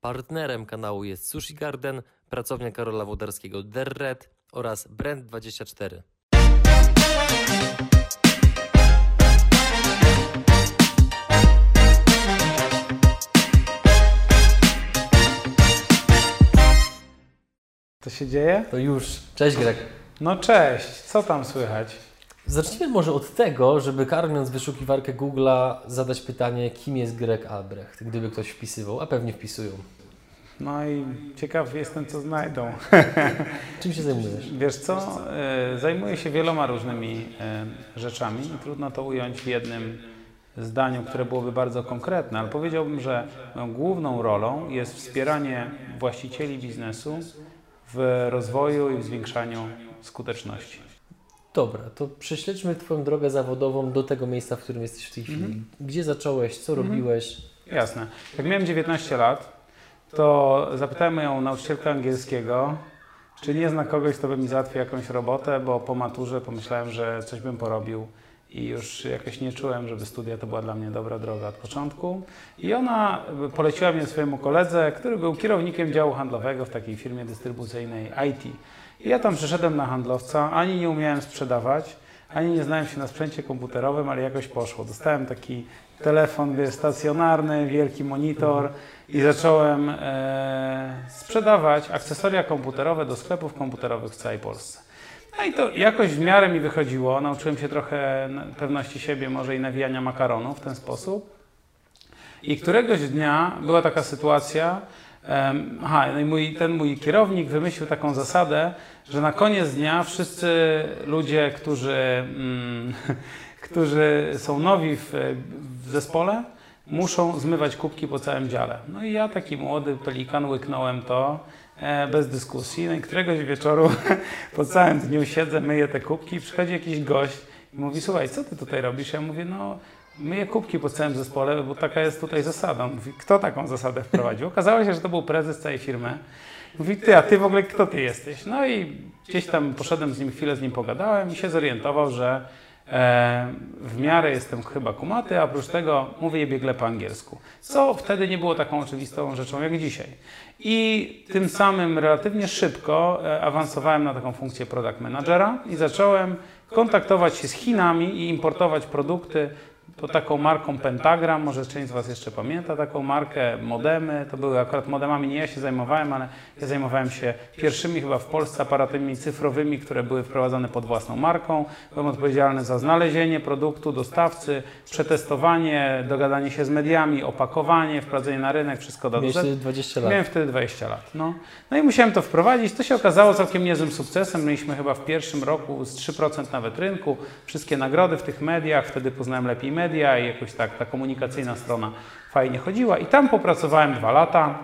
Partnerem kanału jest Sushi Garden, pracownia Karola Wodarskiego Derred oraz Brand24. Co się dzieje? To już. Cześć Greg. No cześć, co tam słychać? Zacznijmy może od tego, żeby karmiąc wyszukiwarkę Google'a zadać pytanie, kim jest Greg Albrecht, gdyby ktoś wpisywał, a pewnie wpisują. No i ciekaw jestem, co znajdą. Czym się zajmujesz? Wiesz co, e, zajmuję się wieloma różnymi e, rzeczami i trudno to ująć w jednym zdaniu, które byłoby bardzo konkretne, ale powiedziałbym, że główną rolą jest wspieranie właścicieli biznesu w rozwoju i w zwiększaniu skuteczności. Dobra, to prześledźmy Twoją drogę zawodową do tego miejsca, w którym jesteś w tej chwili. Gdzie zacząłeś, co robiłeś? Jasne. Jak miałem 19 lat, to zapytałem moją nauczycielkę angielskiego, czy nie zna kogoś, kto by mi załatwił jakąś robotę, bo po maturze pomyślałem, że coś bym porobił i już jakoś nie czułem, żeby studia to była dla mnie dobra droga od początku. I ona poleciła mnie swojemu koledze, który był kierownikiem działu handlowego w takiej firmie dystrybucyjnej IT. I ja tam przyszedłem na handlowca, ani nie umiałem sprzedawać, ani nie znałem się na sprzęcie komputerowym, ale jakoś poszło. Dostałem taki telefon wiesz, stacjonarny, wielki monitor i zacząłem e, sprzedawać akcesoria komputerowe do sklepów komputerowych w całej Polsce. No i to jakoś w miarę mi wychodziło. Nauczyłem się trochę pewności siebie, może i nawijania makaronu w ten sposób. I któregoś dnia była taka sytuacja, aha, no i mój, ten mój kierownik wymyślił taką zasadę, że na koniec dnia wszyscy ludzie, którzy, mm, którzy są nowi w, w zespole, muszą zmywać kubki po całym dziale. No i ja, taki młody pelikan, łyknąłem to e, bez dyskusji. No i któregoś wieczoru po całym dniu siedzę, myję te kubki i przychodzi jakiś gość i mówi, słuchaj, co ty tutaj robisz? Ja mówię, no myję kubki po całym zespole, bo taka jest tutaj zasada. Mówi, kto taką zasadę wprowadził? Okazało się, że to był prezes całej firmy. Mówi, ty, a ty w ogóle kto ty jesteś? No i gdzieś tam poszedłem z nim, chwilę z nim pogadałem i się zorientował, że e, w miarę jestem chyba kumaty, a oprócz tego mówię biegle po angielsku. Co wtedy nie było taką oczywistą rzeczą jak dzisiaj. I tym samym relatywnie szybko e, awansowałem na taką funkcję product managera i zacząłem kontaktować się z Chinami i importować produkty pod taką marką Pentagram, może część z Was jeszcze pamięta taką markę, modemy, to były akurat modemami, nie ja się zajmowałem, ale ja zajmowałem się pierwszymi chyba w Polsce aparatami cyfrowymi, które były wprowadzane pod własną marką. Byłem odpowiedzialny za znalezienie produktu, dostawcy, przetestowanie, dogadanie się z mediami, opakowanie, wprowadzenie na rynek, wszystko do wtedy 20 lat. Miałem wtedy 20 lat. No. no i musiałem to wprowadzić. To się okazało całkiem niezłym sukcesem. Mieliśmy chyba w pierwszym roku z 3% nawet rynku, wszystkie nagrody w tych mediach, wtedy poznałem lepiej media i jakoś tak ta komunikacyjna strona fajnie chodziła. I tam popracowałem dwa lata.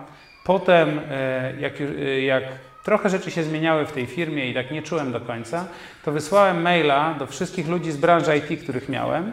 Potem, e, jak, e, jak trochę rzeczy się zmieniały w tej firmie i tak nie czułem do końca, to wysłałem maila do wszystkich ludzi z branży IT, których miałem.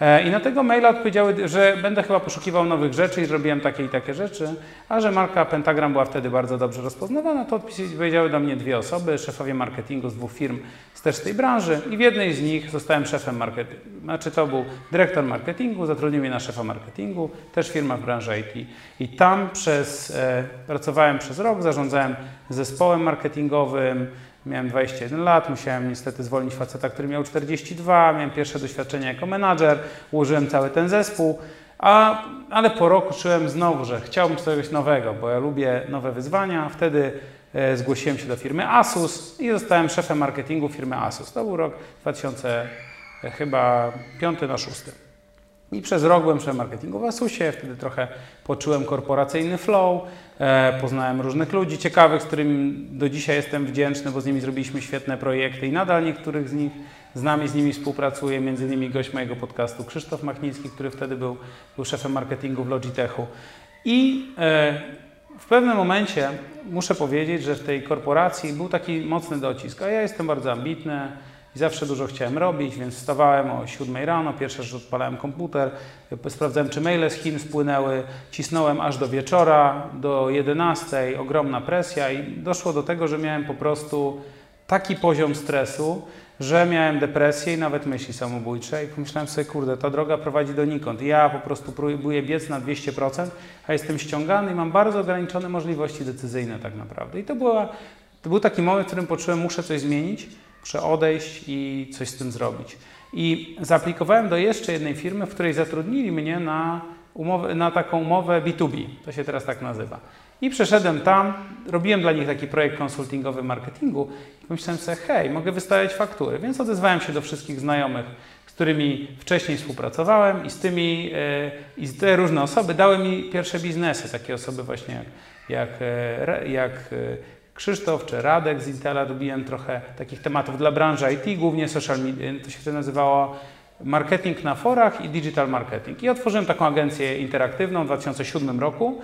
E, I na tego maila odpowiedziały, że będę chyba poszukiwał nowych rzeczy i zrobiłem takie i takie rzeczy, a że marka Pentagram była wtedy bardzo dobrze rozpoznawana, to odpowiedziały do mnie dwie osoby, szefowie marketingu z dwóch firm z też tej branży i w jednej z nich zostałem szefem marketingu. Znaczy to był dyrektor marketingu, zatrudnił mnie na szefa marketingu, też firma w branży IT. I tam przez, e, pracowałem przez rok, zarządzałem zespołem marketingowym, Miałem 21 lat, musiałem niestety zwolnić faceta, który miał 42, miałem pierwsze doświadczenie jako menadżer, ułożyłem cały ten zespół, a, ale po roku czułem znowu, że chciałbym czegoś nowego, bo ja lubię nowe wyzwania. Wtedy e, zgłosiłem się do firmy Asus i zostałem szefem marketingu firmy Asus. To był rok 2000, e, chyba 5 na 6. I przez rok byłem szefem marketingu w Asusie, wtedy trochę poczułem korporacyjny flow, poznałem różnych ludzi ciekawych, z którymi do dzisiaj jestem wdzięczny, bo z nimi zrobiliśmy świetne projekty i nadal niektórych z nich znam i z nimi współpracuję, między innymi gość mojego podcastu Krzysztof Machnicki, który wtedy był, był szefem marketingu w Logitechu. I e, w pewnym momencie muszę powiedzieć, że w tej korporacji był taki mocny docisk, a ja jestem bardzo ambitny, i zawsze dużo chciałem robić, więc wstawałem o 7 rano, pierwsze rzecz odpalałem komputer, sprawdzałem czy maile z Chin spłynęły, cisnąłem aż do wieczora, do 11, ogromna presja i doszło do tego, że miałem po prostu taki poziom stresu, że miałem depresję i nawet myśli samobójcze i pomyślałem sobie, kurde, ta droga prowadzi donikąd. Ja po prostu próbuję biec na 200%, a jestem ściągany i mam bardzo ograniczone możliwości decyzyjne tak naprawdę. I to, była, to był taki moment, w którym poczułem, muszę coś zmienić, muszę odejść i coś z tym zrobić. I zaaplikowałem do jeszcze jednej firmy, w której zatrudnili mnie na, umowę, na taką umowę B2B, to się teraz tak nazywa. I przeszedłem tam, robiłem dla nich taki projekt konsultingowy marketingu i pomyślałem sobie, hej, mogę wystawiać faktury. Więc odezwałem się do wszystkich znajomych, z którymi wcześniej współpracowałem i z tymi, yy, i te różne osoby dały mi pierwsze biznesy, takie osoby właśnie jak, jak, e, jak e, Krzysztof czy Radek z Intela robiłem trochę takich tematów dla branży IT, głównie social media, to się wtedy nazywało marketing na forach i digital marketing. I otworzyłem taką agencję interaktywną w 2007 roku.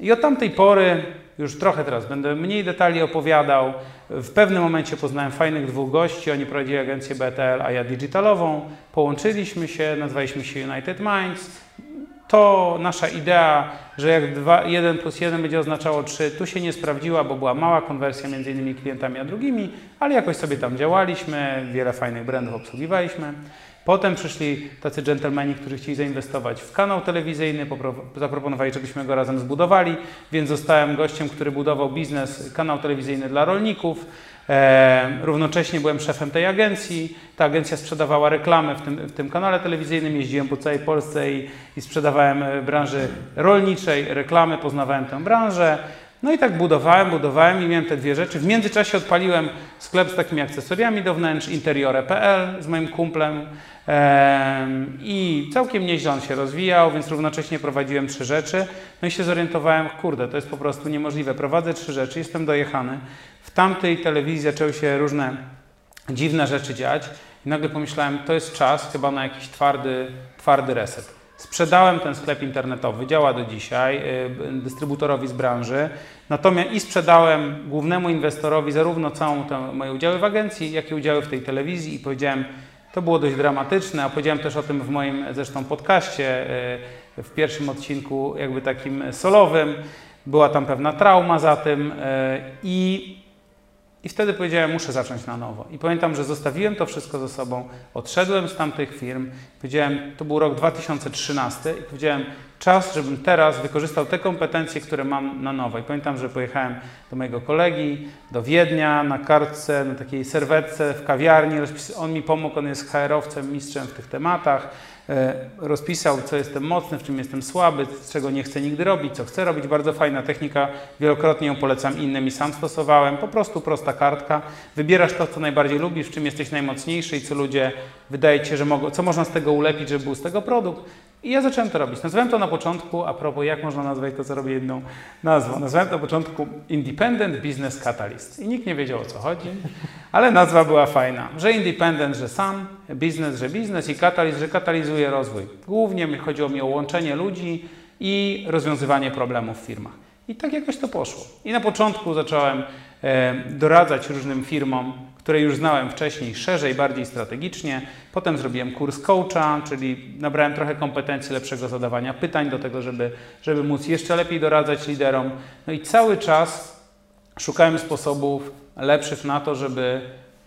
I od tamtej pory, już trochę teraz będę mniej detali opowiadał, w pewnym momencie poznałem fajnych dwóch gości, oni prowadzili agencję BTL, a ja digitalową. Połączyliśmy się, nazwaliśmy się United Minds. To nasza idea, że jak 2, 1 plus 1 będzie oznaczało 3, tu się nie sprawdziła, bo była mała konwersja między innymi klientami a drugimi, ale jakoś sobie tam działaliśmy, wiele fajnych brandów obsługiwaliśmy. Potem przyszli tacy dżentelmeni, którzy chcieli zainwestować w kanał telewizyjny, zaproponowali, żebyśmy go razem zbudowali, więc zostałem gościem, który budował biznes, kanał telewizyjny dla rolników. E, równocześnie byłem szefem tej agencji. Ta agencja sprzedawała reklamy w tym, w tym kanale telewizyjnym. Jeździłem po całej Polsce i, i sprzedawałem w branży rolniczej reklamy, poznawałem tę branżę. No i tak budowałem, budowałem i miałem te dwie rzeczy. W międzyczasie odpaliłem sklep z takimi akcesoriami do wnętrz, interiore.pl z moim kumplem i całkiem nieźle on się rozwijał, więc równocześnie prowadziłem trzy rzeczy. No i się zorientowałem, kurde, to jest po prostu niemożliwe. Prowadzę trzy rzeczy, jestem dojechany. Tamtej telewizji zaczęły się różne dziwne rzeczy dziać i nagle pomyślałem, to jest czas chyba na jakiś twardy, twardy reset. Sprzedałem ten sklep internetowy, działa do dzisiaj, y, dystrybutorowi z branży. Natomiast i sprzedałem głównemu inwestorowi zarówno całą tę moje udziały w agencji, jak i udziały w tej telewizji i powiedziałem, to było dość dramatyczne, a powiedziałem też o tym w moim zresztą podcaście, y, w pierwszym odcinku jakby takim solowym. Była tam pewna trauma za tym y, i i wtedy powiedziałem, muszę zacząć na nowo. I pamiętam, że zostawiłem to wszystko ze sobą, odszedłem z tamtych firm, powiedziałem, to był rok 2013 i powiedziałem, czas, żebym teraz wykorzystał te kompetencje, które mam na nowo. I pamiętam, że pojechałem do mojego kolegi, do Wiednia, na kartce, na takiej serwetce w kawiarni. On mi pomógł, on jest HR-owcem, mistrzem w tych tematach. E, rozpisał, co jestem mocny, w czym jestem słaby, czego nie chcę nigdy robić, co chcę robić. Bardzo fajna technika, wielokrotnie ją polecam innym i sam stosowałem. Po prostu prosta kartka. Wybierasz to, co najbardziej lubisz, w czym jesteś najmocniejszy i co ludzie wydaje Ci się, że mogą, co można z tego ulepić, żeby był z tego produkt. I ja zacząłem to robić. Nazwałem to na początku, a propos jak można nazwać to, co robię jedną nazwą. Nazwałem to na początku Independent Business Catalyst. I nikt nie wiedział o co chodzi, ale nazwa była fajna. Że independent, że sam, biznes, że biznes i catalyst, że katalizuje rozwój. Głównie chodziło mi o łączenie ludzi i rozwiązywanie problemów w firmach. I tak jakoś to poszło. I na początku zacząłem e, doradzać różnym firmom które już znałem wcześniej szerzej, bardziej strategicznie. Potem zrobiłem kurs coacha, czyli nabrałem trochę kompetencji lepszego zadawania pytań do tego, żeby, żeby móc jeszcze lepiej doradzać liderom. No i cały czas szukałem sposobów lepszych na to, żeby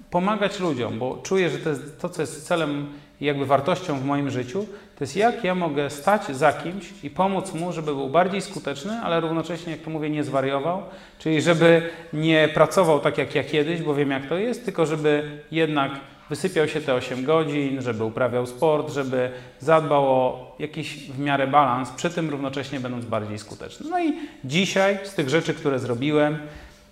pomagać ludziom, bo czuję, że to, jest to co jest celem i jakby wartością w moim życiu, to jest jak ja mogę stać za kimś i pomóc mu, żeby był bardziej skuteczny, ale równocześnie, jak to mówię, nie zwariował, czyli żeby nie pracował tak jak ja kiedyś, bo wiem jak to jest, tylko żeby jednak wysypiał się te 8 godzin, żeby uprawiał sport, żeby zadbał o jakiś w miarę balans, przy tym równocześnie będąc bardziej skuteczny. No i dzisiaj z tych rzeczy, które zrobiłem,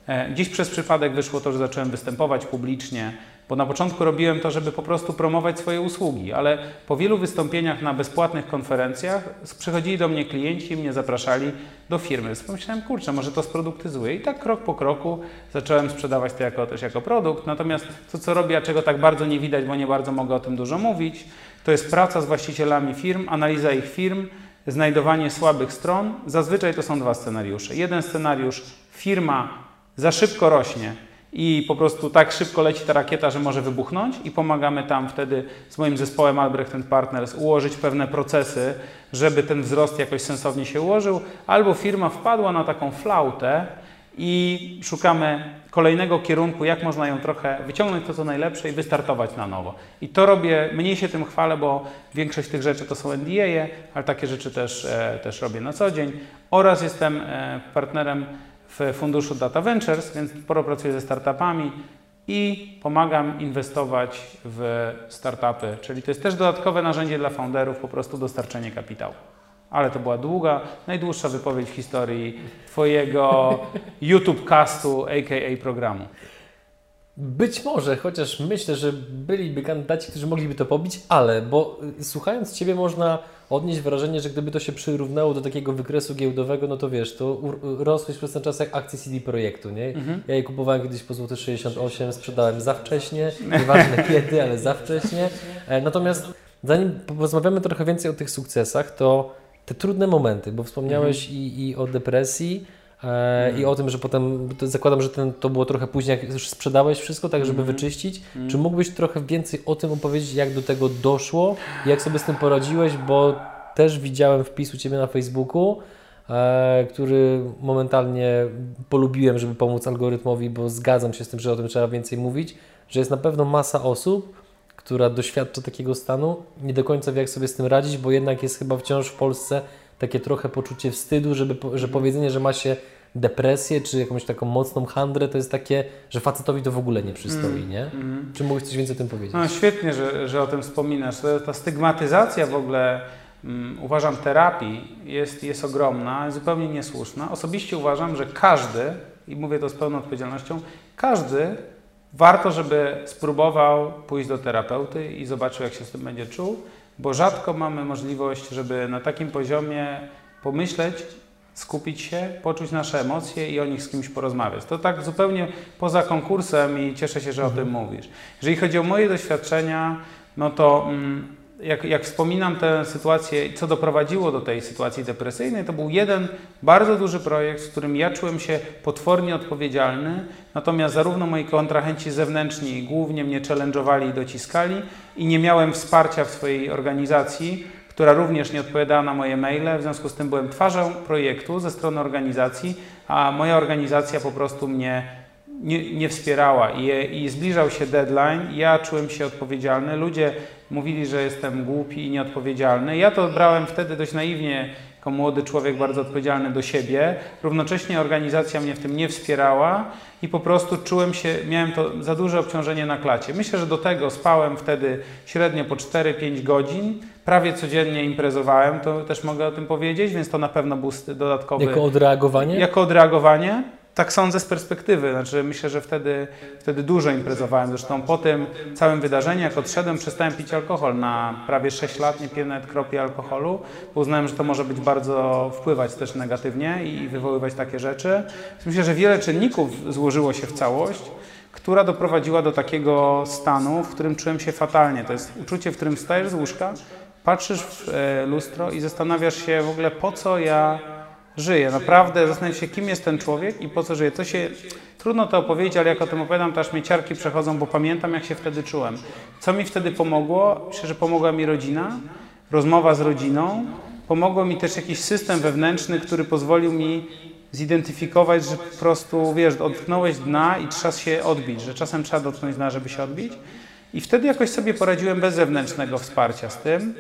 e, Dziś przez przypadek wyszło to, że zacząłem występować publicznie bo na początku robiłem to, żeby po prostu promować swoje usługi, ale po wielu wystąpieniach na bezpłatnych konferencjach przychodzili do mnie klienci i mnie zapraszali do firmy. Pomyślałem, kurczę, może to sproduktyzuję. I tak krok po kroku zacząłem sprzedawać to jako, też jako produkt. Natomiast to, co robię, a czego tak bardzo nie widać, bo nie bardzo mogę o tym dużo mówić, to jest praca z właścicielami firm, analiza ich firm, znajdowanie słabych stron. Zazwyczaj to są dwa scenariusze. Jeden scenariusz, firma za szybko rośnie, i po prostu tak szybko leci ta rakieta, że może wybuchnąć i pomagamy tam wtedy z moim zespołem Albrecht Partners ułożyć pewne procesy, żeby ten wzrost jakoś sensownie się ułożył, albo firma wpadła na taką flautę i szukamy kolejnego kierunku, jak można ją trochę wyciągnąć to, co najlepsze i wystartować na nowo. I to robię, mniej się tym chwalę, bo większość tych rzeczy to są NDA, ale takie rzeczy też, e, też robię na co dzień. Oraz jestem e, partnerem w funduszu Data Ventures, więc sporo pracuję ze startupami i pomagam inwestować w startupy, czyli to jest też dodatkowe narzędzie dla founderów, po prostu dostarczenie kapitału. Ale to była długa, najdłuższa wypowiedź w historii Twojego YouTube castu, aka programu. Być może, chociaż myślę, że byliby kandydaci, którzy mogliby to pobić, ale, bo y, słuchając Ciebie można odnieść wrażenie, że gdyby to się przyrównało do takiego wykresu giełdowego, no to wiesz, to rosłeś przez ten czas jak akcje CD Projektu, nie? Mhm. Ja je kupowałem kiedyś po złoty 68, sprzedałem za wcześnie, nieważne kiedy, ale za wcześnie. E, natomiast zanim porozmawiamy trochę więcej o tych sukcesach, to te trudne momenty, bo wspomniałeś mhm. i, i o depresji, e, i o tym, że potem, zakładam, że ten, to było trochę później, jak już sprzedałeś wszystko, tak żeby mm. wyczyścić. Mm. Czy mógłbyś trochę więcej o tym opowiedzieć, jak do tego doszło, jak sobie z tym poradziłeś, bo też widziałem wpis u Ciebie na Facebooku, e, który momentalnie polubiłem, żeby pomóc algorytmowi, bo zgadzam się z tym, że o tym trzeba więcej mówić, że jest na pewno masa osób, która doświadcza takiego stanu, nie do końca wie, jak sobie z tym radzić, bo jednak jest chyba wciąż w Polsce takie trochę poczucie wstydu, żeby, że powiedzenie, że ma się depresję, czy jakąś taką mocną handrę, to jest takie, że facetowi to w ogóle nie przystoi, mm, nie? Mm. Czy mógłbyś coś więcej o tym powiedzieć? No świetnie, że, że o tym wspominasz. Ta stygmatyzacja w ogóle, um, uważam, terapii jest, jest ogromna, zupełnie niesłuszna. Osobiście uważam, że każdy, i mówię to z pełną odpowiedzialnością, każdy warto, żeby spróbował pójść do terapeuty i zobaczył, jak się z tym będzie czuł, bo rzadko mamy możliwość, żeby na takim poziomie pomyśleć, skupić się, poczuć nasze emocje i o nich z kimś porozmawiać. To tak zupełnie poza konkursem i cieszę się, że o tym mhm. mówisz. Jeżeli chodzi o moje doświadczenia, no to mm, jak, jak wspominam tę sytuację, co doprowadziło do tej sytuacji depresyjnej, to był jeden bardzo duży projekt, w którym ja czułem się potwornie odpowiedzialny, natomiast zarówno moi kontrahenci zewnętrzni głównie mnie challenge'owali i dociskali i nie miałem wsparcia w swojej organizacji, która również nie odpowiadała na moje maile, w związku z tym byłem twarzą projektu ze strony organizacji, a moja organizacja po prostu mnie nie, nie wspierała i, i zbliżał się deadline. Ja czułem się odpowiedzialny. Ludzie mówili, że jestem głupi i nieodpowiedzialny. Ja to odbrałem wtedy dość naiwnie, jako młody człowiek bardzo odpowiedzialny do siebie. Równocześnie organizacja mnie w tym nie wspierała i po prostu czułem się, miałem to za duże obciążenie na klacie. Myślę, że do tego spałem wtedy średnio po 4-5 godzin. Prawie codziennie imprezowałem, to też mogę o tym powiedzieć, więc to na pewno był dodatkowy. Jako odreagowanie? Jako odreagowanie. Tak sądzę z perspektywy, znaczy myślę, że wtedy, wtedy dużo imprezowałem. Zresztą po tym całym wydarzeniu, jak odszedłem, przestałem pić alkohol. Na prawie 6 lat nie piłem nawet kropli alkoholu, bo uznałem, że to może być bardzo wpływać też negatywnie i wywoływać takie rzeczy. Myślę, że wiele czynników złożyło się w całość, która doprowadziła do takiego stanu, w którym czułem się fatalnie. To jest uczucie, w którym stajesz z łóżka, patrzysz w e, lustro i zastanawiasz się w ogóle po co ja żyje. Naprawdę zastanawiam się, kim jest ten człowiek i po co żyje. To się trudno to opowiedzieć, ale jak o tym opowiadam, to aż mnie ciarki przechodzą, bo pamiętam, jak się wtedy czułem. Co mi wtedy pomogło? Myślę, że pomogła mi rodzina, rozmowa z rodziną. Pomogło mi też jakiś system wewnętrzny, który pozwolił mi zidentyfikować, że po prostu, wiesz, dotknąłeś dna i trzeba się odbić, że czasem trzeba dotknąć dna, żeby się odbić. I wtedy jakoś sobie poradziłem bez zewnętrznego wsparcia z tym.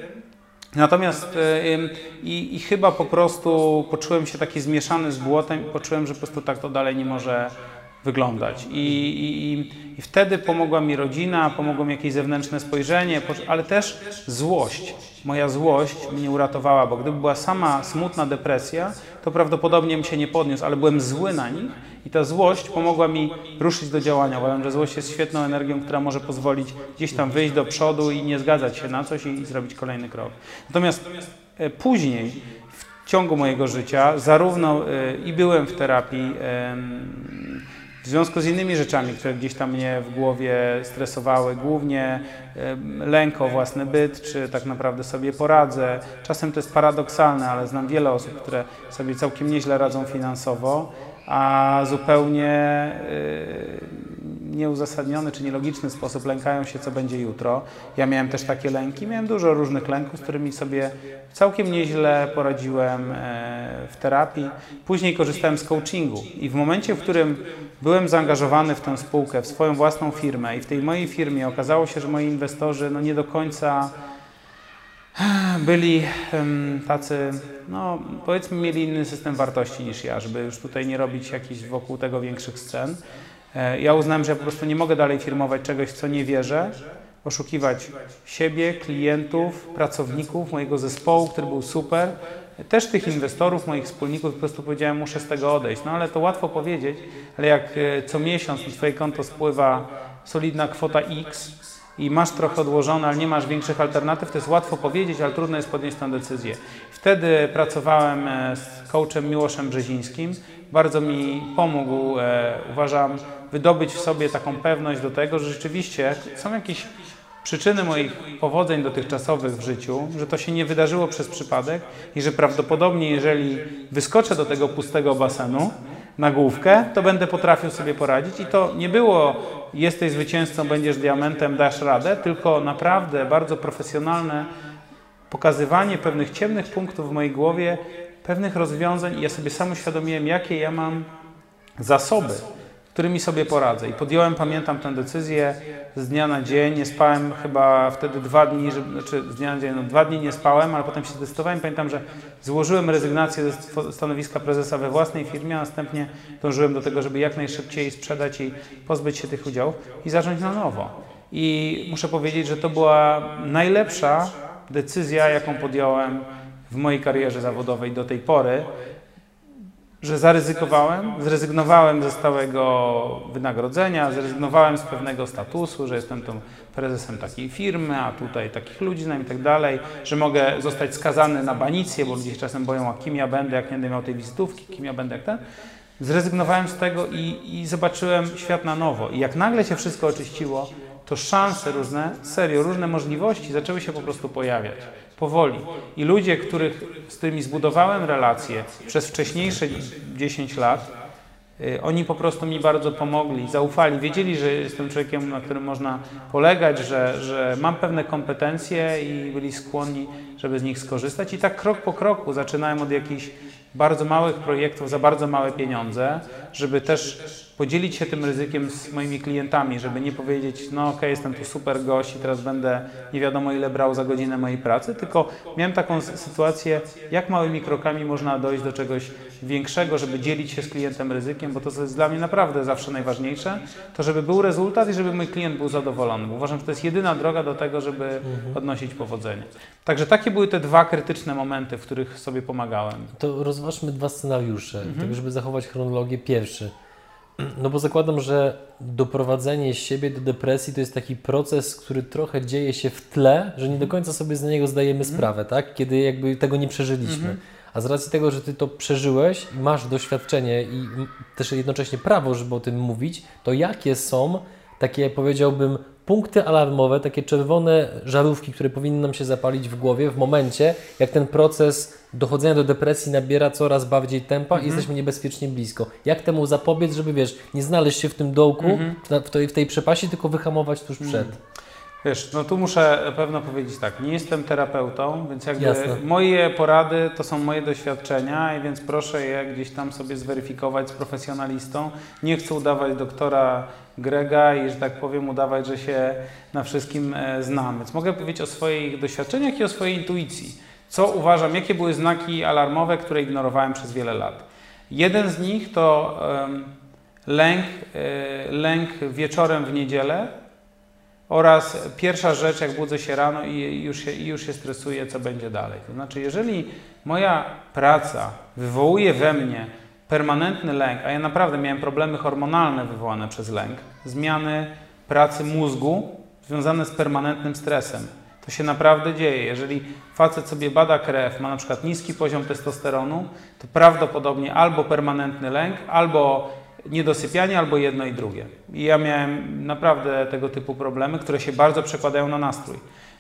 Natomiast e, i, i, chyba po prostu poczułem się taki zmieszany z błotem i poczułem, że po prostu tak to dalej nie może wyglądać. I, i, I, wtedy pomogła mi rodzina, pomogło mi jakieś zewnętrzne spojrzenie, ale też złość. Moja złość mnie uratowała, bo gdyby była sama smutna depresja, to prawdopodobnie bym się nie podniósł, ale byłem zły na nich i ta złość pomogła mi ruszyć do działania. Uważam, że złość jest świetną energią, która może pozwolić gdzieś tam wyjść do przodu i nie zgadzać się na coś i, i zrobić kolejny krok. Natomiast e, później, w ciągu mojego życia, zarówno e, i byłem w terapii, w związku z innymi rzeczami, które gdzieś tam mnie w głowie stresowały, głównie lęk o własny byt, czy tak naprawdę sobie poradzę. Czasem to jest paradoksalne, ale znam wiele osób, które sobie całkiem nieźle radzą finansowo, a zupełnie nieuzasadniony czy nielogiczny sposób lękają się, co będzie jutro. Ja miałem też takie lęki, miałem dużo różnych lęków, z którymi sobie całkiem nieźle poradziłem e, w terapii. Później korzystałem z coachingu i w momencie, w którym byłem zaangażowany w tę spółkę, w swoją własną firmę i w tej mojej firmie okazało się, że moi inwestorzy no nie do końca byli tacy, no powiedzmy, mieli inny system wartości niż ja, żeby już tutaj nie robić jakichś wokół tego większych scen. E, ja uznałem, że ja po prostu nie mogę dalej firmować czegoś, co nie wierzę, oszukiwać siebie, klientów, pracowników, mojego zespołu, który był super, też tych inwestorów, moich wspólników, po prostu powiedziałem, muszę z tego odejść. No ale to łatwo powiedzieć, ale jak e, co miesiąc na Twoje konto spływa solidna kwota X, i masz trochę odłożone, ale nie masz większych alternatyw, to jest łatwo powiedzieć, ale trudno jest podjąć tę decyzję. Wtedy pracowałem e, z coachem Miłoszem Brzezińskim. Bardzo mi pomógł, e, uważam, wydobyć w sobie taką pewność do tego, że rzeczywiście są jakieś przyczyny moich powodzeń dotychczasowych w życiu, że to się nie wydarzyło przez przypadek i że prawdopodobnie, jeżeli wyskoczę do tego pustego basenu, na główkę, to będę potrafił sobie poradzić. I to nie było jesteś zwycięzcą, będziesz diamentem, dasz radę, tylko naprawdę bardzo profesjonalne pokazywanie pewnych ciemnych punktów w mojej głowie, pewnych rozwiązań i ja sobie sam uświadomiłem, jakie ja mam zasoby którymi sobie poradzę. I podjąłem, pamiętam tę decyzję z dnia na dzień. Nie spałem chyba wtedy dwa dni, żeby, znaczy z dnia na dzień, no dwa dni nie spałem, ale potem się zdecydowałem. Pamiętam, że złożyłem rezygnację ze stanowiska prezesa we własnej firmie, a następnie dążyłem do tego, żeby jak najszybciej sprzedać i pozbyć się tych udziałów i zacząć na nowo. I muszę powiedzieć, że to była najlepsza decyzja, jaką podjąłem w mojej karierze zawodowej do tej pory, że zaryzykowałem, zrezygnowałem ze stałego wynagrodzenia, zrezygnowałem z pewnego statusu, że jestem tą prezesem takiej firmy, a tutaj takich ludzi znam i tak dalej, że mogę zostać skazany na banicję, bo ludzie się czasem boją, a kim ja będę, jak nie będę miał tej wizytówki, kim ja będę, jak ten. Zrezygnowałem z tego i, i zobaczyłem świat na nowo. I jak nagle się wszystko oczyściło, to szanse różne, serio, różne możliwości zaczęły się po prostu pojawiać powoli. I ludzie, których, z którymi zbudowałem relacje przez wcześniejsze 10 lat, y, oni po prostu mi bardzo pomogli, zaufali, wiedzieli, że jestem człowiekiem, na którym można polegać, że, że mam pewne kompetencje i byli skłonni, żeby z nich skorzystać. I tak krok po kroku zaczynałem od jakichś bardzo małych projektów za bardzo małe pieniądze, żeby też podzielić się tym ryzykiem z moimi klientami, żeby nie powiedzieć, no ok, jestem tu super gość i teraz będę nie wiadomo ile brał za godzinę mojej pracy, tylko miałem taką sytuację, jak małymi krokami można dojść do czegoś większego, żeby dzielić się z klientem ryzykiem, bo to, co jest dla mnie naprawdę zawsze najważniejsze, to żeby był rezultat i żeby mój klient był zadowolony. Bo uważam, że to jest jedyna droga do tego, żeby mhm. odnosić powodzenie. Także takie były te dwa krytyczne momenty, w których sobie pomagałem. To rozważmy dwa scenariusze, mhm. tak żeby zachować chronologię. Pierwszy no bo zakładam, że doprowadzenie siebie do depresji to jest taki proces, który trochę dzieje się w tle, że nie do końca sobie z niego zdajemy mm. sprawę, tak? Kiedy jakby tego nie przeżyliśmy. Mm -hmm. A z racji tego, że Ty to przeżyłeś, masz doświadczenie i też jednocześnie prawo, żeby o tym mówić, to jakie są takie, powiedziałbym, punkty alarmowe, takie czerwone żarówki, które powinny nam się zapalić w głowie w momencie, jak ten proces dochodzenia do depresji nabiera coraz bardziej tempa mm -hmm. i mhm. jesteśmy niebezpiecznie blisko. Jak temu zapobiec, żeby wiesz, nie znaleźć się w tym dołku, mm -hmm. w, tej, w tej przepaści, tylko wyhamować tuż przed. Wiesz, no tu muszę pewno powiedzieć tak, nie jestem terapeutą, więc jakby Jasne. moje porady to są moje doświadczenia i więc proszę je gdzieś tam sobie zweryfikować z profesjonalistą. Nie chcę udawać doktora Grega i, że tak powiem, udawać, że się na wszystkim e, znam. Więc mogę powiedzieć o swoich doświadczeniach i o swojej intuicji. Co uważam, jakie były znaki alarmowe, które ignorowałem przez wiele lat. Jeden z nich to um, lęk, y, lęk wieczorem w niedzielę, oraz pierwsza rzecz, jak budzę się rano i już się, i już się stresuję, co będzie dalej. To znaczy, jeżeli moja praca wywołuje we mnie permanentny lęk, a ja naprawdę miałem problemy hormonalne wywołane przez lęk, zmiany pracy mózgu związane z permanentnym stresem. To się naprawdę dzieje. Jeżeli facet sobie bada krew, ma na przykład niski poziom testosteronu, to prawdopodobnie albo permanentny lęk, albo niedosypianie albo jedno i drugie. I ja miałem naprawdę tego typu problemy, które się bardzo przekładają na nastrój.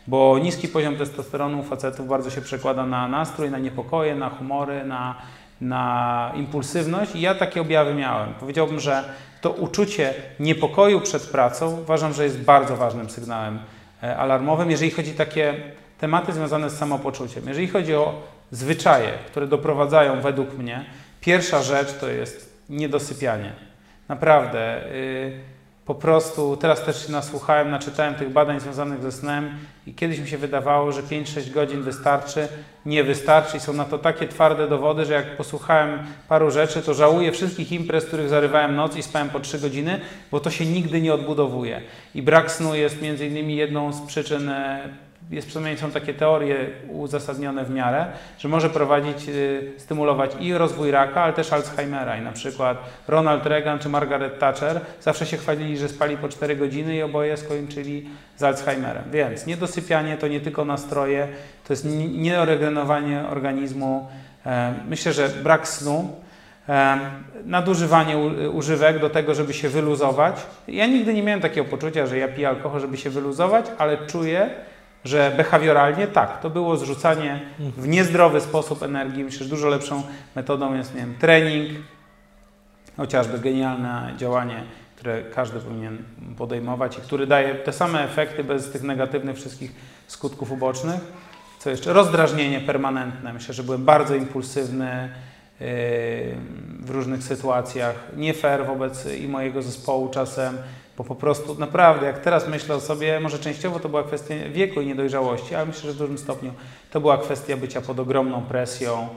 Bo niski poziom testosteronu u facetów bardzo się przekłada na nastrój, na niepokoje, na humory, na na impulsywność i ja takie objawy miałem. Powiedziałbym, że to uczucie niepokoju przed pracą uważam, że jest bardzo ważnym sygnałem e, alarmowym, jeżeli chodzi o takie tematy związane z samopoczuciem. Jeżeli chodzi o zwyczaje, które doprowadzają według mnie, pierwsza rzecz to jest niedosypianie. Naprawdę. Yy, po prostu teraz też się nasłuchałem, naczytałem tych badań związanych ze snem i kiedyś mi się wydawało, że 5-6 godzin wystarczy, nie wystarczy i są na to takie twarde dowody, że jak posłuchałem paru rzeczy, to żałuję wszystkich imprez, których zarywałem noc i spałem po 3 godziny, bo to się nigdy nie odbudowuje. I brak snu jest między innymi jedną z przyczyn e, jest przynajmniej są takie teorie uzasadnione w miarę, że może prowadzić, y, stymulować i rozwój raka, ale też Alzheimera. I na przykład Ronald Reagan czy Margaret Thatcher zawsze się chwalili, że spali po 4 godziny i oboje skończyli z Alzheimerem. Więc niedosypianie to nie tylko nastroje, to jest nieoregenerowanie organizmu. E, myślę, że brak snu, e, nadużywanie używek do tego, żeby się wyluzować. Ja nigdy nie miałem takiego poczucia, że ja piję alkohol, żeby się wyluzować, ale czuję, że behawioralnie tak, to było zrzucanie w niezdrowy sposób energii. Myślę, że dużo lepszą metodą jest nie wiem, trening, chociażby genialne działanie, które każdy powinien podejmować i który daje te same efekty bez tych negatywnych wszystkich skutków ubocznych. Co jeszcze? Rozdrażnienie permanentne. Myślę, że byłem bardzo impulsywny yy, w różnych sytuacjach, nie fair wobec i mojego zespołu czasem bo po prostu naprawdę, jak teraz myślę o sobie, może częściowo to była kwestia wieku i niedojrzałości, ale myślę, że w dużym stopniu to była kwestia bycia pod ogromną presją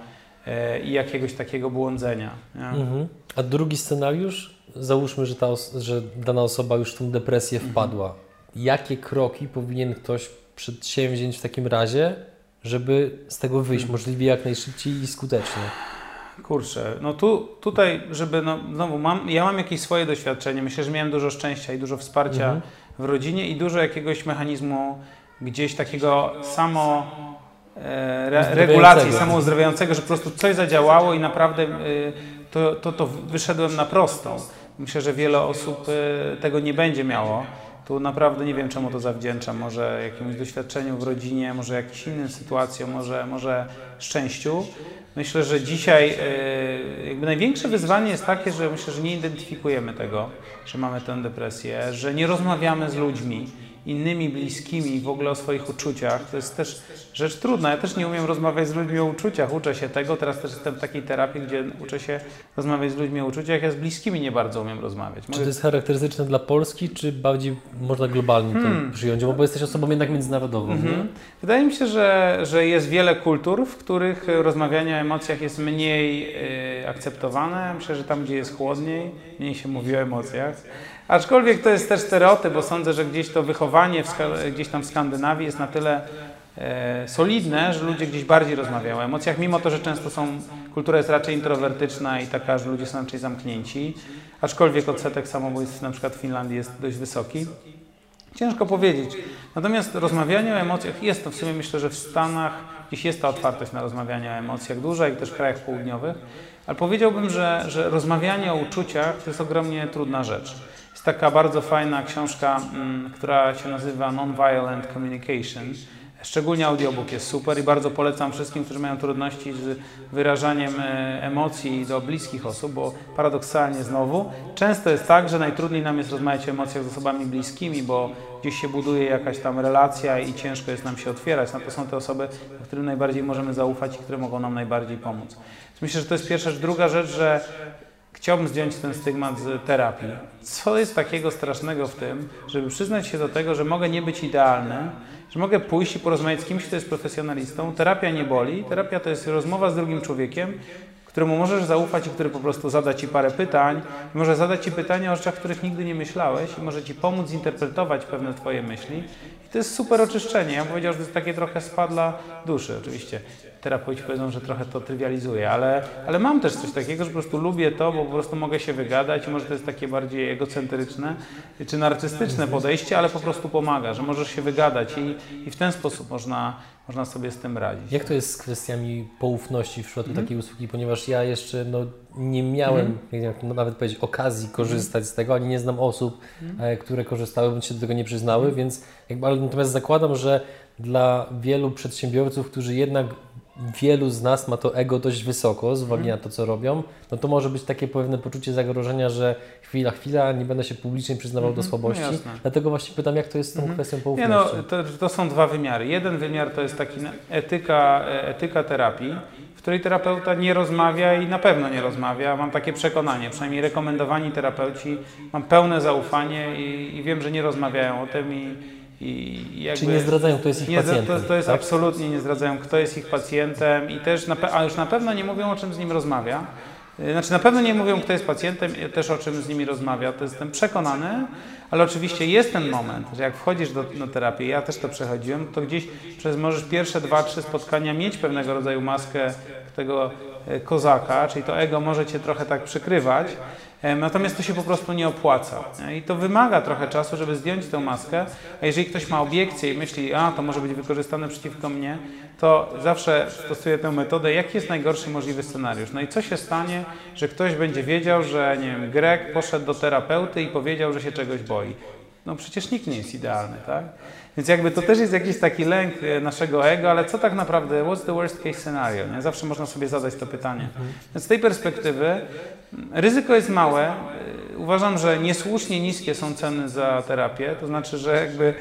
e, i jakiegoś takiego błądzenia. Mhm. A drugi scenariusz, załóżmy, że, ta że dana osoba już w tą depresję mhm. wpadła. Jakie kroki powinien ktoś przedsięwziąć w takim razie, żeby z tego wyjść mhm. możliwie jak najszybciej i skutecznie? Kurczę, no tu, tutaj, żeby, no znowu, mam, ja mam jakieś swoje doświadczenie, myślę, że miałem dużo szczęścia i dużo wsparcia mhm. w rodzinie i dużo jakiegoś mechanizmu gdzieś takiego samo e, re, regulacji, samouzdrawiającego, że po prostu coś zadziałało i naprawdę e, to, to, to wyszedłem na prostą. Myślę, że wiele osób e, tego nie będzie miało. Tu naprawdę nie wiem, czemu to zawdzięczam. Może jakiemuś doświadczeniu w rodzinie, może jakimś innym sytuacjom, może, może szczęściu. Myślę, że dzisiaj e, jakby największe wyzwanie jest takie, że myślę, że nie identyfikujemy tego, że mamy tę depresję, że nie rozmawiamy z ludźmi innymi bliskimi w ogóle o swoich uczuciach. To jest też rzecz trudna. Ja też nie umiem rozmawiać z ludźmi o uczuciach. Uczę się tego. Teraz też jestem w takiej terapii, gdzie uczę się rozmawiać z ludźmi o uczuciach. Ja z bliskimi nie bardzo umiem rozmawiać. Mogę... Czy to jest charakterystyczne dla Polski, czy bardziej można globalnie hmm. to przyjąć? Bo jesteś osobą jednak międzynarodową. Mhm. Wydaje mi się, że, że jest wiele kultur, w których rozmawianie o emocjach jest mniej y, akceptowane. Myślę, że tam, gdzie jest chłodniej, mniej się mówi o emocjach. Aczkolwiek to jest też stereotyp, bo sądzę, że gdzieś to wychowanie gdzieś tam w Skandynawii jest na tyle e, solidne, że ludzie gdzieś bardziej rozmawiają o emocjach, mimo to, że często są, kultura jest raczej introwertyczna i taka, że ludzie są raczej zamknięci. Aczkolwiek odsetek samobójstw na przykład w Finlandii jest dość wysoki. Ciężko powiedzieć. Natomiast rozmawianie o emocjach jest to w sumie myślę, że w Stanach gdzieś jest ta otwartość na rozmawianie o emocjach duża i też w krajach południowych. Ale powiedziałbym, że, że rozmawianie o uczuciach to jest ogromnie trudna rzecz. Jest taka bardzo fajna książka, mm, która się nazywa Nonviolent Communication. Szczególnie audiobook jest super i bardzo polecam wszystkim, którzy mają trudności z wyrażaniem e, emocji do bliskich osób, bo paradoksalnie znowu często jest tak, że najtrudniej nam jest rozmawiać o emocjach z osobami bliskimi, bo gdzieś się buduje jakaś tam relacja i ciężko jest nam się otwierać. No to są te osoby, którym najbardziej możemy zaufać i które mogą nam najbardziej pomóc. Myślę, że to jest pierwsza rzecz. Druga rzecz, że chciałbym zdjąć ten stygmat z terapii. Co jest takiego strasznego w tym, żeby przyznać się do tego, że mogę nie być idealny, że mogę pójść i porozmawiać z kimś, kto jest profesjonalistą. Terapia nie boli. Terapia to jest rozmowa z drugim człowiekiem, któremu możesz zaufać i który po prostu zada Ci parę pytań, może zadać Ci pytania o rzeczach, których nigdy nie myślałeś i może Ci pomóc zinterpretować pewne Twoje myśli. I to jest super oczyszczenie. Ja bym powiedział, że to jest takie trochę spadla duszy. Oczywiście terapeuci powiedzą, że trochę to trywializuje, ale, ale mam też coś takiego, że po prostu lubię to, bo po prostu mogę się wygadać może to jest takie bardziej egocentryczne czy narcystyczne podejście, ale po prostu pomaga, że możesz się wygadać i, i w ten sposób można, można sobie z tym radzić. Jak to jest z kwestiami poufności w przypadku mm. takiej usługi, ponieważ ja jeszcze no, nie miałem, mm. jak nawet powiedzieć, okazji korzystać z tego, ani nie znam osób, mm. które korzystały, bądź się do tego nie przyznały, więc jakby, ale natomiast zakładam, że dla wielu przedsiębiorców, którzy jednak wielu z nas ma to ego dość wysoko, z uwagi na to, co robią, no to może być takie pewne poczucie zagrożenia, że chwila, chwila, nie będę się publicznie przyznawał do Mhm, słabości. no. Dlatego właśnie pytam, jak to jest z tą Mhm. kwestią Nie poufności? no, to, to są dwa wymiary. Jeden wymiar to jest taki etyka, e, etyka terapii, w której terapeuta nie rozmawia i na pewno nie rozmawia. Mam takie przekonanie, przynajmniej rekomendowani terapeuci, mam pełne zaufanie i, i wiem, że nie rozmawiają o tym i, i. Czyli nie zdradzają, kto jest ich Nie, pacjentem. to, to jest tak? absolutnie nie zdradzają, kto jest ich pacjentem i też, na, a już na pewno nie mówią, o czym z nim rozmawia. Y, Znaczy na pewno nie mówią, kto jest pacjentem, i też o czym z nimi rozmawia, to jestem przekonany, ale oczywiście jest ten moment, że jak wchodzisz do, do terapii, ja też to przechodziłem, to gdzieś przez możesz pierwsze dwa, trzy spotkania mieć pewnego rodzaju maskę tego e, kozaka, czyli to ego może cię trochę tak przykrywać, natomiast to się po prostu nie opłaca. nie? I to wymaga trochę czasu, żeby zdjąć tę maskę, a jeżeli ktoś ma obiekcję i myśli, a to może być wykorzystane przeciwko mnie, to zawsze stosuję tę metodę, jaki jest najgorszy możliwy scenariusz. No i co się stanie, że ktoś będzie wiedział, że nie wiem, Grek poszedł do terapeuty i powiedział, że się czegoś boi. No przecież nikt nie jest idealny, tak? Więc jakby to też jest jakiś taki lęk e, naszego ego, ale co tak naprawdę, what's the worst case scenario? Nie? Zawsze można sobie zadać to pytanie. Więc z tej perspektywy mm, ryzyko jest małe. Uważam, że niesłusznie niskie są ceny za terapię, to znaczy, że jakby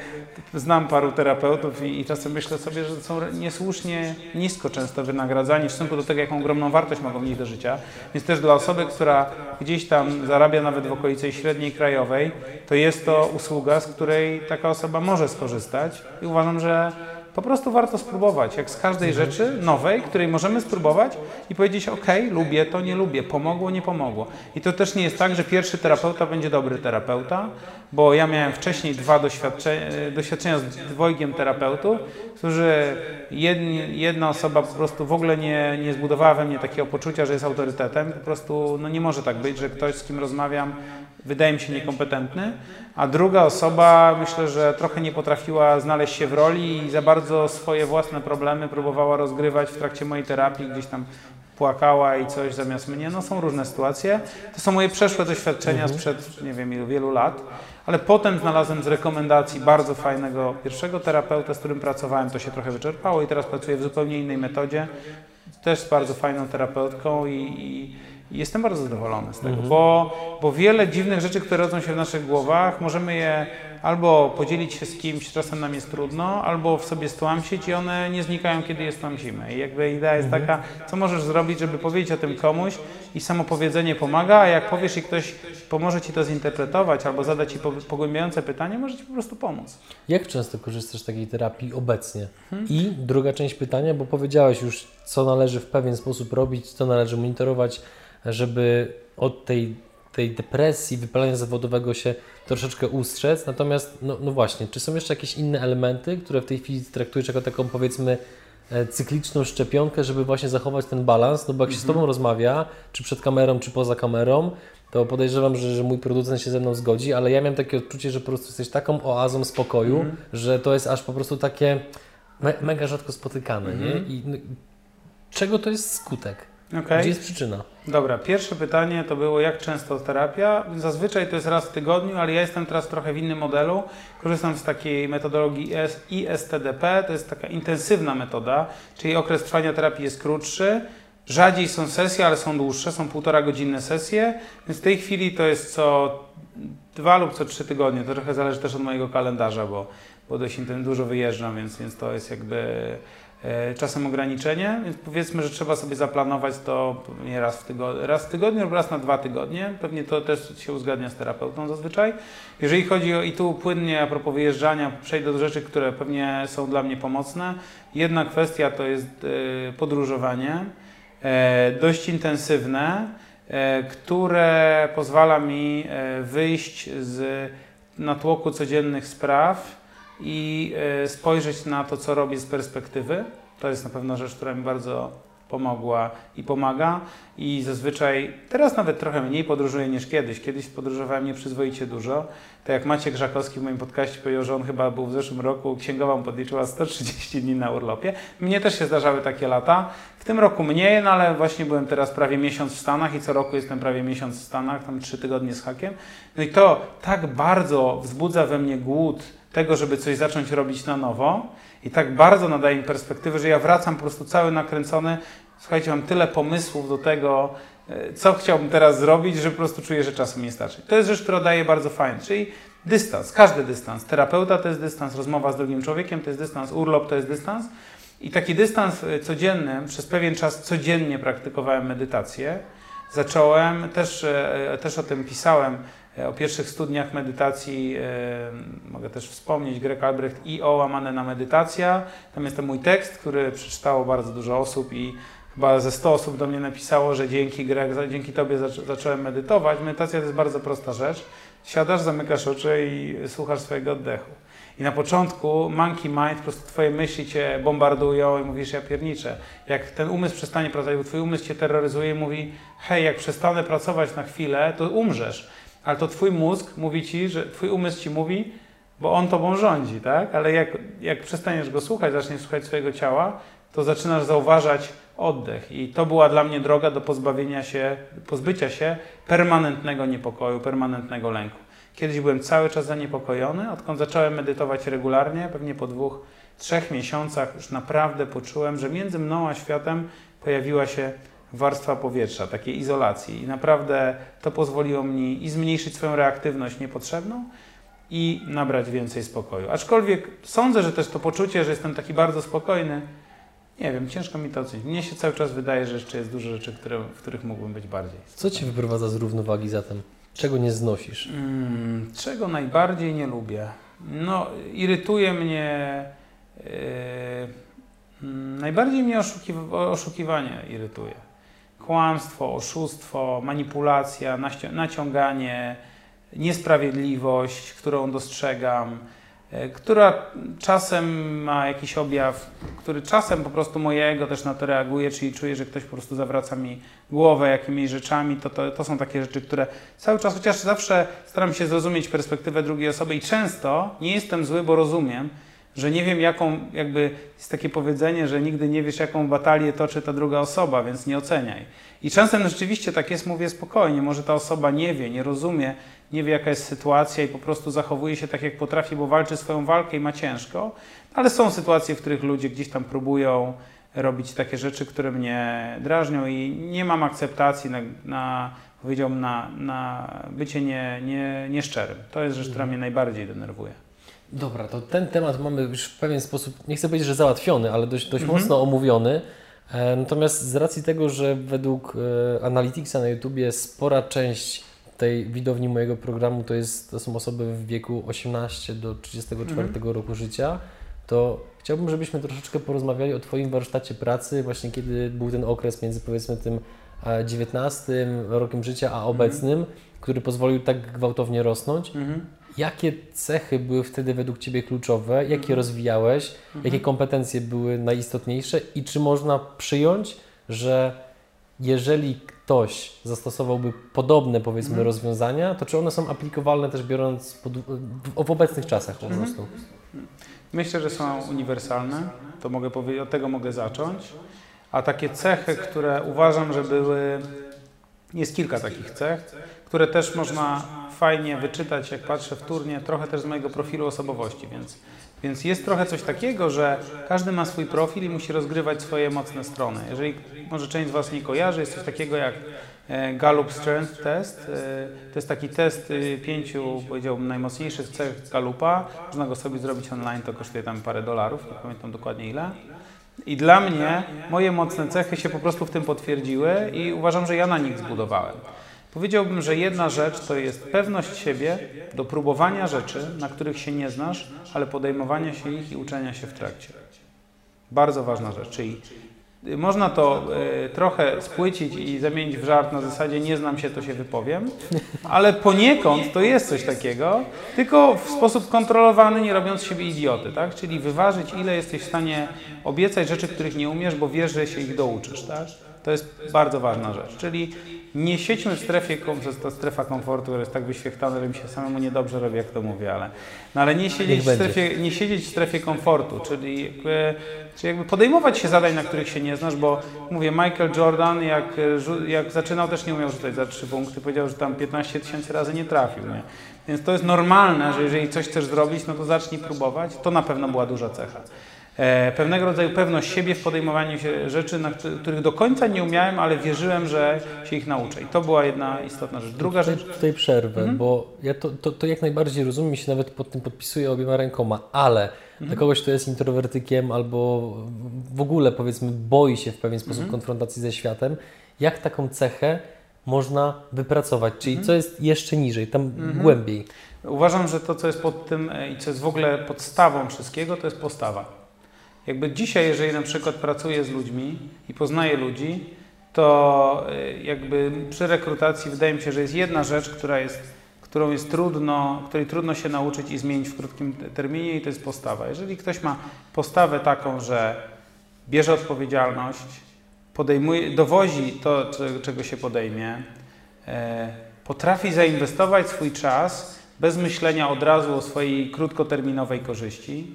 znam paru terapeutów i, i czasem myślę sobie, że są niesłusznie nisko często wynagradzani w stosunku do tego, jaką ogromną wartość mogą mieć do życia. Więc też dla osoby, która gdzieś tam zarabia nawet w okolicy średniej krajowej, to jest to usługa, z której taka osoba może skorzystać i uważam, że po prostu warto spróbować, jak z każdej rzeczy nowej, której możemy spróbować i powiedzieć, ok, lubię to, nie lubię, pomogło, nie pomogło. I to też nie jest tak, że pierwszy terapeuta będzie dobry terapeuta, bo ja miałem wcześniej dwa doświadczenia, doświadczenia z dwojgiem terapeutów, którzy jedni, jedna osoba po prostu w ogóle nie, nie zbudowała we mnie takiego poczucia, że jest autorytetem. Po prostu no nie może tak być, że ktoś, z kim rozmawiam, wydaje mi się niekompetentny, a druga osoba myślę, że trochę nie potrafiła znaleźć się w roli i za bardzo swoje własne problemy próbowała rozgrywać w trakcie mojej terapii, gdzieś tam płakała i coś zamiast mnie. No są różne sytuacje. To są moje przeszłe doświadczenia sprzed nie wiem wielu lat, ale potem znalazłem z rekomendacji bardzo fajnego pierwszego terapeuta, z którym pracowałem, to się trochę wyczerpało i teraz pracuję w zupełnie innej metodzie, też z bardzo fajną terapeutką i, i i jestem bardzo zadowolony z tego, bo, bo wiele dziwnych rzeczy, które rodzą się w naszych głowach, możemy je albo podzielić się z kimś, czasem nam jest trudno, albo w sobie stłamsić i one nie znikają, kiedy je stłamsimy. I jakby idea jest taka, co możesz zrobić, żeby powiedzieć o tym komuś i samo powiedzenie pomaga, a jak powiesz i ktoś pomoże Ci to zinterpretować albo zada Ci po- pogłębiające pytanie, może Ci po prostu pomóc. Jak często korzystasz z takiej terapii obecnie? Hmm. I druga część pytania, bo powiedziałeś już, co należy w pewien sposób robić, co należy monitorować, żeby od tej, tej depresji, wypalenia zawodowego się troszeczkę ustrzec. Natomiast, no, no właśnie, czy są jeszcze jakieś inne elementy, które w tej chwili traktujesz jako taką, powiedzmy, e, cykliczną szczepionkę, żeby właśnie zachować ten balans? No bo jak się z Tobą rozmawia, czy przed kamerą, czy poza kamerą, to podejrzewam, że, że mój producent się ze mną zgodzi, ale ja miałem takie odczucie, że po prostu jesteś taką oazą spokoju, że to jest aż po prostu takie me, mega rzadko spotykane, nie? I no, czego to jest skutek? Okej. Gdzie jest przyczyna? Dobra, pierwsze pytanie to było, jak często terapia? Zazwyczaj to jest raz w tygodniu, ale ja jestem teraz trochę w innym modelu. Korzystam z takiej metodologii IS ISTDP, to jest taka intensywna metoda, czyli okres trwania terapii jest krótszy. Rzadziej są sesje, ale są dłuższe, są półtora godzinne sesje, więc w tej chwili to jest co dwa lub co trzy tygodnie. To trochę zależy też od mojego kalendarza, bo, bo dość dużo wyjeżdżam, więc, więc to jest jakby czasem ograniczenie, więc powiedzmy, że trzeba sobie zaplanować to pewnie raz w, tygodniu, raz w tygodniu lub raz na dwa tygodnie. Pewnie to też się uzgadnia z terapeutą zazwyczaj. Jeżeli chodzi o i tu płynnie a propos wyjeżdżania, przejdę do rzeczy, które pewnie są dla mnie pomocne. Jedna kwestia to jest e, podróżowanie, e, dość intensywne, e, które pozwala mi e, wyjść z natłoku codziennych spraw i e, spojrzeć na to, co robię z perspektywy. To jest na pewno rzecz, która mi bardzo pomogła i pomaga. I zazwyczaj, teraz nawet trochę mniej podróżuję niż kiedyś. Kiedyś podróżowałem nieprzyzwoicie dużo. Tak jak Maciek Żakowski w moim podcaście powiedział, że on chyba był w zeszłym roku, księgowa mu podliczyła 130 dni na urlopie. Mnie też się zdarzały takie lata. W tym roku mniej, no ale właśnie byłem teraz prawie miesiąc w Stanach i co roku jestem prawie miesiąc w Stanach, tam trzy tygodnie z hakiem. No i to tak bardzo wzbudza we mnie głód tego, żeby coś zacząć robić na nowo i tak bardzo nadaje mi perspektywy, że ja wracam po prostu cały nakręcony. Słuchajcie, mam tyle pomysłów do tego, e, co chciałbym teraz zrobić, że po prostu czuję, że czasu nie starczy. To jest rzecz, która daje bardzo fajnie, czyli dystans, każdy dystans. Terapeuta to jest dystans, rozmowa z drugim człowiekiem to jest dystans, urlop to jest dystans. I taki dystans y, codzienny, przez pewien czas codziennie praktykowałem medytację. Zacząłem, też, e, też o tym pisałem, e, o pierwszych studniach medytacji, e, mogę też wspomnieć, Greg Albrecht i o łamane na medytacja. Tam jest ten mój tekst, który przeczytało bardzo dużo osób i chyba ze 100 osób do mnie napisało, że dzięki Greg, dzięki Tobie zacząłem medytować. Medytacja to jest bardzo prosta rzecz. Siadasz, zamykasz oczy i słuchasz swojego oddechu. I na początku monkey mind, po prostu twoje myśli cię bombardują i mówisz, ja pierniczę. Jak ten umysł przestanie pracować, bo twój umysł cię terroryzuje i mówi, hej, jak przestanę pracować na chwilę, to umrzesz. Ale to twój mózg mówi ci, że twój umysł ci mówi, bo on tobą rządzi, tak? Ale jak, jak przestaniesz go słuchać, zaczniesz słuchać swojego ciała, to zaczynasz zauważać oddech. I to była dla mnie droga do pozbawienia się, pozbycia się permanentnego niepokoju, permanentnego lęku. Kiedyś byłem cały czas zaniepokojony, odkąd zacząłem medytować regularnie, pewnie po dwóch, trzech miesiącach już naprawdę poczułem, że między mną a światem pojawiła się warstwa powietrza, takiej izolacji. I naprawdę to pozwoliło mi i zmniejszyć swoją reaktywność niepotrzebną i nabrać więcej spokoju. Aczkolwiek sądzę, że też to poczucie, że jestem taki bardzo spokojny, nie wiem, ciężko mi to ocenić. Mnie się cały czas wydaje, że jeszcze jest dużo rzeczy, które, w których mógłbym być bardziej. Co Ci wyprowadza z równowagi zatem? Czego nie znosisz? Hmm, czego najbardziej nie lubię? No, irytuje mnie. Yy, najbardziej mnie oszukiw oszukiwanie irytuje. Kłamstwo, oszustwo, manipulacja, naciąganie, niesprawiedliwość, którą dostrzegam E, która czasem ma jakiś objaw, który czasem po prostu mojego też na to reaguje, czyli czuję, że ktoś po prostu zawraca mi głowę jakimiś rzeczami, to, to, to są takie rzeczy, które cały czas, chociaż zawsze staram się zrozumieć perspektywę drugiej osoby i często nie jestem zły, bo rozumiem, że nie wiem jaką, jakby jest takie powiedzenie, że nigdy nie wiesz jaką batalię toczy ta druga osoba, więc nie oceniaj. I czasem rzeczywiście tak jest, mówię spokojnie, może ta osoba nie wie, nie rozumie, nie wie jaka jest sytuacja i po prostu zachowuje się tak jak potrafi, bo walczy swoją walkę i ma ciężko, ale są sytuacje, w których ludzie gdzieś tam próbują robić takie rzeczy, które mnie drażnią i nie mam akceptacji na, na powiedziałbym, na, na bycie nie, nie, nieszczerym. To jest rzecz, która mnie najbardziej denerwuje. Dobra, to ten temat mamy już w pewien sposób, nie chcę powiedzieć, że załatwiony, ale dość, dość mhm. mocno omówiony. E, natomiast z racji tego, że według e, Analyticsa na YouTubie spora część tej widowni mojego programu to, jest, to są osoby w wieku 18 do 34 mhm. roku życia, to chciałbym, żebyśmy troszeczkę porozmawiali o Twoim warsztacie pracy, właśnie kiedy był ten okres między powiedzmy tym 19 e, rokiem życia a obecnym, mhm. który pozwolił tak gwałtownie rosnąć. Mhm. Jakie cechy były wtedy według Ciebie kluczowe? Jakie mhm. rozwijałeś? Mhm. Jakie kompetencje były najistotniejsze? I czy można przyjąć, że jeżeli ktoś zastosowałby podobne, powiedzmy, mhm. rozwiązania, to czy one są aplikowalne też biorąc pod, w obecnych czasach po mhm. prostu? Myślę, że są uniwersalne. To mogę powiedzieć, od tego mogę zacząć. A takie cechy, które uważam, że były, jest kilka takich cech, które też można fajnie wyczytać, jak patrzę w turnie, trochę też z mojego profilu osobowości, więc, więc jest trochę coś takiego, że każdy ma swój profil i musi rozgrywać swoje mocne strony. Jeżeli może część z Was nie kojarzy, jest coś takiego jak e, Gallup Strength Test. E, to jest taki test y, pięciu, powiedziałbym, najmocniejszych cech Gallupa. Można go sobie zrobić online, to kosztuje tam parę dolarów, nie pamiętam dokładnie ile. I dla mnie moje mocne cechy się po prostu w tym potwierdziły i uważam, że ja na nich zbudowałem. Powiedziałbym, że jedna rzecz to jest pewność siebie do próbowania rzeczy, na których się nie znasz, ale podejmowania się ich i uczenia się w trakcie. Bardzo ważna rzecz, czyli można to y, trochę spłycić i zamienić w żart na zasadzie nie znam się, to się wypowiem, ale poniekąd to jest coś takiego, tylko w sposób kontrolowany, nie robiąc siebie idioty, tak? Czyli wyważyć, ile jesteś w stanie obiecać rzeczy, których nie umiesz, bo wiesz, że się ich douczysz, tak? To jest bardzo ważna rzecz. Czyli nie siedźmy w strefie, ta strefa komfortu, która jest tak wyświechtana, że mi się samemu niedobrze robi, jak to mówię, ale, no ale nie, siedzieć w strefie, nie siedzieć w strefie komfortu, czyli jakby, czyli jakby podejmować się zadań, na których się nie znasz, bo mówię, Michael Jordan, jak, jak zaczynał, też nie umiał rzucać za trzy punkty, powiedział, że tam 15 tysięcy razy nie trafił, nie? Więc to jest normalne, że jeżeli coś chcesz zrobić, no to zacznij próbować. To na pewno była duża cecha. E, pewnego rodzaju pewność siebie w podejmowaniu się rzeczy, na któ- których do końca nie umiałem, ale wierzyłem, że się ich nauczę. I to była jedna istotna rzecz. Druga Tutaj, rzecz, tutaj przerwę, Mhm. bo ja to, to, to jak najbardziej rozumiem się nawet pod tym podpisuję obiema rękoma, ale Mhm. dla kogoś, kto jest introwertykiem albo w ogóle powiedzmy boi się w pewien sposób Mhm. konfrontacji ze światem, jak taką cechę można wypracować? Czyli Mhm. co jest jeszcze niżej, tam głębiej? uważam, że to, co jest pod tym e, i co jest w ogóle podstawą wszystkiego, to jest postawa. Jakby dzisiaj, jeżeli na przykład pracuję z ludźmi i poznaję ludzi, to e, jakby przy rekrutacji wydaje mi się, że jest jedna rzecz, która jest, którą jest trudno, której trudno się nauczyć i zmienić w krótkim te- terminie i to jest postawa. Jeżeli ktoś ma postawę taką, że bierze odpowiedzialność, podejmuje, dowozi to, cze- czego się podejmie, e, potrafi zainwestować swój czas bez myślenia od razu o swojej krótkoterminowej korzyści,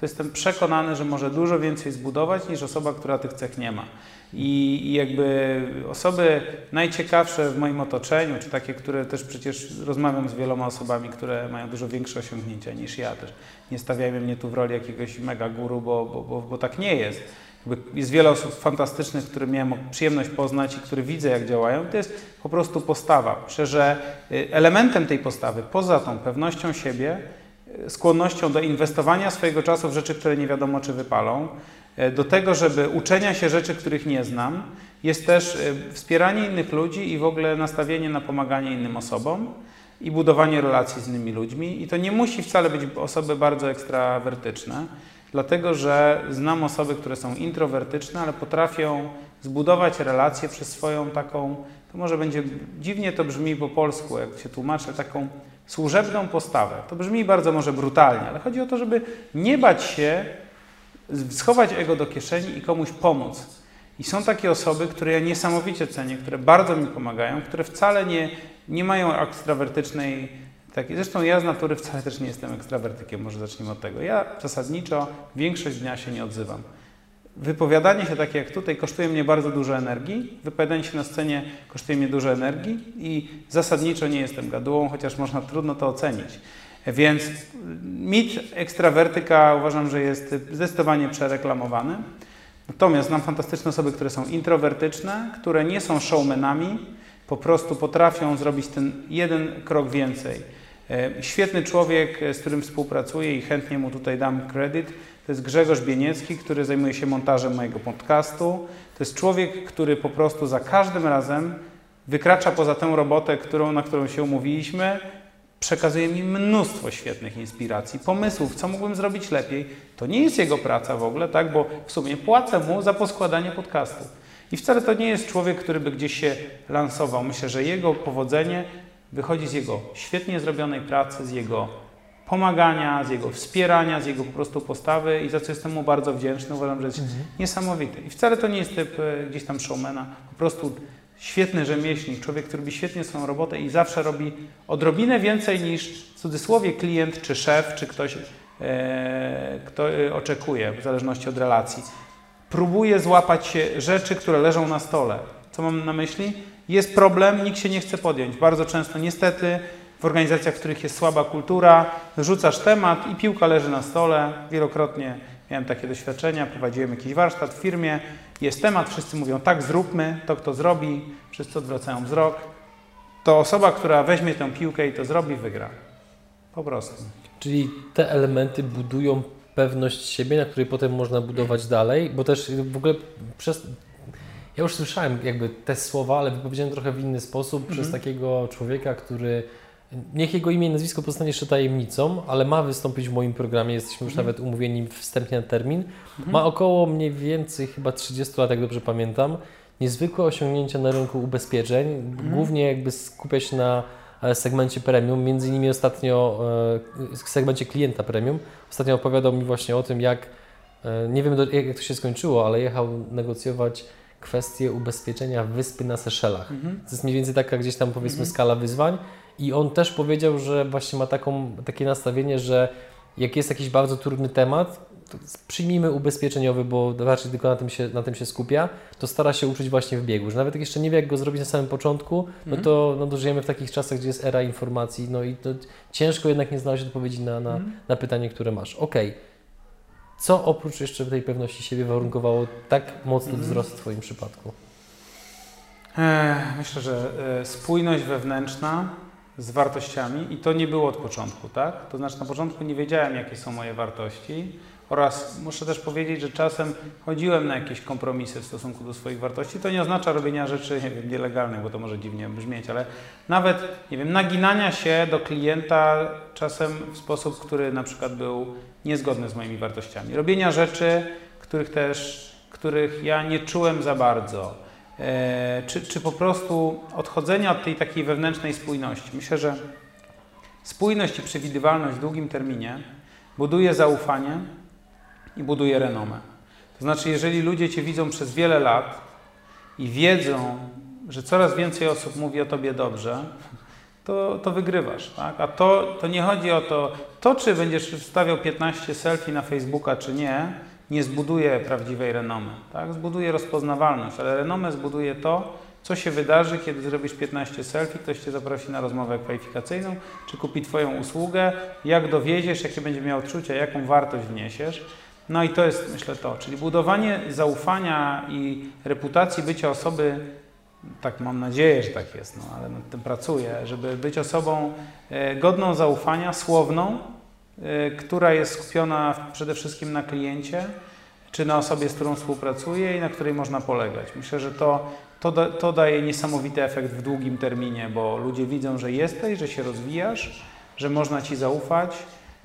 to jestem przekonany, że może dużo więcej zbudować niż osoba, która tych cech nie ma. I, I jakby osoby najciekawsze w moim otoczeniu, czy takie, które też przecież rozmawiam z wieloma osobami, które mają dużo większe osiągnięcia niż ja też. Nie stawiajmy mnie tu w roli jakiegoś mega guru, bo, bo, bo, bo tak nie jest. Jakby Jest wiele osób fantastycznych, które miałem przyjemność poznać i które widzę, jak działają. To jest po prostu postawa. Myślę, że y, elementem tej postawy, poza tą pewnością siebie, skłonnością do inwestowania swojego czasu w rzeczy, które nie wiadomo, czy wypalą, y, do tego, żeby uczenia się rzeczy, których nie znam, jest też y, wspieranie innych ludzi i w ogóle nastawienie na pomaganie innym osobom i budowanie relacji z innymi ludźmi. I to nie musi wcale być osoby bardzo ekstrawertyczne. Dlatego, że znam osoby, które są introwertyczne, ale potrafią zbudować relacje przez swoją taką, to może będzie dziwnie to brzmi po polsku, jak się tłumaczę, taką służebną postawę. To brzmi bardzo może brutalnie, ale chodzi o to, żeby nie bać się schować ego do kieszeni i komuś pomóc. I są takie osoby, które ja niesamowicie cenię, które bardzo mi pomagają, które wcale nie, nie mają ekstrawertycznej takiej. Zresztą ja z natury wcale też nie jestem ekstrawertykiem, może zacznijmy od tego. Ja zasadniczo większość dnia się nie odzywam. Wypowiadanie się takie jak tutaj kosztuje mnie bardzo dużo energii, wypowiadanie się na scenie kosztuje mnie dużo energii i zasadniczo nie jestem gadułą, chociaż można trudno to ocenić. Więc mit ekstrawertyka uważam, że jest zdecydowanie przereklamowany. Natomiast znam fantastyczne osoby, które są introwertyczne, które nie są showmanami, po prostu potrafią zrobić ten jeden krok więcej. E, Świetny człowiek, e, z którym współpracuję i chętnie mu tutaj dam kredyt, to jest Grzegorz Bieniecki, który zajmuje się montażem mojego podcastu. To jest człowiek, który po prostu za każdym razem wykracza poza tę robotę, którą, na którą się umówiliśmy, przekazuje mi mnóstwo świetnych inspiracji, pomysłów, co mógłbym zrobić lepiej. To nie jest jego praca w ogóle, tak, bo w sumie płacę mu za poskładanie podcastu. I wcale to nie jest człowiek, który by gdzieś się lansował. Myślę, że jego powodzenie wychodzi z jego świetnie zrobionej pracy, z jego pomagania, z jego wspierania, z jego po prostu postawy i za co jestem mu bardzo wdzięczny. Uważam, że jest niesamowity. I wcale to nie jest typ e, gdzieś tam showmana, po prostu świetny rzemieślnik, człowiek, który robi świetnie swoją robotę i zawsze robi odrobinę więcej niż w cudzysłowie klient, czy szef, czy ktoś, e, kto e, oczekuje, w zależności od relacji. Próbuje złapać rzeczy, które leżą na stole. Co mam na myśli? Jest problem, nikt się nie chce podjąć. Bardzo często, niestety, w organizacjach, w których jest słaba kultura, rzucasz temat i piłka leży na stole. Wielokrotnie miałem takie doświadczenia, prowadziłem jakiś warsztat w firmie, jest temat, wszyscy mówią tak, zróbmy, to kto zrobi, wszyscy odwracają wzrok. To osoba, która weźmie tę piłkę i to zrobi, wygra. Po prostu. Czyli te elementy budują pewność siebie, na której potem można budować dalej, bo też w ogóle przez... Ja już słyszałem jakby te słowa, ale wypowiedziałem trochę w inny sposób przez takiego człowieka, który niech jego imię i nazwisko pozostanie jeszcze tajemnicą, ale ma wystąpić w moim programie, jesteśmy już nawet umówieni wstępnie na termin. Ma około mniej więcej chyba 30 lat, jak dobrze pamiętam. Niezwykłe osiągnięcia na rynku ubezpieczeń, głównie jakby skupia się na e, segmencie premium, między innymi ostatnio e, w segmencie klienta premium. Ostatnio opowiadał mi właśnie o tym, jak, e, nie wiem jak to się skończyło, ale jechał negocjować kwestię ubezpieczenia wyspy na Seszelach. Mhm. To jest mniej więcej taka gdzieś tam powiedzmy skala wyzwań i on też powiedział, że właśnie ma taką, takie nastawienie, że jak jest jakiś bardzo trudny temat, to przyjmijmy ubezpieczeniowy, bo raczej tylko na tym, się, na tym się skupia, to stara się uczyć właśnie w biegu, że nawet jak jeszcze nie wie, jak go zrobić na samym początku, no Mhm. to, no żyjemy w takich czasach, gdzie jest era informacji, no i to ciężko jednak nie znaleźć odpowiedzi na, na, Mhm. na pytanie, które masz. Okej, co oprócz jeszcze tej pewności siebie warunkowało tak mocny Mhm. wzrost w Twoim przypadku? E, Myślę, że e, spójność wewnętrzna z wartościami i to nie było od początku, tak? To znaczy na początku nie wiedziałem, jakie są moje wartości oraz muszę też powiedzieć, że czasem chodziłem na jakieś kompromisy w stosunku do swoich wartości. To nie oznacza robienia rzeczy nie wiem, nielegalnych, bo to może dziwnie brzmieć, ale nawet, nie wiem, naginania się do klienta czasem w sposób, który na przykład był niezgodny z moimi wartościami. Robienia rzeczy, których też, których ja nie czułem za bardzo. E, czy, czy po prostu odchodzenia od tej takiej wewnętrznej spójności. Myślę, że spójność i przewidywalność w długim terminie buduje zaufanie i buduje renomę. To znaczy, jeżeli ludzie Cię widzą przez wiele lat i wiedzą, że coraz więcej osób mówi o Tobie dobrze, to, to wygrywasz. Tak? A to, to nie chodzi o to, to czy będziesz wstawiał 15 selfie na Facebooka, czy nie, nie zbuduje prawdziwej renomy. Tak? Zbuduje rozpoznawalność, ale renomę zbuduje to, co się wydarzy, kiedy zrobisz 15 selfie, ktoś Cię zaprosi na rozmowę kwalifikacyjną, czy kupi Twoją usługę, jak dowieziesz, jakie będzie miał odczucia, jaką wartość wniesiesz. No i to jest, myślę, to, czyli budowanie zaufania i reputacji bycia osoby, tak mam nadzieję, że tak jest, no, ale nad tym pracuję, żeby być osobą e, godną zaufania, słowną, która jest skupiona przede wszystkim na kliencie, czy na osobie, z którą współpracuję i na której można polegać. Myślę, że to, to, to daje niesamowity efekt w długim terminie, bo ludzie widzą, że jesteś, że się rozwijasz, że można Ci zaufać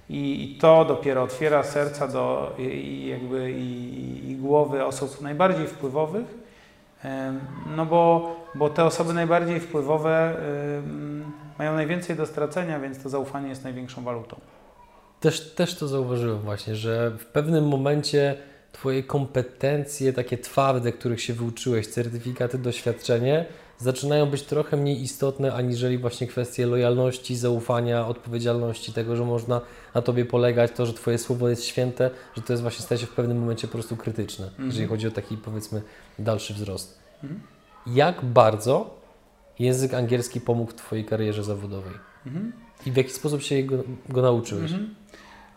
i, i to dopiero otwiera serca do, i, jakby i, i głowy osób najbardziej wpływowych, no bo, bo te osoby najbardziej wpływowe mają najwięcej do stracenia, więc to zaufanie jest największą walutą. Też, też to zauważyłem właśnie, że w pewnym momencie Twoje kompetencje takie twarde, których się wyuczyłeś, certyfikaty, doświadczenie, zaczynają być trochę mniej istotne, aniżeli właśnie kwestie lojalności, zaufania, odpowiedzialności, tego, że można na Tobie polegać, to, że Twoje słowo jest święte, że to jest właśnie staje się w pewnym momencie po prostu krytyczne, Mhm. jeżeli chodzi o taki powiedzmy dalszy wzrost. Mhm. Jak bardzo język angielski pomógł w Twojej karierze zawodowej? Mhm. I w jaki sposób się go, go nauczyłeś?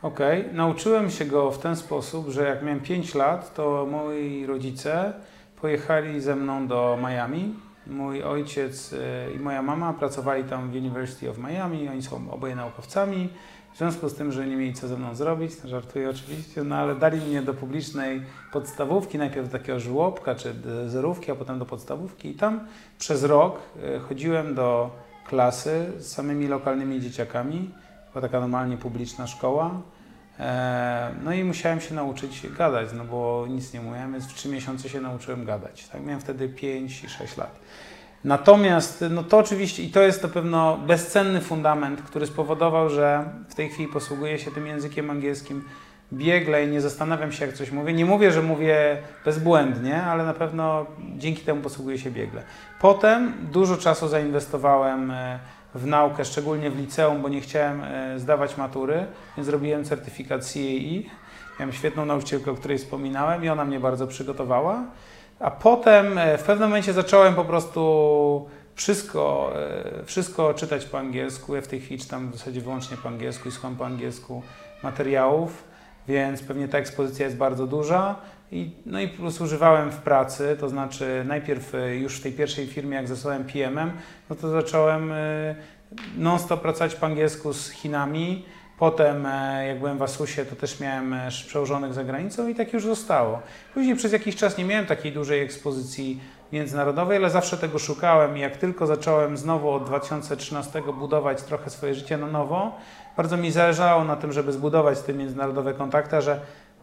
Okej, nauczyłem się go w ten sposób, że jak miałem 5 lat, to moi rodzice pojechali ze mną do Miami. Mój ojciec e, i moja mama pracowali tam w University of Miami, oni są oboje naukowcami. W związku z tym, że nie mieli co ze mną zrobić, żartuję oczywiście, no ale dali mnie do publicznej podstawówki, najpierw do takiego żłobka czy zerówki, a potem do podstawówki i tam przez rok e, chodziłem do klasy z samymi lokalnymi dzieciakami. Była taka normalnie publiczna szkoła. E, No i musiałem się nauczyć gadać, no bo nic nie mówiłem, więc w trzy miesiące się nauczyłem gadać. Tak? Miałem wtedy 5 i 6 lat. Natomiast, no to oczywiście, i to jest na pewno bezcenny fundament, który spowodował, że w tej chwili posługuję się tym językiem angielskim biegle i nie zastanawiam się, jak coś mówię. Nie mówię, że mówię bezbłędnie, ale na pewno dzięki temu posługuję się biegle. Potem dużo czasu zainwestowałem e, w naukę, szczególnie w liceum, bo nie chciałem e, zdawać matury, więc zrobiłem certyfikat CAE. Miałem świetną nauczycielkę, o której wspominałem i ona mnie bardzo przygotowała. A potem e, w pewnym momencie zacząłem po prostu wszystko, e, wszystko czytać po angielsku. Ja w tej chwili czytam w zasadzie wyłącznie po angielsku i słucham po angielsku materiałów, więc pewnie ta ekspozycja jest bardzo duża. I, no i plus używałem w pracy, to znaczy najpierw e, już w tej pierwszej firmie, jak zostałem PM-em, no to zacząłem e, non-stop pracować po angielsku z Chinami. Potem, e, jak byłem w Asusie, to też miałem e, przełożonych za granicą i tak już zostało. Później przez jakiś czas nie miałem takiej dużej ekspozycji międzynarodowej, ale zawsze tego szukałem i jak tylko zacząłem znowu od 2013 budować trochę swoje życie na nowo, bardzo mi zależało na tym, żeby zbudować te międzynarodowe kontakty, że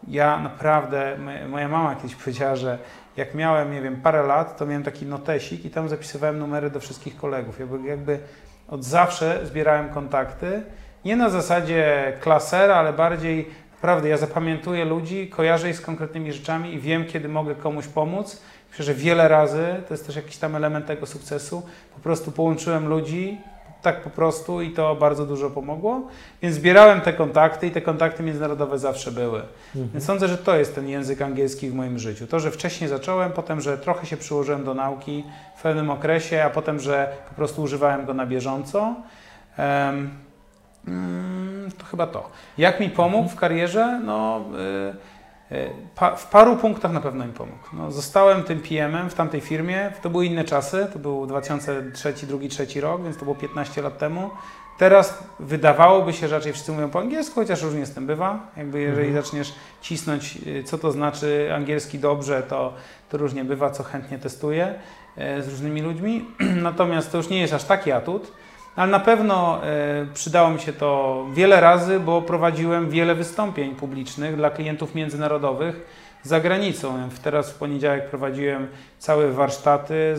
ja naprawdę, moja mama kiedyś powiedziała, że jak miałem, nie wiem, parę lat, to miałem taki notesik i tam zapisywałem numery do wszystkich kolegów. Jakby, jakby od zawsze zbierałem kontakty, nie na zasadzie klasera, ale bardziej naprawdę ja zapamiętuję ludzi, kojarzę ich z konkretnymi rzeczami i wiem, kiedy mogę komuś pomóc. Myślę, że wiele razy, to jest też jakiś tam element tego sukcesu, po prostu połączyłem ludzi tak po prostu i to bardzo dużo pomogło, więc zbierałem te kontakty i te kontakty międzynarodowe zawsze były. Mhm. Więc sądzę, że to jest ten język angielski w moim życiu. To, że wcześniej zacząłem, potem, że trochę się przyłożyłem do nauki w pewnym okresie, a potem, że po prostu używałem go na bieżąco. Mm, to chyba to. Jak mi pomógł w karierze? No, y, y, pa, w paru punktach na pewno mi pomógł. No, zostałem tym PM-em w tamtej firmie. To były inne czasy. To był 2003, 2003 rok, więc to było 15 lat temu. Teraz wydawałoby się, że raczej wszyscy mówią po angielsku, chociaż różnie z tym bywa. Jakby jeżeli Mhm. zaczniesz cisnąć, y, co to znaczy angielski dobrze, to, to różnie bywa, co chętnie testuję e, z różnymi ludźmi. Natomiast to już nie jest aż taki atut. Ale na pewno e, przydało mi się to wiele razy, bo prowadziłem wiele wystąpień publicznych dla klientów międzynarodowych za granicą. Teraz w poniedziałek prowadziłem całe warsztaty,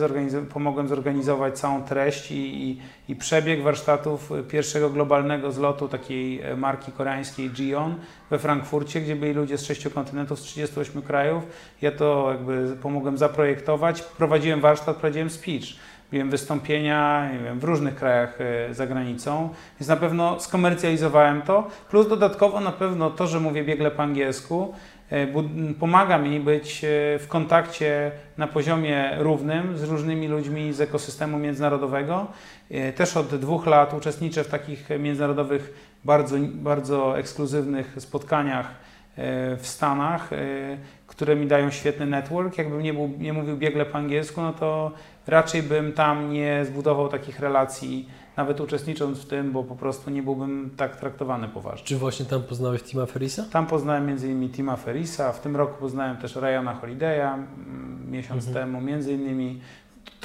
pomogłem zorganizować całą treść i, i, i przebieg warsztatów pierwszego globalnego zlotu takiej e, marki koreańskiej Gion we Frankfurcie, gdzie byli ludzie z sześciu kontynentów, z 38 krajów. Ja to jakby pomogłem zaprojektować. Prowadziłem warsztat, prowadziłem speech. Miałem wystąpienia nie wiem, w różnych krajach e, za granicą, więc na pewno skomercjalizowałem to. Plus dodatkowo na pewno to, że mówię biegle po angielsku, e, pomaga mi być e, w kontakcie na poziomie równym z różnymi ludźmi z ekosystemu międzynarodowego. Też od dwóch lat uczestniczę w takich międzynarodowych, bardzo, bardzo ekskluzywnych spotkaniach w Stanach, e, które mi dają świetny network. Jakbym nie, był, nie mówił biegle po angielsku, no to raczej bym tam nie zbudował takich relacji, nawet uczestnicząc w tym, bo po prostu nie byłbym tak traktowany poważnie. Czy właśnie tam poznałeś Tima Ferrisa? Tam poznałem m.in. Tima Ferrisa, w tym roku poznałem też Ryana Holiday'a mm, miesiąc Mhm. temu, między innymi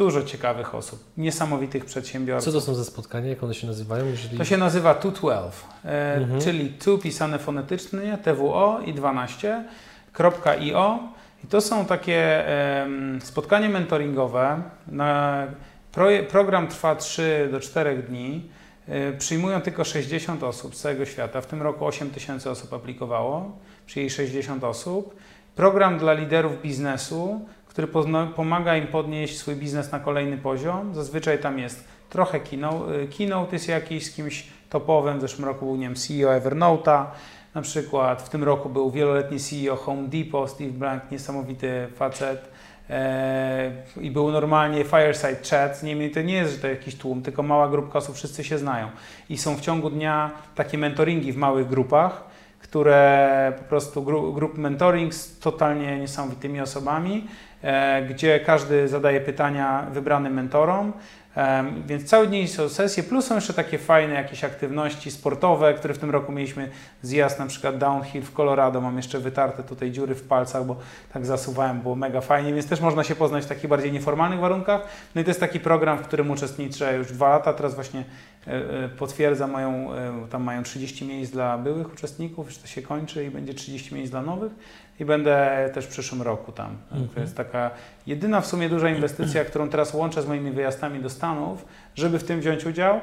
dużo ciekawych osób, niesamowitych przedsiębiorców. Co to są za spotkania? Jak one się nazywają? Jeżeli... To się nazywa 212, e, Mhm. czyli 2 pisane fonetycznie, TWO i 12, .io. I to są takie spotkania mentoringowe. Na, program trwa 3 do 4 dni. E, przyjmują tylko 60 osób z całego świata. W tym roku 8 tysięcy osób aplikowało, przyjęli 60 osób. Program dla liderów biznesu, który pomaga im podnieść swój biznes na kolejny poziom. Zazwyczaj tam jest trochę keynote, keynote jest jakiś z kimś topowym. W zeszłym roku był nie wiem, CEO Evernote'a na przykład. W tym roku był wieloletni CEO Home Depot, Steve Blank, niesamowity facet. Eee, I był normalnie fireside chat nimi. To nie jest, że to jakiś tłum, tylko mała grupka osób, wszyscy się znają. I są w ciągu dnia takie mentoringi w małych grupach, które po prostu gru, grup mentoring z totalnie niesamowitymi osobami, e, gdzie każdy zadaje pytania wybranym mentorom. Em, Więc cały dzień są sesje, plus są jeszcze takie fajne jakieś aktywności sportowe, które w tym roku mieliśmy zjazd na przykład downhill w Colorado, mam jeszcze wytarte tutaj dziury w palcach, bo tak zasuwałem, było mega fajnie, więc też można się poznać w takich bardziej nieformalnych warunkach. No i to jest taki program, w którym uczestniczę już dwa lata, teraz właśnie e, e, potwierdza moją, e, tam mają 30 miejsc dla byłych uczestników, już to się kończy i będzie 30 miejsc dla nowych i będę też w przyszłym roku tam. Mhm. To jest taka jedyna w sumie duża inwestycja, którą teraz łączę z moimi wyjazdami do Stanów, żeby w tym wziąć udział,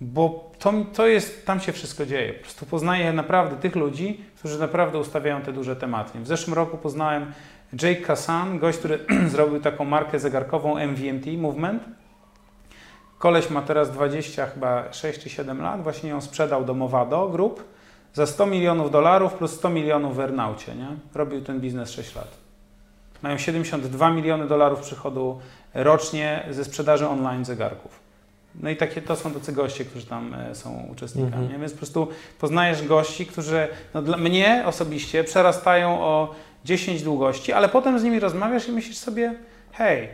bo to, to jest, tam się wszystko dzieje. Po prostu poznaję naprawdę tych ludzi, którzy naprawdę ustawiają te duże tematy. W zeszłym roku poznałem Jake Kassan, gość, który zrobił taką markę zegarkową MVMT, Movement. Koleś ma teraz 20, chyba 6 czy 7 lat, właśnie ją sprzedał do Movado Group za 100 milionów dolarów plus 100 milionów w Earnaucie, nie? Robił ten biznes 6 lat. Mają 72 miliony dolarów przychodu rocznie ze sprzedaży online zegarków. No i takie to są tacy goście, którzy tam e, są uczestnikami. Mhm. Więc po prostu poznajesz gości, którzy no, dla mnie osobiście przerastają o 10 długości, ale potem z nimi rozmawiasz i myślisz sobie, hej,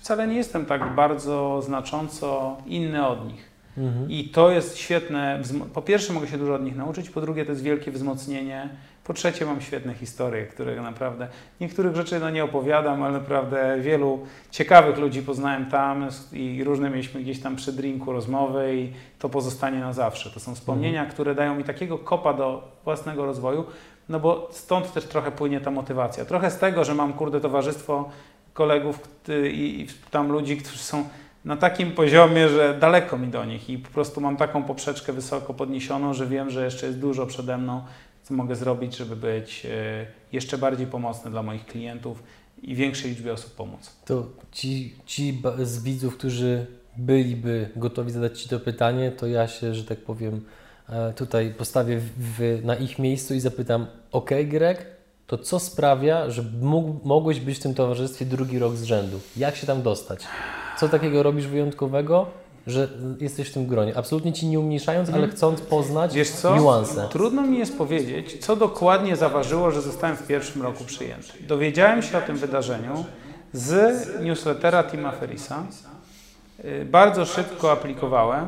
wcale nie jestem tak bardzo znacząco inny od nich. Mhm. I to jest świetne. Po pierwsze, mogę się dużo od nich nauczyć, po drugie, to jest wielkie wzmocnienie. Po trzecie, mam świetne historie, które naprawdę niektórych rzeczy no, nie opowiadam, ale naprawdę wielu ciekawych ludzi poznałem tam i różne mieliśmy gdzieś tam przy drinku rozmowy i to pozostanie na zawsze. To są wspomnienia, które dają mi takiego kopa do własnego rozwoju, no bo stąd też trochę płynie ta motywacja. Trochę z tego, że mam kurde towarzystwo kolegów i i tam ludzi, którzy są na takim poziomie, że daleko mi do nich i po prostu mam taką poprzeczkę wysoko podniesioną, że wiem, że jeszcze jest dużo przede mną, co mogę zrobić, żeby być e, jeszcze bardziej pomocny dla moich klientów i większej liczbie osób pomóc. To ci, ci z widzów, którzy byliby gotowi zadać Ci to pytanie, to ja się, że tak powiem, e, tutaj postawię w, na ich miejscu i zapytam, ok Greg, to co sprawia, że mógł, mogłeś być w tym towarzystwie drugi rok z rzędu? Jak się tam dostać? Co takiego robisz wyjątkowego, że jesteś w tym gronie? Absolutnie Ci nie umniejszając, ale chcąc poznać Wiesz co? niuanse. Trudno mi jest powiedzieć, co dokładnie zaważyło, że zostałem w pierwszym roku przyjęty. Dowiedziałem się o tym wydarzeniu z newslettera Tima Ferrisa. Y, Bardzo szybko aplikowałem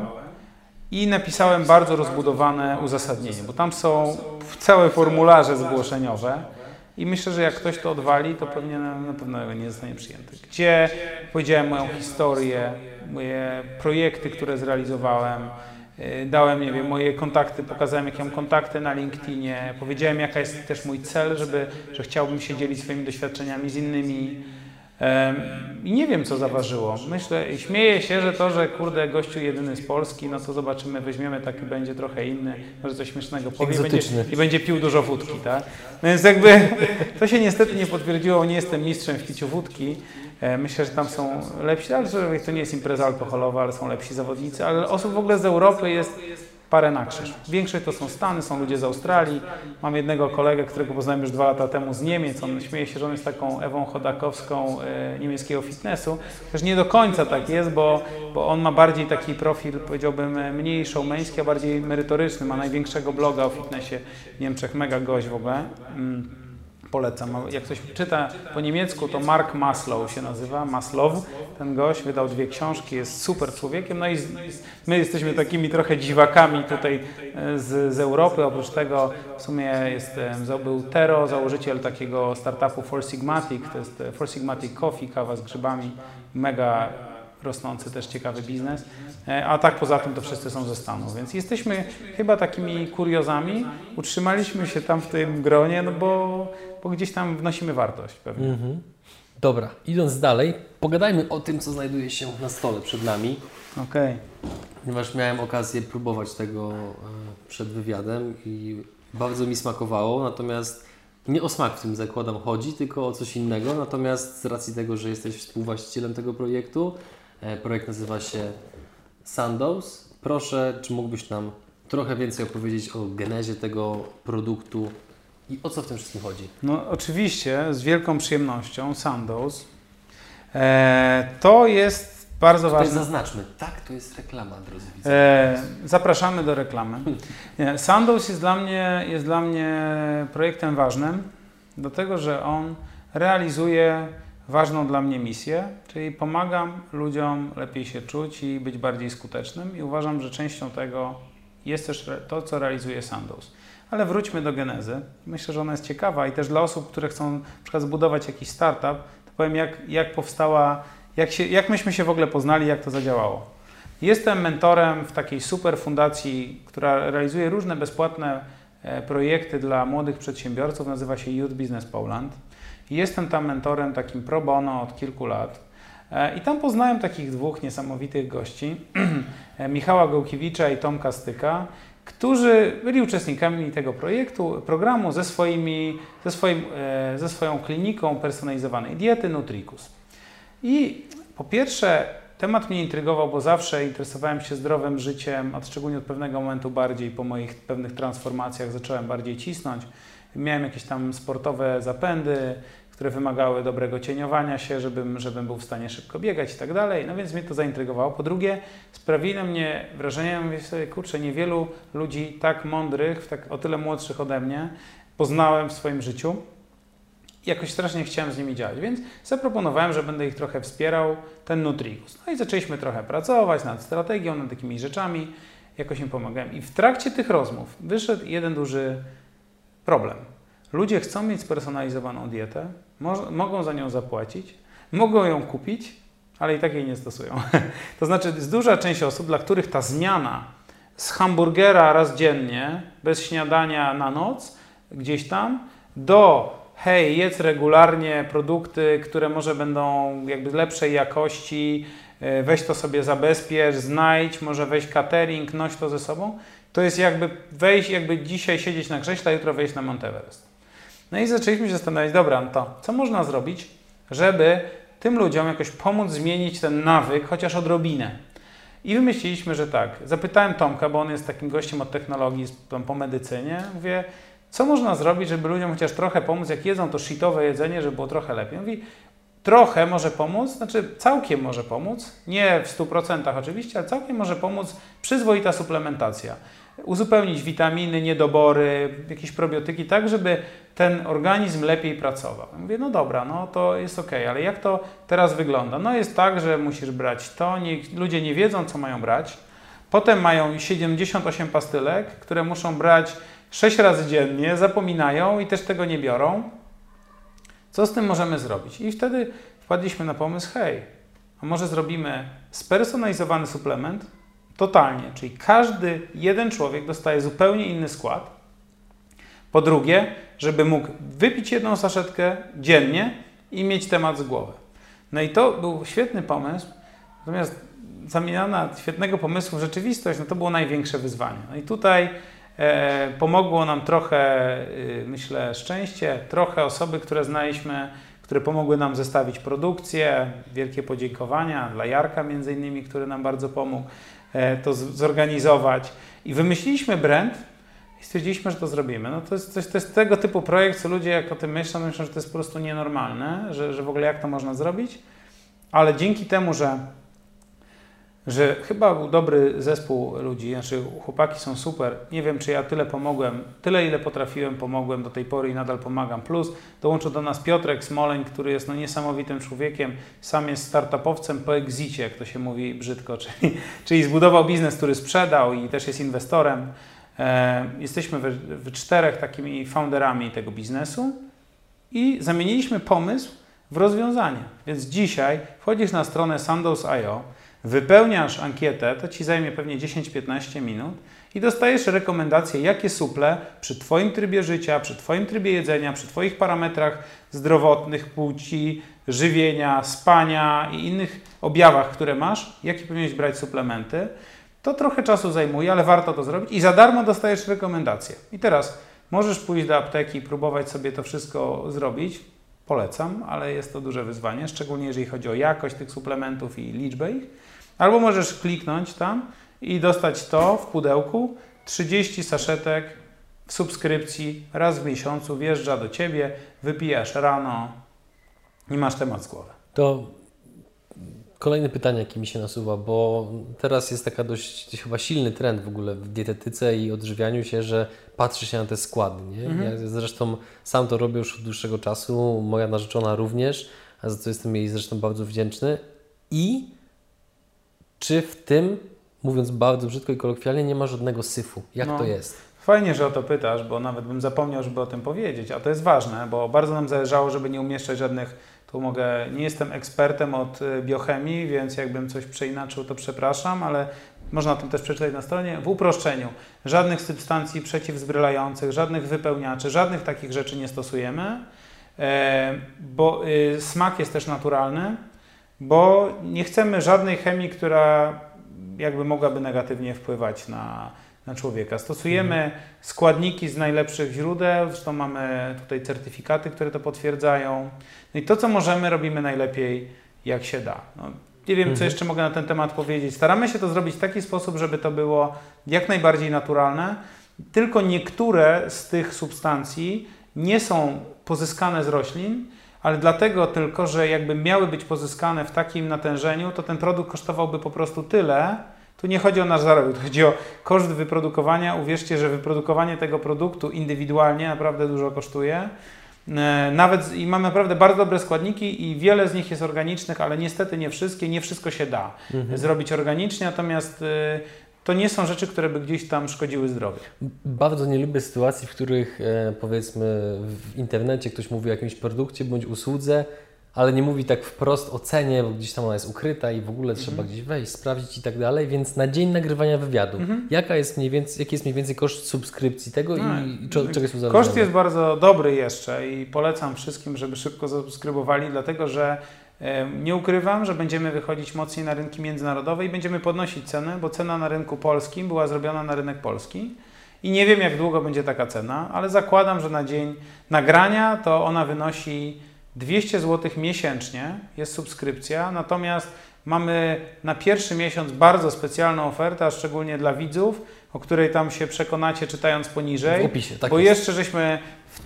i napisałem bardzo rozbudowane uzasadnienie, bo tam są całe formularze zgłoszeniowe i myślę, że jak ktoś to odwali, to pewnie na, na pewno nie zostanie przyjęty. Gdzie powiedziałem moją historię, moje projekty, które zrealizowałem, y, dałem, nie wiem, moje kontakty, pokazałem, jakie mam kontakty na LinkedInie, powiedziałem, jaka jest też mój cel, żeby, że chciałbym się dzielić swoimi doświadczeniami z innymi. I nie wiem, co zaważyło. Myślę, śmieję się, że to, że kurde, gościu jedyny z Polski, no to zobaczymy, weźmiemy taki, będzie trochę inny, może coś śmiesznego powie i będzie, i będzie pił dużo wódki, tak? No więc jakby to się niestety nie potwierdziło, nie jestem mistrzem w piciu wódki. E, Myślę, że tam są lepsi, ale to nie jest impreza alkoholowa, ale są lepsi zawodnicy, ale osób w ogóle z Europy jest parę na krzyż. Większość to są Stany, są ludzie z Australii. Mam jednego kolegę, którego poznałem już dwa lata temu z Niemiec. On śmieje się, że on jest taką Ewą Chodakowską e, niemieckiego fitnessu. Też nie do końca tak jest, bo, bo on ma bardziej taki profil, powiedziałbym, mniej showmeński, a bardziej merytoryczny. Ma największego bloga o fitnessie w Niemczech, mega gość w ogóle. Mm. Polecam. Jak ktoś czyta po niemiecku, to Mark Maslow się nazywa, Maslow. Ten gość wydał dwie książki, jest super człowiekiem. No i my jesteśmy takimi trochę dziwakami tutaj e, z, z Europy. Oprócz tego w sumie jest, za- był Tero, założyciel takiego startupu Four Sigmatic. To jest e, Four Sigmatic Coffee, kawa z grzybami. Mega rosnący też ciekawy biznes. E, A tak poza tym to wszyscy są ze Stanów, więc jesteśmy chyba takimi kuriozami. Utrzymaliśmy się tam w tym gronie, no bo, bo gdzieś tam wnosimy wartość pewnie. Mhm. Dobra, idąc dalej, pogadajmy o tym, co znajduje się na stole przed nami. Okej. Ponieważ miałem okazję próbować tego e, przed wywiadem i bardzo mi smakowało, natomiast nie o smak w tym zakładam chodzi, tylko o coś innego. Natomiast z racji tego, że jesteś współwłaścicielem tego projektu, e, projekt nazywa się Sandows. Proszę, czy mógłbyś nam trochę więcej opowiedzieć o genezie tego produktu i o co w tym wszystkim chodzi? No oczywiście, z wielką przyjemnością, Sandoz. E, to jest bardzo Tutaj ważne. zaznaczmy, tak, to jest reklama, drodzy widzowie. E, zapraszamy do reklamy. Sandoz jest dla, mnie, jest dla mnie projektem ważnym, dlatego że on realizuje ważną dla mnie misję, czyli pomagam ludziom lepiej się czuć i być bardziej skutecznym i uważam, że częścią tego jest też to, co realizuje Sandoz. Ale wróćmy do genezy. Myślę, że ona jest ciekawa i też dla osób, które chcą na przykład zbudować jakiś startup, to powiem jak, jak powstała, jak, się, jak myśmy się w ogóle poznali, jak to zadziałało. Jestem mentorem w takiej super fundacji, która realizuje różne bezpłatne e, projekty dla młodych przedsiębiorców, nazywa się Youth Business Poland. Jestem tam mentorem takim pro bono od kilku lat. E, I tam poznałem takich dwóch niesamowitych gości, e, Michała Gołkiewicza i Tomka Styka, którzy byli uczestnikami tego projektu, programu ze, swoimi, ze, swoim, e, ze swoją kliniką personalizowanej diety Nutricus. I po pierwsze, temat mnie intrygował, bo zawsze interesowałem się zdrowym życiem, a szczególnie od pewnego momentu bardziej po moich pewnych transformacjach zacząłem bardziej cisnąć. Miałem jakieś tam sportowe zapędy, które wymagały dobrego cieniowania się, żebym, żebym był w stanie szybko biegać i tak dalej. No więc mnie to zaintrygowało. Po drugie, sprawili na mnie wrażenie, mówię sobie, kurczę, niewielu ludzi tak mądrych, tak, o tyle młodszych ode mnie poznałem w swoim życiu. Jakoś strasznie chciałem z nimi działać, więc zaproponowałem, że będę ich trochę wspierał, ten Nutricus. No i zaczęliśmy trochę pracować nad strategią, nad takimi rzeczami, jakoś im pomagałem. I w trakcie tych rozmów wyszedł jeden duży problem. Ludzie chcą mieć spersonalizowaną dietę, mo- mogą za nią zapłacić, mogą ją kupić, ale i tak jej nie stosują. to znaczy, jest duża część osób, dla których ta zmiana z hamburgera raz dziennie, bez śniadania na noc, gdzieś tam, do hej, jedz regularnie produkty, które może będą jakby lepszej jakości, e, weź to sobie zabezpiecz, znajdź, może weź catering, noś to ze sobą. To jest jakby wejść, jakby dzisiaj siedzieć na krześle, a jutro wejść na Mount Everest. No i zaczęliśmy się zastanawiać, dobra, no to co można zrobić, żeby tym ludziom jakoś pomóc zmienić ten nawyk, chociaż odrobinę. I wymyśliliśmy, że tak. Zapytałem Tomka, bo on jest takim gościem od technologii, po medycynie. Mówię, co można zrobić, żeby ludziom chociaż trochę pomóc, jak jedzą to shitowe jedzenie, żeby było trochę lepiej. Mówi, trochę może pomóc, znaczy całkiem może pomóc, nie w 100% oczywiście, ale całkiem może pomóc przyzwoita suplementacja. Uzupełnić witaminy, niedobory, jakieś probiotyki, tak żeby ten organizm lepiej pracował. mówię, no dobra, no to jest ok, ale jak to teraz wygląda? No jest tak, że musisz brać to, nie, ludzie nie wiedzą, co mają brać, potem mają 78 pastylek, które muszą brać 6 razy dziennie, zapominają i też tego nie biorą. Co z tym możemy zrobić? I wtedy wpadliśmy na pomysł, hej, a może zrobimy spersonalizowany suplement? Totalnie, czyli każdy jeden człowiek dostaje zupełnie inny skład. Po drugie, żeby mógł wypić jedną saszetkę dziennie i mieć temat z głowy. No i to był świetny pomysł, natomiast zamiana świetnego pomysłu w rzeczywistość, no to było największe wyzwanie. No i tutaj e, pomogło nam trochę, e, myślę, szczęście, trochę osoby, które znaliśmy, które pomogły nam zestawić produkcję. Wielkie podziękowania dla Jarka między innymi, który nam bardzo pomógł to zorganizować. I wymyśliliśmy brand, i stwierdziliśmy, że to zrobimy. No to jest, to, jest, to jest tego typu projekt, co ludzie jak o tym myślą, myślą, że to jest po prostu nienormalne, że, że w ogóle jak to można zrobić. Ale dzięki temu, że, że chyba był dobry zespół ludzi, znaczy chłopaki są super. Nie wiem, czy ja tyle pomogłem, tyle ile potrafiłem, pomogłem do tej pory i nadal pomagam. Plus dołączył do nas Piotrek Smoleń, który jest no, niesamowitym człowiekiem, sam jest startupowcem po exicie, jak to się mówi brzydko, czyli, czyli zbudował biznes, który sprzedał i też jest inwestorem. E, jesteśmy we, we czterech takimi founderami tego biznesu i zamieniliśmy pomysł w rozwiązanie. Więc dzisiaj wchodzisz na stronę Sandoz.io, wypełniasz ankietę, to ci zajmie pewnie 10-15 minut i dostajesz rekomendacje, jakie suple przy Twoim trybie życia, przy Twoim trybie jedzenia, przy Twoich parametrach zdrowotnych, płci, żywienia, spania i innych objawach, które masz, jakie powinieneś brać suplementy. To trochę czasu zajmuje, ale warto to zrobić i za darmo dostajesz rekomendacje. I teraz możesz pójść do apteki i próbować sobie to wszystko zrobić. Polecam, ale jest to duże wyzwanie, szczególnie jeżeli chodzi o jakość tych suplementów i liczbę ich. Albo możesz kliknąć tam i dostać to w pudełku 30 saszetek w subskrypcji raz w miesiącu, wjeżdża do Ciebie, wypijasz rano i masz temat z głowy. To Kolejne pytanie, jakie mi się nasuwa, bo teraz jest taka dość chyba silny trend w ogóle w dietetyce i odżywianiu się, że patrzy się na te składy. Nie? Mhm. Ja zresztą sam to robię już od dłuższego czasu, moja narzeczona również, a za co jestem jej zresztą bardzo wdzięczny. I czy w tym, mówiąc bardzo brzydko i kolokwialnie, nie ma żadnego syfu? Jak no. to jest? Fajnie, że o to pytasz, bo nawet bym zapomniał, żeby o tym powiedzieć, a to jest ważne, bo bardzo nam zależało, żeby nie umieszczać żadnych tu mogę, nie jestem ekspertem od y, biochemii, więc jakbym coś przeinaczył, to przepraszam, ale można o tym też przeczytać na stronie. W uproszczeniu, żadnych substancji przeciwzbrylających, żadnych wypełniaczy, żadnych takich rzeczy nie stosujemy, e, bo y, smak jest też naturalny, bo nie chcemy żadnej chemii, która jakby mogłaby negatywnie wpływać na, na człowieka. Stosujemy mhm. składniki z najlepszych źródeł, zresztą mamy tutaj certyfikaty, które to potwierdzają. No i to, co możemy, robimy najlepiej, jak się da. No, nie wiem, co mhm. jeszcze mogę na ten temat powiedzieć. Staramy się to zrobić w taki sposób, żeby to było jak najbardziej naturalne. Tylko niektóre z tych substancji nie są pozyskane z roślin, ale dlatego tylko, że jakby miały być pozyskane w takim natężeniu, to ten produkt kosztowałby po prostu tyle, tu nie chodzi o nasz zarobek, chodzi o koszt wyprodukowania. Uwierzcie, że wyprodukowanie tego produktu indywidualnie naprawdę dużo kosztuje. E, nawet i mamy naprawdę bardzo dobre składniki i wiele z nich jest organicznych, ale niestety nie wszystkie, nie wszystko się da mhm. zrobić organicznie, natomiast e, to nie są rzeczy, które by gdzieś tam szkodziły zdrowiu. Bardzo nie lubię sytuacji, w których e, powiedzmy w internecie ktoś mówi o jakimś produkcie bądź usłudze, ale nie mówi tak wprost o cenie, bo gdzieś tam ona jest ukryta i w ogóle trzeba mhm. gdzieś wejść, sprawdzić i tak dalej, więc na dzień nagrywania wywiadu, mhm. jaka jest mniej więcej, jaki jest mniej więcej koszt subskrypcji tego no, i, i czego jest? Koszt jest bardzo dobry jeszcze i polecam wszystkim, żeby szybko zasubskrybowali, dlatego że nie ukrywam, że będziemy wychodzić mocniej na rynki międzynarodowe i będziemy podnosić ceny, bo cena na rynku polskim była zrobiona na rynek polski. I nie wiem, jak długo będzie taka cena, ale zakładam, że na dzień nagrania to ona wynosi 200 zł miesięcznie jest subskrypcja, natomiast mamy na pierwszy miesiąc bardzo specjalną ofertę, a szczególnie dla widzów, o której tam się przekonacie czytając poniżej. W opisie, tak bo jest. jeszcze żeśmy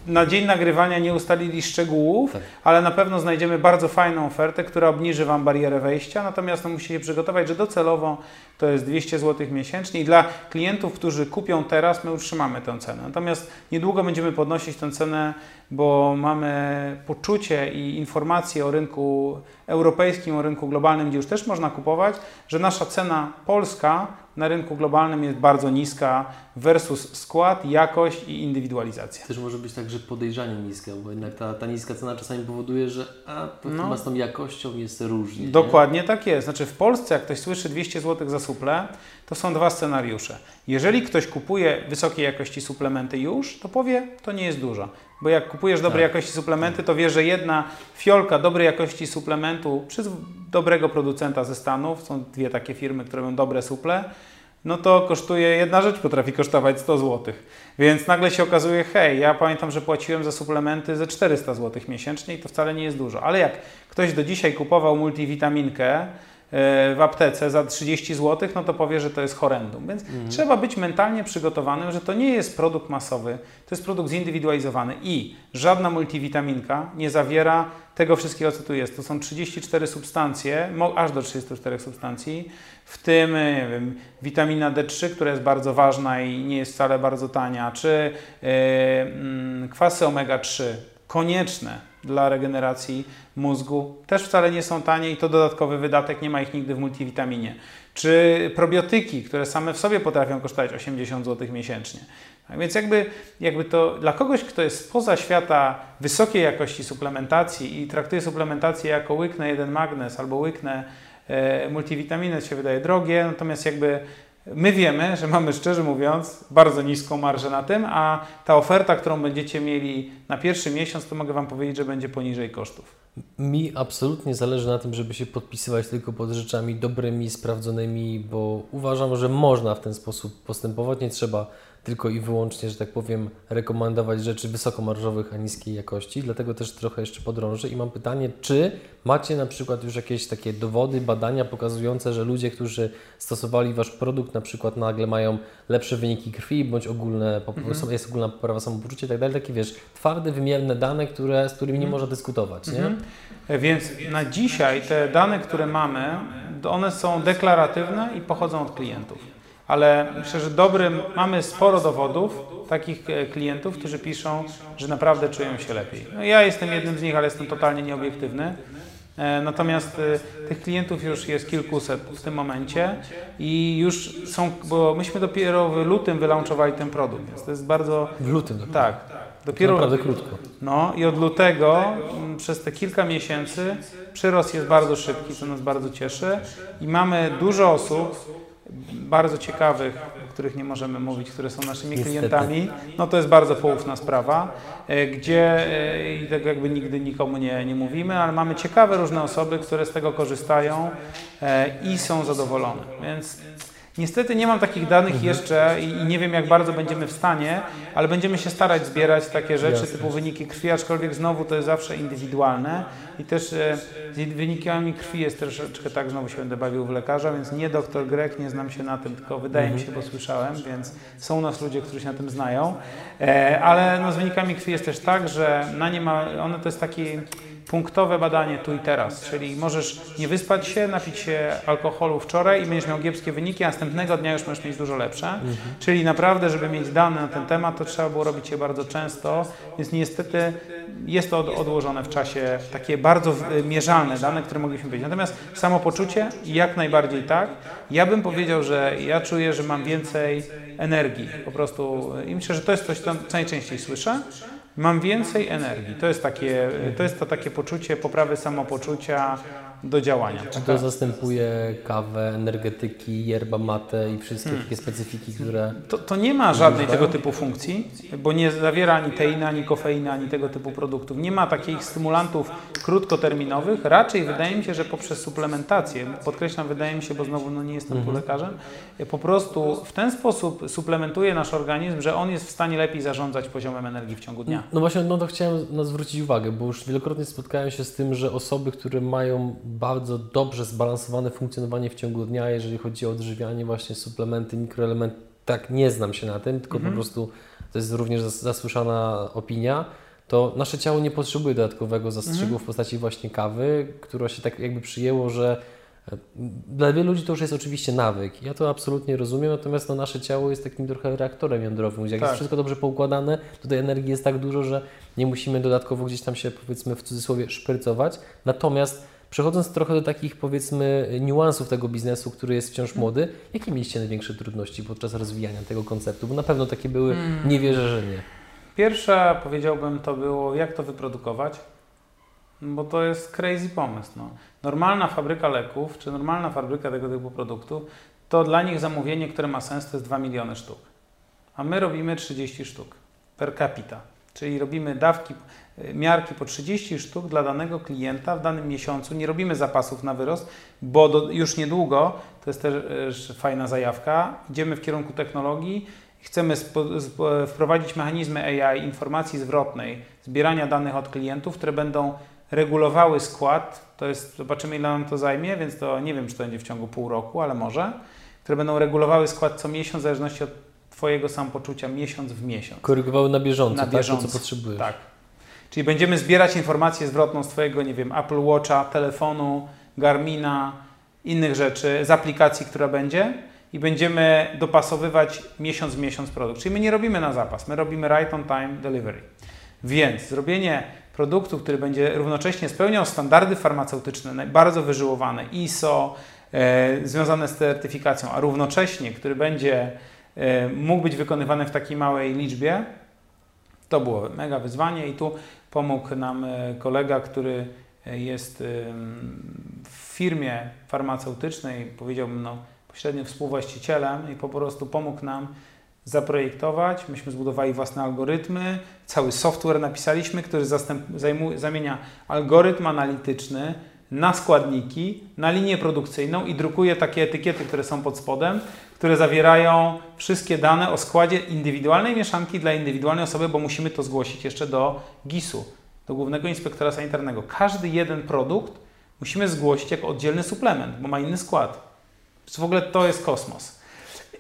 na dzień nagrywania nie ustalili szczegółów, Tak. ale na pewno znajdziemy bardzo fajną ofertę, która obniży Wam barierę wejścia, natomiast no, musicie przygotować, że docelowo to jest 200 zł miesięcznie i dla klientów, którzy kupią teraz, my utrzymamy tę cenę. Natomiast niedługo będziemy podnosić tę cenę, bo mamy poczucie i informacje o rynku europejskim, o rynku globalnym, gdzie już też można kupować, że nasza cena polska na rynku globalnym jest bardzo niska versus skład, jakość i indywidualizacja. Też może być tak, że podejrzanie niska, bo jednak ta, ta niska cena czasami powoduje, że a, to No. chyba z tą jakością jest różnie. nie? Dokładnie tak jest. Znaczy w Polsce, jak ktoś słyszy 200 zł za suple, to są dwa scenariusze. Jeżeli ktoś kupuje wysokiej jakości suplementy już, to powie, to nie jest dużo. Bo jak kupujesz dobrej Tak. jakości suplementy, to wie, że jedna fiolka dobrej jakości suplementu przez dobrego producenta ze Stanów, są dwie takie firmy, które mają dobre suple, no to kosztuje, jedna rzecz potrafi kosztować 100 zł. Więc nagle się okazuje, hej, ja pamiętam, że płaciłem za suplementy ze 400 zł miesięcznie i to wcale nie jest dużo. Ale jak ktoś do dzisiaj kupował multivitaminkę w aptece za 30 zł, no to powie, że to jest horrendum. Więc trzeba być mentalnie przygotowanym, że to nie jest produkt masowy, to jest produkt zindywidualizowany i żadna multivitaminka nie zawiera tego wszystkiego, co tu jest. To są 34 substancje, aż do 34 substancji, w tym e, nie wiem, witamina D3, która jest bardzo ważna i nie jest wcale bardzo tania, czy e, mm, kwasy omega-3, konieczne dla regeneracji mózgu, też wcale nie są tanie i to dodatkowy wydatek, nie ma ich nigdy w multivitaminie. Czy probiotyki, które same w sobie potrafią kosztować 80 zł miesięcznie. Tak więc jakby, jakby to dla kogoś, kto jest spoza świata wysokiej jakości suplementacji i traktuje suplementację jako łyknę jeden magnes albo łyknę e, multivitaminę, się wydaje drogie, natomiast jakby my wiemy, że mamy szczerze mówiąc bardzo niską marżę na tym, a ta oferta, którą będziecie mieli na pierwszy miesiąc, to mogę Wam powiedzieć, że będzie poniżej kosztów. Mi absolutnie zależy na tym, żeby się podpisywać tylko pod rzeczami dobrymi, sprawdzonymi, bo uważam, że można w ten sposób postępować. Nie trzeba tylko i wyłącznie, że tak powiem, rekomendować rzeczy wysokomarżowych, a niskiej jakości. Dlatego też trochę jeszcze podrążę i mam pytanie, czy macie na przykład już jakieś takie dowody, badania pokazujące, że ludzie, którzy stosowali Wasz produkt, na przykład nagle mają lepsze wyniki krwi, bądź ogólne, pop- jest ogólna poprawa samopoczucia i tak dalej, takie wiesz, twarde, wymierne dane, które, z którymi nie można dyskutować, nie? E, Więc na dzisiaj te dane, które mamy, one są deklaratywne i pochodzą od klientów. Ale myślę, że dobrym, mamy sporo dowodów takich e, klientów, którzy piszą, że naprawdę czują się lepiej. No ja jestem jednym z nich, ale jestem totalnie nieobiektywny. E, Natomiast e, tych klientów już jest kilkuset w tym momencie i już są, bo myśmy dopiero w lutym wylaunchowali ten produkt, więc to jest bardzo, W lutym. tak, dopiero Naprawdę krótko. no i od lutego m, przez te kilka miesięcy przyrost jest bardzo szybki, co nas bardzo cieszy i mamy dużo osób bardzo ciekawych, o których nie możemy mówić, które są naszymi klientami. No to jest bardzo poufna sprawa, e, gdzie e, i tego jakby nigdy nikomu nie, nie mówimy, ale mamy ciekawe różne osoby, które z tego korzystają e, i są zadowolone. Więc Niestety nie mam takich danych jeszcze i nie wiem, jak bardzo będziemy w stanie, ale będziemy się starać zbierać takie rzeczy typu wyniki krwi, aczkolwiek znowu to jest zawsze indywidualne i też e, z wynikami krwi jest troszeczkę tak, znowu się będę bawił w lekarza, więc nie doktor Grek, nie znam się na tym, tylko wydaje mi się, bo słyszałem, więc są u nas ludzie, którzy się na tym znają, e, ale no, z wynikami krwi jest też tak, że na nie ma, one to jest taki punktowe badanie tu i teraz, czyli możesz nie wyspać się, napić się alkoholu wczoraj i będziesz miał kiepskie wyniki, a następnego dnia już możesz mieć dużo lepsze. Czyli naprawdę, żeby mieć dane na ten temat, to trzeba było robić je bardzo często, więc niestety jest to od, odłożone w czasie takie bardzo mierzalne dane, które mogliśmy być. Natomiast samopoczucie jak najbardziej tak. Ja bym powiedział, że ja czuję, że mam więcej energii po prostu i myślę, że to jest coś, co co najczęściej słyszę. Mam więcej energii. To jest takie, to jest to takie poczucie poprawy samopoczucia. Do działania. Czy to zastępuje kawę, energetyki, yerba mate i wszystkie Hmm. takie specyfiki, które... To, to nie ma żadnej tego typu funkcji, bo nie zawiera ani teiny, ani kofeiny, ani tego typu produktów. Nie ma takich stymulantów krótkoterminowych. Raczej wydaje mi się, że poprzez suplementację, podkreślam, wydaje mi się, bo znowu no, nie jestem tu lekarzem, po prostu w ten sposób suplementuje nasz organizm, że on jest w stanie lepiej zarządzać poziomem energii w ciągu dnia. No właśnie, no to chciałem zwrócić uwagę, bo już wielokrotnie spotkałem się z tym, że osoby, które mają bardzo dobrze zbalansowane funkcjonowanie w ciągu dnia, jeżeli chodzi o odżywianie, właśnie suplementy, mikroelementy, tak nie znam się na tym, tylko Mhm. po prostu to jest również zas- zasłyszana opinia, to nasze ciało nie potrzebuje dodatkowego zastrzyku Mhm. w postaci właśnie kawy, która się tak jakby przyjęło, że e, dla wielu ludzi to już jest oczywiście nawyk. Ja to absolutnie rozumiem, natomiast no, nasze ciało jest takim trochę reaktorem jądrowym, gdzie jak Tak. jest wszystko dobrze poukładane, to tej energii jest tak dużo, że nie musimy dodatkowo gdzieś tam się powiedzmy w cudzysłowie szprycować. Natomiast przechodząc trochę do takich powiedzmy niuansów tego biznesu, który jest wciąż młody, jakie mieliście największe trudności podczas rozwijania tego konceptu? Bo na pewno takie były, Hmm. nie wierzę, że nie. Pierwsza, powiedziałbym, to było jak to wyprodukować, bo to jest crazy pomysł. No. Normalna fabryka leków, czy normalna fabryka tego typu produktów, to dla nich zamówienie, które ma sens, to jest 2 miliony sztuk. A my robimy 30 sztuk per capita. Czyli robimy dawki, y, miarki po 30 sztuk dla danego klienta w danym miesiącu. Nie robimy zapasów na wyrost, bo do, już niedługo, to jest też y, fajna zajawka, idziemy w kierunku technologii, Chcemy spo, wprowadzić mechanizmy AI, informacji zwrotnej, zbierania danych od klientów, które będą regulowały skład. To jest, zobaczymy ile nam to zajmie, więc to nie wiem, czy to będzie w ciągu pół roku, ale może. Które będą regulowały skład co miesiąc, w zależności od Twojego samopoczucia, miesiąc w miesiąc. Korygowały na bieżąco, Na tak? To, bieżąco. co potrzebujesz. Tak. Czyli będziemy zbierać informację zwrotną z Twojego, nie wiem, Apple Watcha, telefonu, Garmina, innych rzeczy, z aplikacji, która będzie i będziemy dopasowywać miesiąc w miesiąc produkt. Czyli my nie robimy na zapas, my robimy right on time delivery. Więc zrobienie produktu, który będzie równocześnie spełniał standardy farmaceutyczne, bardzo wyżyłowane, ISO, e, związane z certyfikacją, a równocześnie, który będzie mógł być wykonywany w takiej małej liczbie, to było mega wyzwanie i tu pomógł nam e, kolega, który e, jest w firmie farmaceutycznej, powiedziałbym no, pośrednio współwłaścicielem i po prostu pomógł nam zaprojektować. Myśmy zbudowali własne algorytmy, cały software napisaliśmy, który zastęp, zamienia algorytm analityczny na składniki, na linię produkcyjną i drukuje takie etykiety, które są pod spodem, które zawierają wszystkie dane o składzie indywidualnej mieszanki dla indywidualnej osoby, bo musimy to zgłosić jeszcze do GIS-u, do Głównego Inspektora Sanitarnego. Każdy jeden produkt musimy zgłosić jako oddzielny suplement, bo ma inny skład. W ogóle to jest kosmos.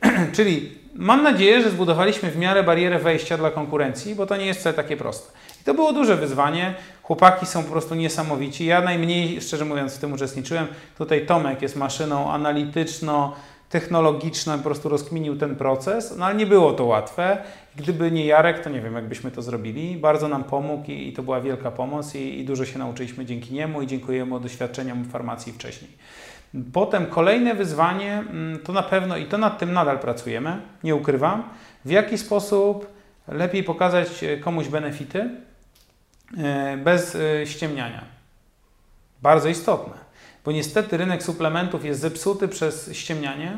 Czyli mam nadzieję, że zbudowaliśmy w miarę barierę wejścia dla konkurencji, bo to nie jest wcale takie proste. To było duże wyzwanie. Chłopaki są po prostu niesamowici. Ja najmniej, szczerze mówiąc, w tym uczestniczyłem. Tutaj Tomek jest maszyną analityczną, technologiczną, po prostu rozkminił ten proces, no ale nie było to łatwe. Gdyby nie Jarek, to nie wiem, jakbyśmy to zrobili. Bardzo nam pomógł i, i to była wielka pomoc i, i dużo się nauczyliśmy dzięki niemu i dziękujemy doświadczeniom w farmacji wcześniej. Potem kolejne wyzwanie mm, to na pewno, i to nad tym nadal pracujemy, nie ukrywam, w jaki sposób lepiej pokazać e, komuś benefity bez e, ściemniania. Bardzo istotne, bo niestety rynek suplementów jest zepsuty przez ściemnianie,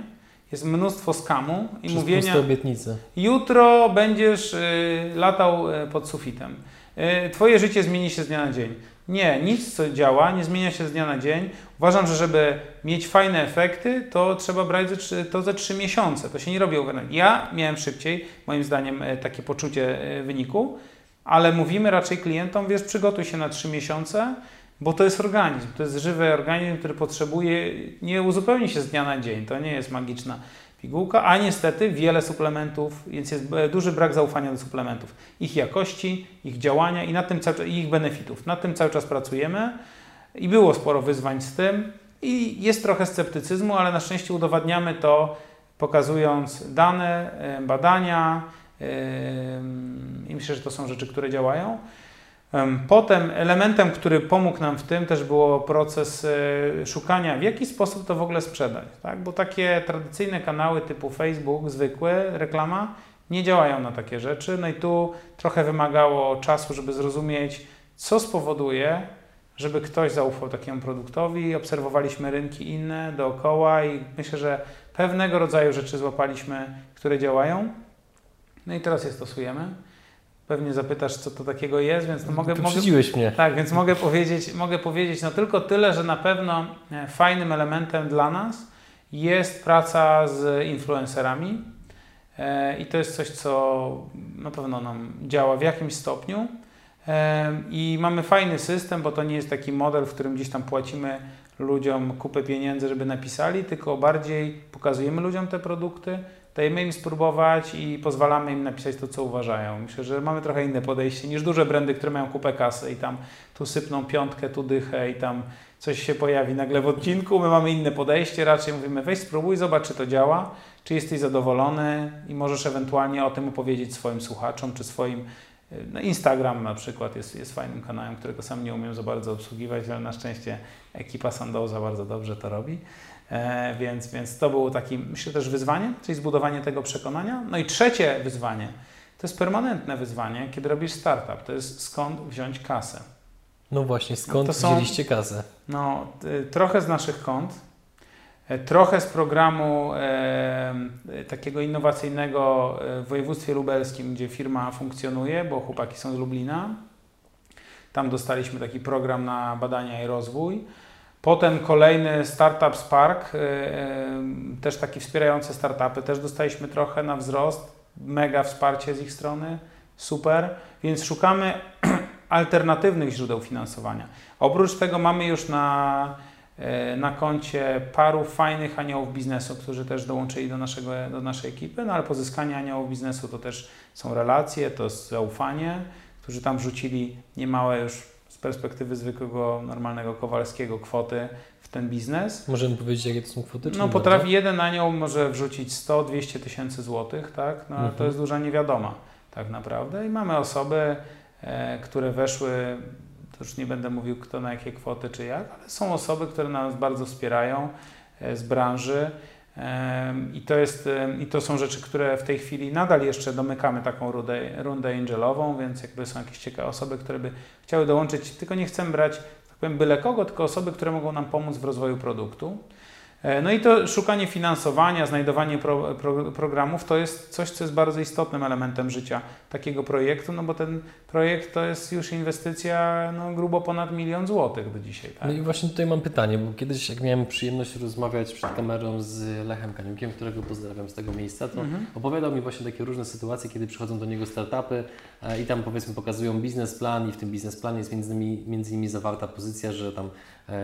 jest mnóstwo skamu i Przez mówienia puste obietnice. jutro będziesz y, latał y, pod sufitem. Y, twoje życie zmieni się z dnia na dzień. Nie, nic co działa nie zmienia się z dnia na dzień. Uważam, że żeby mieć fajne efekty, to trzeba brać ze, trzy- to ze 3 miesiące. To się nie robi overnight. Ja miałem szybciej, moim zdaniem, takie poczucie wyniku, ale mówimy raczej klientom, wiesz, przygotuj się na 3 miesiące, bo to jest organizm, to jest żywy organizm, który potrzebuje, nie uzupełni się z dnia na dzień, to nie jest magiczna pigułka, a niestety wiele suplementów, więc jest e, duży brak zaufania do suplementów, ich jakości, ich działania i nad tym cały, ich benefitów. Nad tym cały czas pracujemy i było sporo wyzwań z tym i jest trochę sceptycyzmu, ale na szczęście udowadniamy to pokazując dane, e, badania i myślę, że to są rzeczy, które działają. Em, Potem elementem, który pomógł nam w tym też było proces e, szukania, w jaki sposób to w ogóle sprzedać. Tak? Bo takie tradycyjne kanały typu Facebook, zwykłe, reklama, nie działają na takie rzeczy. No i tu trochę wymagało czasu, żeby zrozumieć, co spowoduje, żeby ktoś zaufał takiemu produktowi. Obserwowaliśmy rynki inne dookoła i myślę, że pewnego rodzaju rzeczy złapaliśmy, które działają. No i teraz je stosujemy. Pewnie zapytasz, co to takiego jest, więc no mogę, mogę, mnie. tak, więc mogę powiedzieć, mogę powiedzieć no tylko tyle, że na pewno e, fajnym elementem dla nas jest praca z influencerami e, i to jest coś, co na pewno nam działa w jakimś stopniu. E, I mamy fajny system, bo to nie jest taki model, w którym gdzieś tam płacimy ludziom kupę pieniędzy, żeby napisali, tylko bardziej pokazujemy ludziom te produkty, dajemy im spróbować i pozwalamy im napisać to, co uważają. Myślę, że mamy trochę inne podejście niż duże brandy, które mają kupę kasy i tam tu sypną piątkę, tu dychę i tam coś się pojawi nagle w odcinku. My mamy inne podejście, raczej mówimy weź spróbuj, zobacz, czy to działa, czy jesteś zadowolony i możesz ewentualnie o tym opowiedzieć swoim słuchaczom, czy swoim no Instagram na przykład jest, jest fajnym kanałem, którego sam nie umiem za bardzo obsługiwać, ale na szczęście ekipa Sandowza bardzo dobrze to robi. E, więc, więc to było takie, myślę też wyzwanie, czyli zbudowanie tego przekonania. No i trzecie wyzwanie, to jest permanentne wyzwanie, kiedy robisz startup, to jest skąd wziąć kasę. No właśnie, skąd są, wzięliście kasę? No, trochę z naszych kont, e, trochę z programu e, takiego innowacyjnego w województwie lubelskim, gdzie firma funkcjonuje, bo chłopaki są z Lublina. Tam dostaliśmy taki program na badania i rozwój. Potem kolejny Startup Spark, y, y, też taki wspierający startupy, też dostaliśmy trochę na wzrost, mega wsparcie z ich strony, super, więc szukamy alternatywnych źródeł finansowania. Oprócz tego mamy już na, y, na koncie paru fajnych aniołów biznesu, którzy też dołączyli do, naszego, do naszej ekipy, no ale pozyskanie aniołów biznesu to też są relacje, to jest zaufanie, którzy tam wrzucili niemałe już z perspektywy zwykłego, normalnego Kowalskiego kwoty w ten biznes. Możemy powiedzieć, jakie to są kwoty? No potrafi bardzo? jeden anioł może wrzucić 100-200 tysięcy złotych, tak? No, mhm. To jest duża niewiadoma tak naprawdę i mamy osoby, e, które weszły, to już nie będę mówił kto na jakie kwoty czy jak, ale są osoby, które nas bardzo wspierają e, z branży i to, jest, I to są rzeczy, które w tej chwili nadal jeszcze domykamy taką rundę, rundę angelową, więc jakby są jakieś ciekawe osoby, które by chciały dołączyć, tylko nie chcemy brać, tak powiem, byle kogo, tylko osoby, które mogą nam pomóc w rozwoju produktu. E, no i to szukanie finansowania, znajdowanie pro, pro, programów to jest coś, co jest bardzo istotnym elementem życia takiego projektu, no bo ten projekt to jest już inwestycja no, grubo ponad milion złotych do dzisiaj. Tak? No i właśnie tutaj mam pytanie, bo kiedyś jak miałem przyjemność rozmawiać przed kamerą z Lechem Kaniukiem, którego pozdrawiam z tego miejsca, to mhm. opowiadał mi właśnie takie różne sytuacje, kiedy przychodzą do niego startupy e, i tam powiedzmy pokazują biznesplan i w tym biznesplanie jest między innymi, między innymi zawarta pozycja, że tam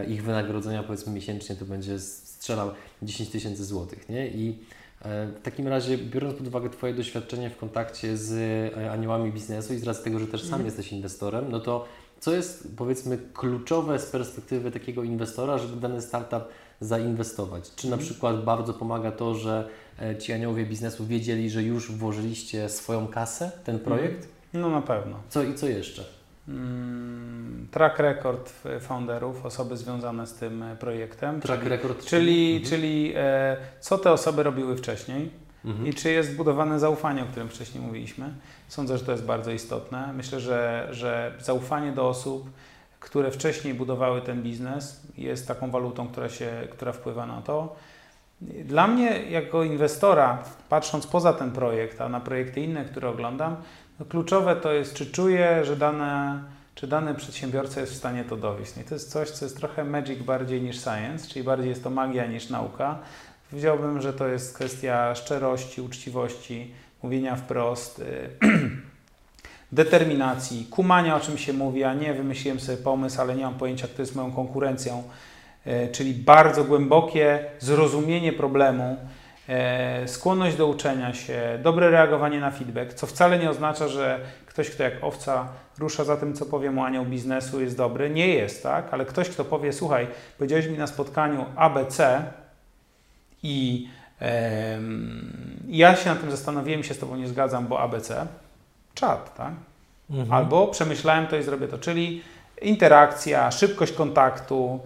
ich wynagrodzenia powiedzmy miesięcznie to będzie strzelał 10 tysięcy złotych, nie? I e, w takim razie, biorąc pod uwagę Twoje doświadczenie w kontakcie z e, aniołami biznesu i z racji tego, że też sam mm. jesteś inwestorem, no to co jest powiedzmy kluczowe z perspektywy takiego inwestora, żeby dany startup zainwestować? Czy na mhm. przykład bardzo pomaga to, że e, ci aniołowie biznesu wiedzieli, że już włożyliście swoją kasę, ten mhm. projekt? No na pewno. Co i co jeszcze? Mm, track record founderów, osoby związane z tym e, projektem. Track czyli, record. Czyli, mhm. czyli e, co te osoby robiły wcześniej mhm. i czy jest zbudowane zaufanie, o którym wcześniej mówiliśmy. Sądzę, że to jest bardzo istotne. Myślę, że, że zaufanie do osób, które wcześniej budowały ten biznes, jest taką walutą, która, się, która wpływa na to. Dla mnie, jako inwestora, patrząc poza ten projekt, a na projekty inne, które oglądam, no kluczowe to jest, czy czuję, że dane, czy dany przedsiębiorca jest w stanie to dowieść. No I to jest coś, co jest trochę magic bardziej niż science, czyli bardziej jest to magia niż nauka. Powiedziałbym, że to jest kwestia szczerości, uczciwości, mówienia wprost, y, determinacji, kumania, o czym się mówi, a nie wymyśliłem sobie pomysł, ale nie mam pojęcia, kto jest moją konkurencją, y, czyli bardzo głębokie zrozumienie problemu, skłonność do uczenia się, dobre reagowanie na feedback, co wcale nie oznacza, że ktoś, kto jak owca rusza za tym, co powie mu anioł biznesu, jest dobry. Nie jest, tak? Ale ktoś, kto powie, słuchaj, powiedziałeś mi na spotkaniu ABC i e, ja się na tym zastanowiłem się z Tobą nie zgadzam, bo ABC, czat, tak? Mhm. Albo przemyślałem to i zrobię to, czyli interakcja, szybkość kontaktu,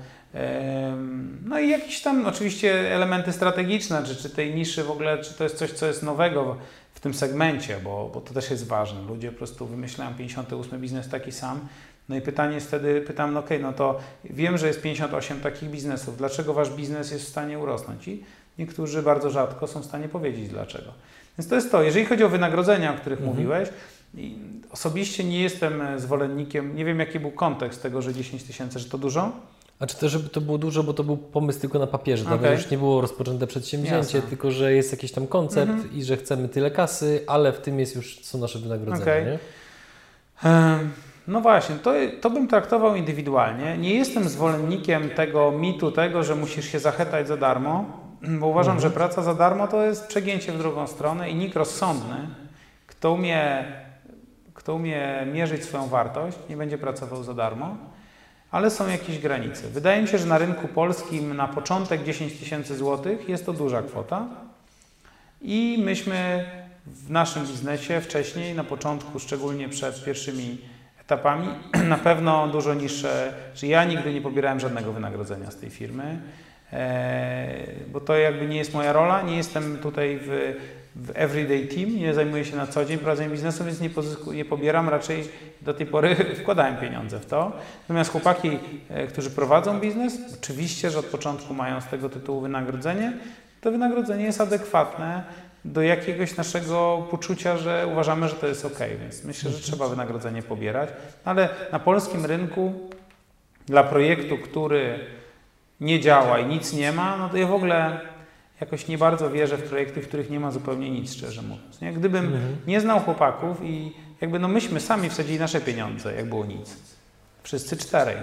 no i jakieś tam oczywiście elementy strategiczne, czy, czy tej niszy w ogóle, czy to jest coś, co jest nowego w tym segmencie, bo, bo to też jest ważne. Ludzie po prostu wymyślają 58 biznes taki sam No i pytanie jest wtedy, pytam, no okej, no to wiem, że jest 58 takich biznesów, dlaczego wasz biznes jest w stanie urosnąć? I niektórzy bardzo rzadko są w stanie powiedzieć dlaczego. Więc to jest to. Jeżeli chodzi o wynagrodzenia, o których Mhm. mówiłeś, osobiście nie jestem zwolennikiem, nie wiem jaki był kontekst tego, że 10 tysięcy, że to dużo? A czy też, żeby to było dużo, bo to był pomysł tylko na papierze. Tam Okej. już nie było rozpoczęte przedsięwzięcie, Jasne. tylko że jest jakiś tam koncept Mhm. i że chcemy tyle kasy, ale w tym jest już są nasze wynagrodzenia. Okej. Nie? Em, No właśnie, to, to bym traktował indywidualnie. Nie jestem zwolennikiem tego mitu, tego, że musisz się zachetać za darmo, bo uważam, Mhm. że praca za darmo to jest przegięcie w drugą stronę i nikt rozsądny, kto umie, kto umie mierzyć swoją wartość, nie będzie pracował za darmo, ale są jakieś granice. Wydaje mi się, że na rynku polskim na początek 10 tysięcy złotych jest to duża kwota i myśmy w naszym biznesie wcześniej, na początku, szczególnie przed pierwszymi etapami, na pewno dużo niższe, że ja nigdy nie pobierałem żadnego wynagrodzenia z tej firmy, e, bo to jakby nie jest moja rola, nie jestem tutaj w, w everyday team, nie zajmuję się na co dzień prowadzeniem biznesu, więc nie, pozysku, nie pobieram, raczej do tej pory wkładałem pieniądze w to. Natomiast chłopaki, e, którzy prowadzą biznes, oczywiście, że od początku mają z tego tytułu wynagrodzenie, to wynagrodzenie jest adekwatne do jakiegoś naszego poczucia, że uważamy, że to jest ok, więc myślę, że trzeba wynagrodzenie pobierać, ale na polskim rynku dla projektu, który nie działa i nic nie ma, no to ja w ogóle jakoś nie bardzo wierzę w projekty, w których nie ma zupełnie nic, szczerze mówiąc. Nie? Gdybym Mhm. nie znał chłopaków i jakby no myśmy sami wsadzili nasze pieniądze, jak było nic. Wszyscy czterej.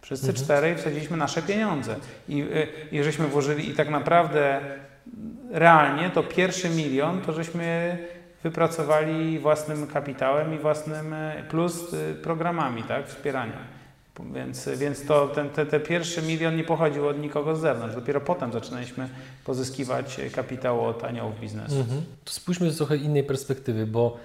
Wszyscy Mhm. czterej wsadziliśmy nasze pieniądze i, y, i żeśmy włożyli i tak naprawdę realnie to pierwszy milion to żeśmy wypracowali własnym kapitałem i własnym y, plus y, programami tak, wspierania. Więc, więc to, ten, te, te pierwszy milion nie pochodził od nikogo z zewnątrz. Dopiero potem zaczynaliśmy pozyskiwać kapitał od aniołów biznesu. Mhm. To spójrzmy z trochę innej perspektywy, bo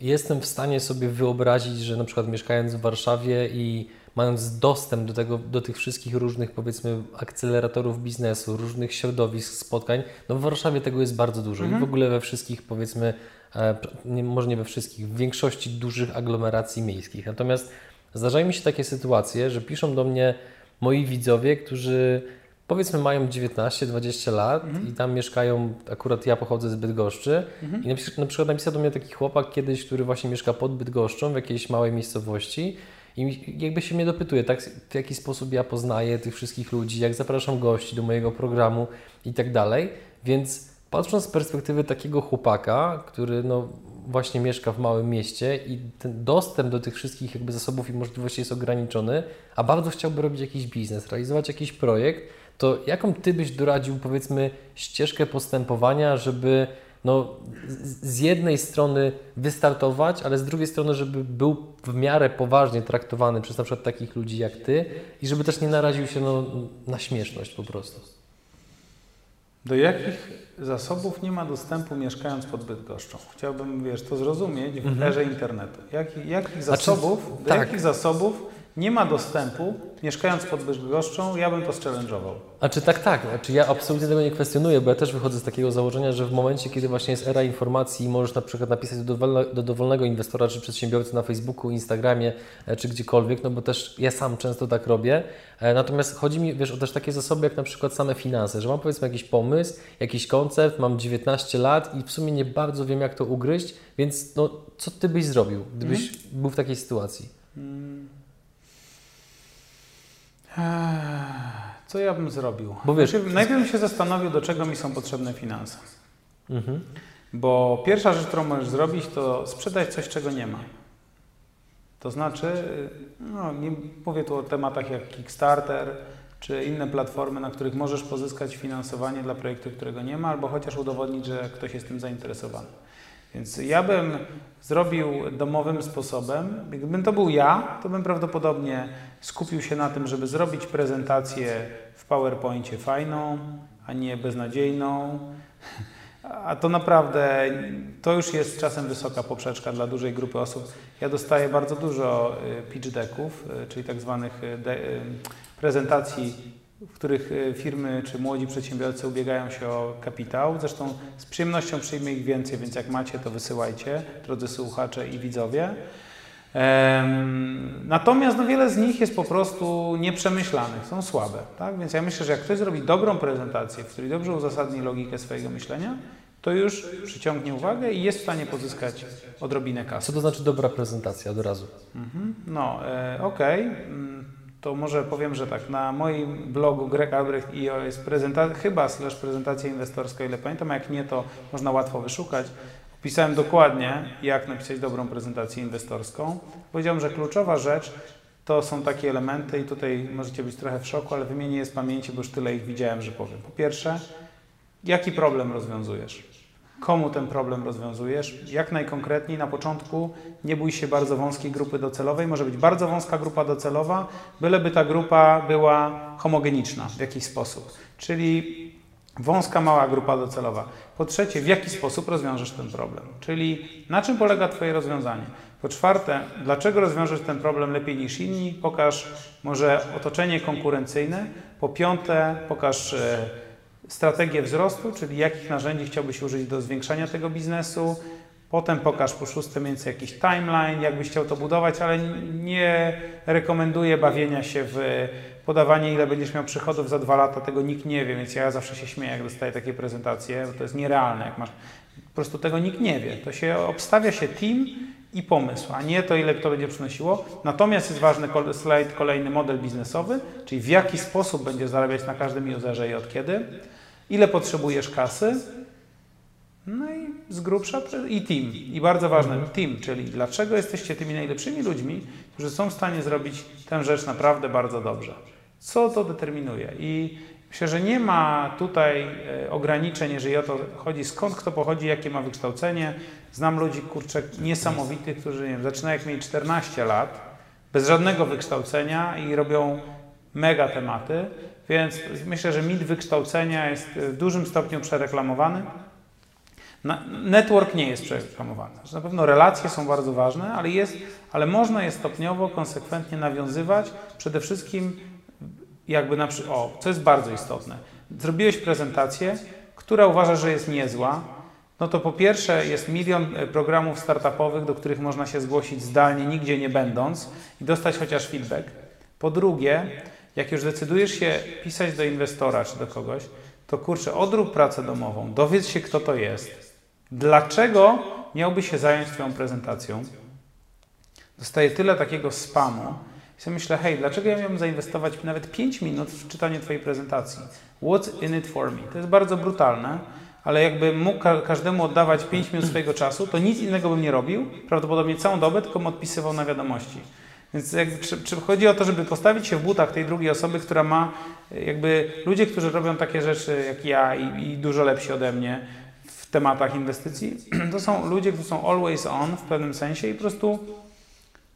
jestem w stanie sobie wyobrazić, że na przykład mieszkając w Warszawie i mając dostęp do, tego, do tych wszystkich różnych, powiedzmy, akceleratorów biznesu, różnych środowisk, spotkań, no w Warszawie tego jest bardzo dużo Mhm. i w ogóle we wszystkich, powiedzmy, e, nie, może nie we wszystkich, w większości dużych aglomeracji miejskich. Natomiast zdarzają mi się takie sytuacje, że piszą do mnie moi widzowie, którzy powiedzmy mają 19-20 lat Mhm. i tam mieszkają, akurat ja pochodzę z Bydgoszczy Mhm. i na, przykład- na przykład napisał do mnie taki chłopak kiedyś, który właśnie mieszka pod Bydgoszczą w jakiejś małej miejscowości i jakby się mnie dopytuje, tak, w jaki sposób ja poznaję tych wszystkich ludzi, jak zapraszam gości do mojego programu i tak dalej, więc patrząc z perspektywy takiego chłopaka, który no właśnie mieszka w małym mieście i ten dostęp do tych wszystkich jakby zasobów i możliwości jest ograniczony, a bardzo chciałby robić jakiś biznes, realizować jakiś projekt, to jaką Ty byś doradził, powiedzmy, ścieżkę postępowania, żeby no, z- jednej strony wystartować, ale z drugiej strony, żeby był w miarę poważnie traktowany przez na przykład takich ludzi jak Ty i żeby też nie naraził się no, na śmieszność po prostu. Do jakich zasobów nie ma dostępu mieszkając pod Bydgoszczą? Chciałbym, wiesz, to zrozumieć w Mhm. erze internetu. Jak, jakich Znaczy, zasobów, do tak. jakich zasobów nie ma dostępu mieszkając pod Bydgoszczą? Ja bym to challenge'ował. A czy tak, tak. Czy ja absolutnie tego nie kwestionuję, bo ja też wychodzę z takiego założenia, że w momencie, kiedy właśnie jest era informacji i możesz na przykład napisać do, dowolne, do dowolnego inwestora czy przedsiębiorcy na Facebooku, Instagramie e, czy gdziekolwiek, no bo też ja sam często tak robię. E, Natomiast chodzi mi, wiesz, o też takie zasoby jak na przykład same finanse, że mam powiedzmy jakiś pomysł, jakiś koncept, mam 19 lat i w sumie nie bardzo wiem jak to ugryźć, więc no, co Ty byś zrobił, gdybyś był w takiej sytuacji? Eee, Co ja bym zrobił? Bo wiesz- Znaczy, najpierw bym się zastanowił, do czego mi są potrzebne finanse. Mhm. Bo pierwsza rzecz, którą możesz zrobić, to sprzedać coś, czego nie ma. To znaczy, no, nie mówię tu o tematach jak Kickstarter czy inne platformy, na których możesz pozyskać finansowanie dla projektu, którego nie ma, albo chociaż udowodnić, że ktoś jest tym zainteresowany. Więc ja bym zrobił domowym sposobem. Gdybym to był ja, to bym prawdopodobnie skupił się na tym, żeby zrobić prezentację w PowerPoincie fajną, a nie beznadziejną. A to naprawdę, to już jest czasem wysoka poprzeczka dla dużej grupy osób. Ja dostaję bardzo dużo y, pitch decków, y, czyli tak zwanych y, prezentacji, w których y, firmy czy młodzi przedsiębiorcy ubiegają się o kapitał. Zresztą z przyjemnością przyjmę ich więcej, więc jak macie, to wysyłajcie, drodzy słuchacze i widzowie. Natomiast no, wiele z nich jest po prostu nieprzemyślanych, są słabe. Tak? Więc ja myślę, że jak ktoś zrobi dobrą prezentację, w której dobrze uzasadni logikę swojego myślenia, to już przyciągnie uwagę i jest w stanie pozyskać odrobinę kasy. Co to znaczy dobra prezentacja od razu? Mhm. No, e, okej. Okay. To może powiem, że tak, na moim blogu Greg Albrecht IO jest prezentacja, chyba slash prezentacja inwestorska, ile pamiętam, a jak nie, to można łatwo wyszukać. Opisałem dokładnie, jak napisać dobrą prezentację inwestorską. Powiedziałem, że kluczowa rzecz to są takie elementy i tutaj możecie być trochę w szoku, ale wymienię je z pamięci, bo już tyle ich widziałem, że powiem. Po pierwsze, jaki problem rozwiązujesz? Komu ten problem rozwiązujesz? Jak najkonkretniej na początku nie bój się bardzo wąskiej grupy docelowej. Może być bardzo wąska grupa docelowa, byleby ta grupa była homogeniczna w jakiś sposób. Czyli wąska, mała grupa docelowa. Po trzecie, w jaki sposób rozwiążesz ten problem, czyli na czym polega Twoje rozwiązanie. Po czwarte, dlaczego rozwiążesz ten problem lepiej niż inni? Pokaż może otoczenie konkurencyjne. Po piąte, pokaż e, strategię wzrostu, czyli jakich narzędzi chciałbyś użyć do zwiększania tego biznesu. Potem pokaż po szóste mniej jakiś timeline, jakbyś chciał to budować, ale nie rekomenduję bawienia się w podawanie, ile będziesz miał przychodów za dwa lata, tego nikt nie wie, więc ja zawsze się śmieję, jak dostaję takie prezentacje, bo to jest nierealne, jak masz, po prostu tego nikt nie wie. To się obstawia się team i pomysł, a nie to, ile to będzie przynosiło. Natomiast jest ważny slajd, kolejny model biznesowy, czyli w jaki sposób będziesz zarabiać na każdym userze i od kiedy, ile potrzebujesz kasy, no i z grubsza i team. I bardzo ważne, mhm. team, czyli dlaczego jesteście tymi najlepszymi ludźmi, którzy są w stanie zrobić tę rzecz naprawdę bardzo dobrze. Co to determinuje? I myślę, że nie ma tutaj e, ograniczeń, jeżeli o to chodzi, skąd kto pochodzi, jakie ma wykształcenie. Znam ludzi, kurczę, niesamowitych, którzy nie wiem, zaczynają jak mieli 14 lat, bez żadnego wykształcenia i robią mega tematy, więc myślę, że mit wykształcenia jest w dużym stopniu przereklamowany. Network nie jest przereklamowany. Na pewno relacje są bardzo ważne, ale, jest, ale można je stopniowo, konsekwentnie nawiązywać. Przede wszystkim jakby na przykład, o, co jest bardzo istotne. Zrobiłeś prezentację, która uważasz, że jest niezła, no to po pierwsze jest milion e, programów startupowych, do których można się zgłosić zdalnie, nigdzie nie będąc i dostać chociaż feedback. Po drugie, jak już decydujesz się pisać do inwestora czy do kogoś, to kurczę, odrób pracę domową, dowiedz się, kto to jest. Dlaczego miałby się zająć Twoją prezentacją? Dostaję tyle takiego spamu, i sobie myślę, hej, dlaczego ja miałbym zainwestować nawet 5 minut w czytanie Twojej prezentacji? What's in it for me? To jest bardzo brutalne, ale jakby mógł każdemu oddawać 5 minut swojego czasu, to nic innego bym nie robił, prawdopodobnie całą dobę, tylko bym odpisywał na wiadomości. Więc jakby, czy, czy, chodzi o to, żeby postawić się w butach tej drugiej osoby, która ma jakby ludzie, którzy robią takie rzeczy jak ja i, i dużo lepsi ode mnie w tematach inwestycji, to są ludzie, którzy są always on w pewnym sensie i po prostu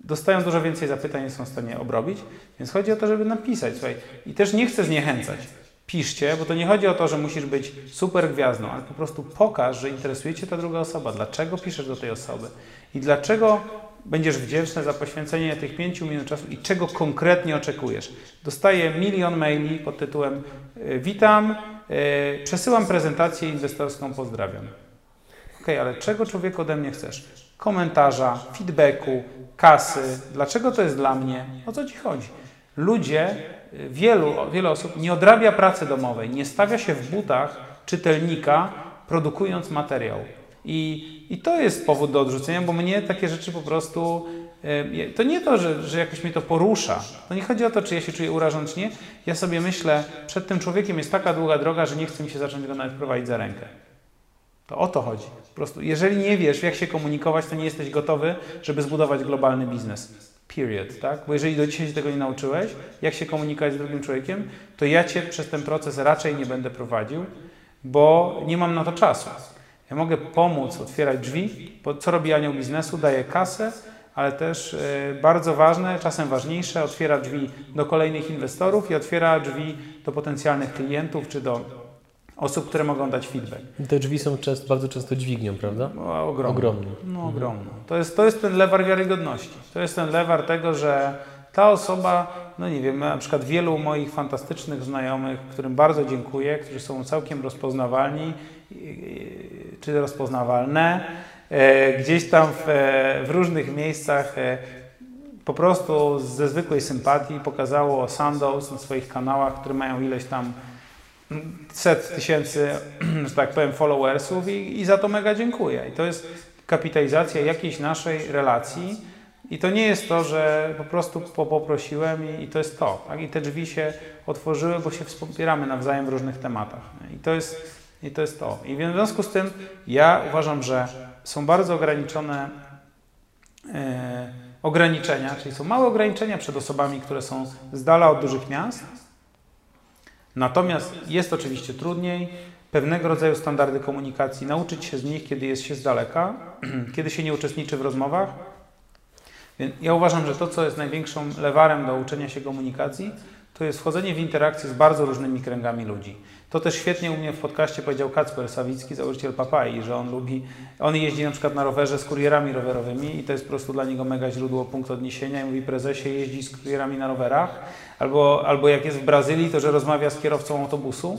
dostają dużo więcej zapytań, nie są w stanie obrobić, więc chodzi o to, żeby napisać. Słuchaj, i też nie chcę zniechęcać. Piszcie, bo to nie chodzi o to, że musisz być super gwiazdą, ale po prostu pokaż, że interesuje Cię ta druga osoba. Dlaczego piszesz do tej osoby? I dlaczego będziesz wdzięczny za poświęcenie tych pięciu minut czasu i czego konkretnie oczekujesz. Dostaję milion maili pod tytułem e, Witam, e, przesyłam prezentację inwestorską, pozdrawiam. Ok, ale czego człowiek ode mnie chcesz? Komentarza, feedbacku, kasy. Dlaczego to jest dla mnie? O co Ci chodzi? Ludzie, e, wielu, wiele osób nie odrabia pracy domowej, nie stawia się w butach czytelnika, produkując materiał. I, I to jest powód do odrzucenia, bo mnie takie rzeczy po prostu. To nie to, że, że jakoś mnie to porusza. To nie chodzi o to, czy ja się czuję urażony, czy nie. Ja sobie myślę, przed tym człowiekiem jest taka długa droga, że nie chce mi się zacząć go nawet prowadzić za rękę. To o to chodzi. Po prostu, jeżeli nie wiesz, jak się komunikować, to nie jesteś gotowy, żeby zbudować globalny biznes. Period, tak? Bo jeżeli do dzisiaj się tego nie nauczyłeś, jak się komunikować z drugim człowiekiem, to ja cię przez ten proces raczej nie będę prowadził, bo nie mam na to czasu. Ja mogę pomóc otwierać drzwi, bo co robi anioł biznesu? Daje kasę, ale też e, bardzo ważne, czasem ważniejsze, otwiera drzwi do kolejnych inwestorów i otwiera drzwi do potencjalnych klientów czy do osób, które mogą dać feedback. Te drzwi są często, bardzo często dźwignią, prawda? No, ogromną. ogromną. No, ogromną. To, jest, to jest ten lewar wiarygodności. To jest ten lewar tego, że ta osoba, no nie wiem, na przykład wielu moich fantastycznych znajomych, którym bardzo dziękuję, którzy są całkiem rozpoznawalni, czy rozpoznawalne, e, gdzieś tam w, w różnych miejscach e, po prostu ze zwykłej sympatii pokazało Sandoz na swoich kanałach, które mają ileś tam set tysięcy, że tak powiem, followersów i, i za to mega dziękuję. I to jest kapitalizacja jakiejś naszej relacji. I to nie jest to, że po prostu poprosiłem i, i to jest to. Tak? I te drzwi się otworzyły, bo się wspieramy nawzajem w różnych tematach. I to jest, i to, jest to. I w związku z tym ja uważam, że są bardzo ograniczone e, ograniczenia, czyli są małe ograniczenia przed osobami, które są z dala od dużych miast. Natomiast jest oczywiście trudniej pewnego rodzaju standardy komunikacji, nauczyć się z nich, kiedy jest się z daleka, kiedy się nie uczestniczy w rozmowach. Więc ja uważam, że to, co jest największą lewarem do uczenia się komunikacji, to jest wchodzenie w interakcję z bardzo różnymi kręgami ludzi. To też świetnie u mnie w podcaście powiedział Kacper Sawicki, założyciel Papai, że on lubi, on jeździ na przykład na rowerze z kurierami rowerowymi i to jest po prostu dla niego mega źródło, punkt odniesienia i mówi prezesie jeździ z kurierami na rowerach, albo, albo jak jest w Brazylii, to że rozmawia z kierowcą autobusu,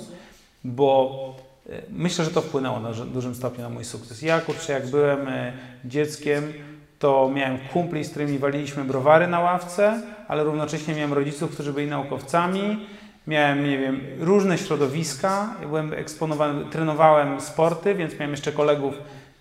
bo e, myślę, że to wpłynęło na dużym stopniu na mój sukces. Ja kurczę, jak byłem e, dzieckiem, to miałem kumpli, z którymi waliliśmy browary na ławce, ale równocześnie miałem rodziców, którzy byli naukowcami, Miałem, nie wiem, różne środowiska, byłem eksponowany, trenowałem sporty, więc miałem jeszcze kolegów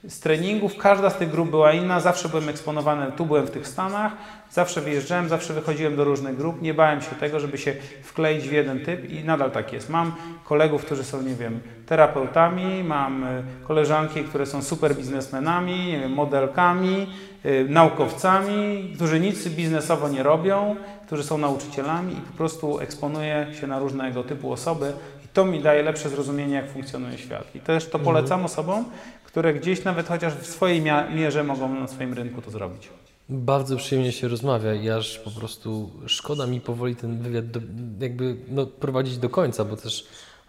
z treningów. Każda z tych grup była inna, zawsze byłem eksponowany, tu byłem w tych Stanach, zawsze wyjeżdżałem, zawsze wychodziłem do różnych grup. Nie bałem się tego, żeby się wkleić w jeden typ i nadal tak jest. Mam kolegów, którzy są, nie wiem, terapeutami, mam y, koleżanki, które są super biznesmenami, nie wiem, modelkami, yy, naukowcami, którzy nic biznesowo nie robią, którzy są nauczycielami i po prostu eksponuję się na różnego typu osoby i to mi daje lepsze zrozumienie, jak funkcjonuje świat. I też to polecam mhm. osobom, które gdzieś nawet chociaż w swojej mierze mogą na swoim rynku to zrobić. Bardzo przyjemnie się rozmawia i aż po prostu szkoda mi powoli ten wywiad do, jakby no, prowadzić do końca, bo też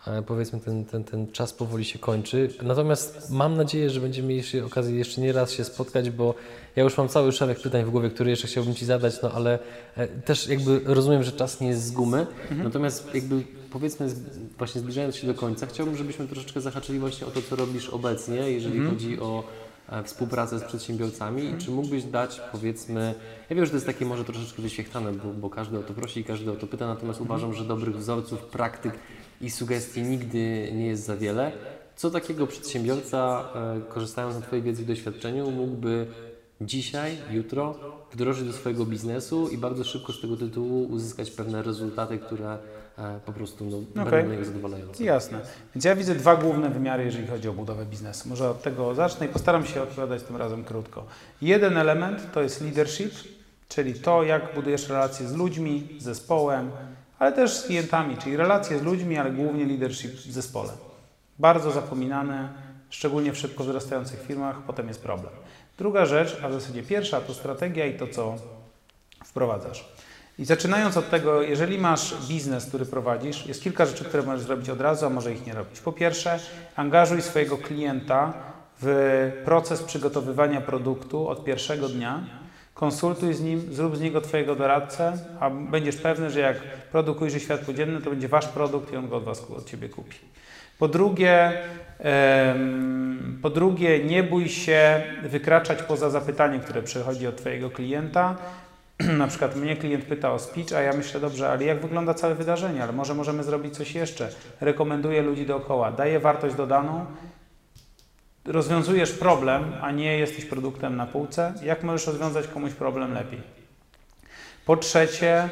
e, powiedzmy ten, ten, ten czas powoli się kończy. Natomiast mam nadzieję, że będziemy mieli okazję jeszcze nie raz się spotkać, bo ja już mam cały szereg pytań w głowie, które jeszcze chciałbym Ci zadać, no ale e, też jakby rozumiem, że czas nie jest z gumy. Mhm. Natomiast jakby powiedzmy właśnie zbliżając się do końca, chciałbym, żebyśmy troszeczkę zahaczyli właśnie o to, co robisz obecnie, jeżeli mhm. chodzi o współpracę z przedsiębiorcami i czy mógłbyś dać powiedzmy, ja wiem, że to jest takie może troszeczkę wyświechtane, bo, bo każdy o to prosi i każdy o to pyta, natomiast mhm. uważam, że dobrych wzorców, praktyk i sugestii nigdy nie jest za wiele. Co takiego przedsiębiorca, e, korzystając na Twojej wiedzy i doświadczeniu, mógłby dzisiaj, jutro wdrożyć do swojego biznesu i bardzo szybko z tego tytułu uzyskać pewne rezultaty, które e, po prostu no, okay. niego zadowalające. Jasne. Więc ja widzę dwa główne wymiary, jeżeli chodzi o budowę biznesu. Może od tego zacznę i postaram się odpowiadać tym razem krótko. Jeden element to jest leadership, czyli to, jak budujesz relacje z ludźmi, z zespołem, ale też z klientami, czyli relacje z ludźmi, ale głównie leadership w zespole. Bardzo zapominane, szczególnie w szybko wzrastających firmach, potem jest problem. Druga rzecz, a w zasadzie pierwsza, to strategia i to, co wprowadzasz. I zaczynając od tego, jeżeli masz biznes, który prowadzisz, jest kilka rzeczy, które możesz zrobić od razu, a może ich nie robić. Po pierwsze, angażuj swojego klienta w proces przygotowywania produktu od pierwszego dnia. Konsultuj z nim, zrób z niego Twojego doradcę, a będziesz pewny, że jak produkt ujrzy światło dzienne, to będzie Wasz produkt i on go od Was, od Ciebie kupi. Po drugie, po drugie, nie bój się wykraczać poza zapytanie, które przychodzi od Twojego klienta. Na przykład mnie klient pyta o speech, a ja myślę, dobrze, ale jak wygląda całe wydarzenie, ale może możemy zrobić coś jeszcze. Rekomenduję ludzi dookoła, daję wartość dodaną, rozwiązujesz problem, a nie jesteś produktem na półce. Jak możesz rozwiązać komuś problem lepiej? Po trzecie,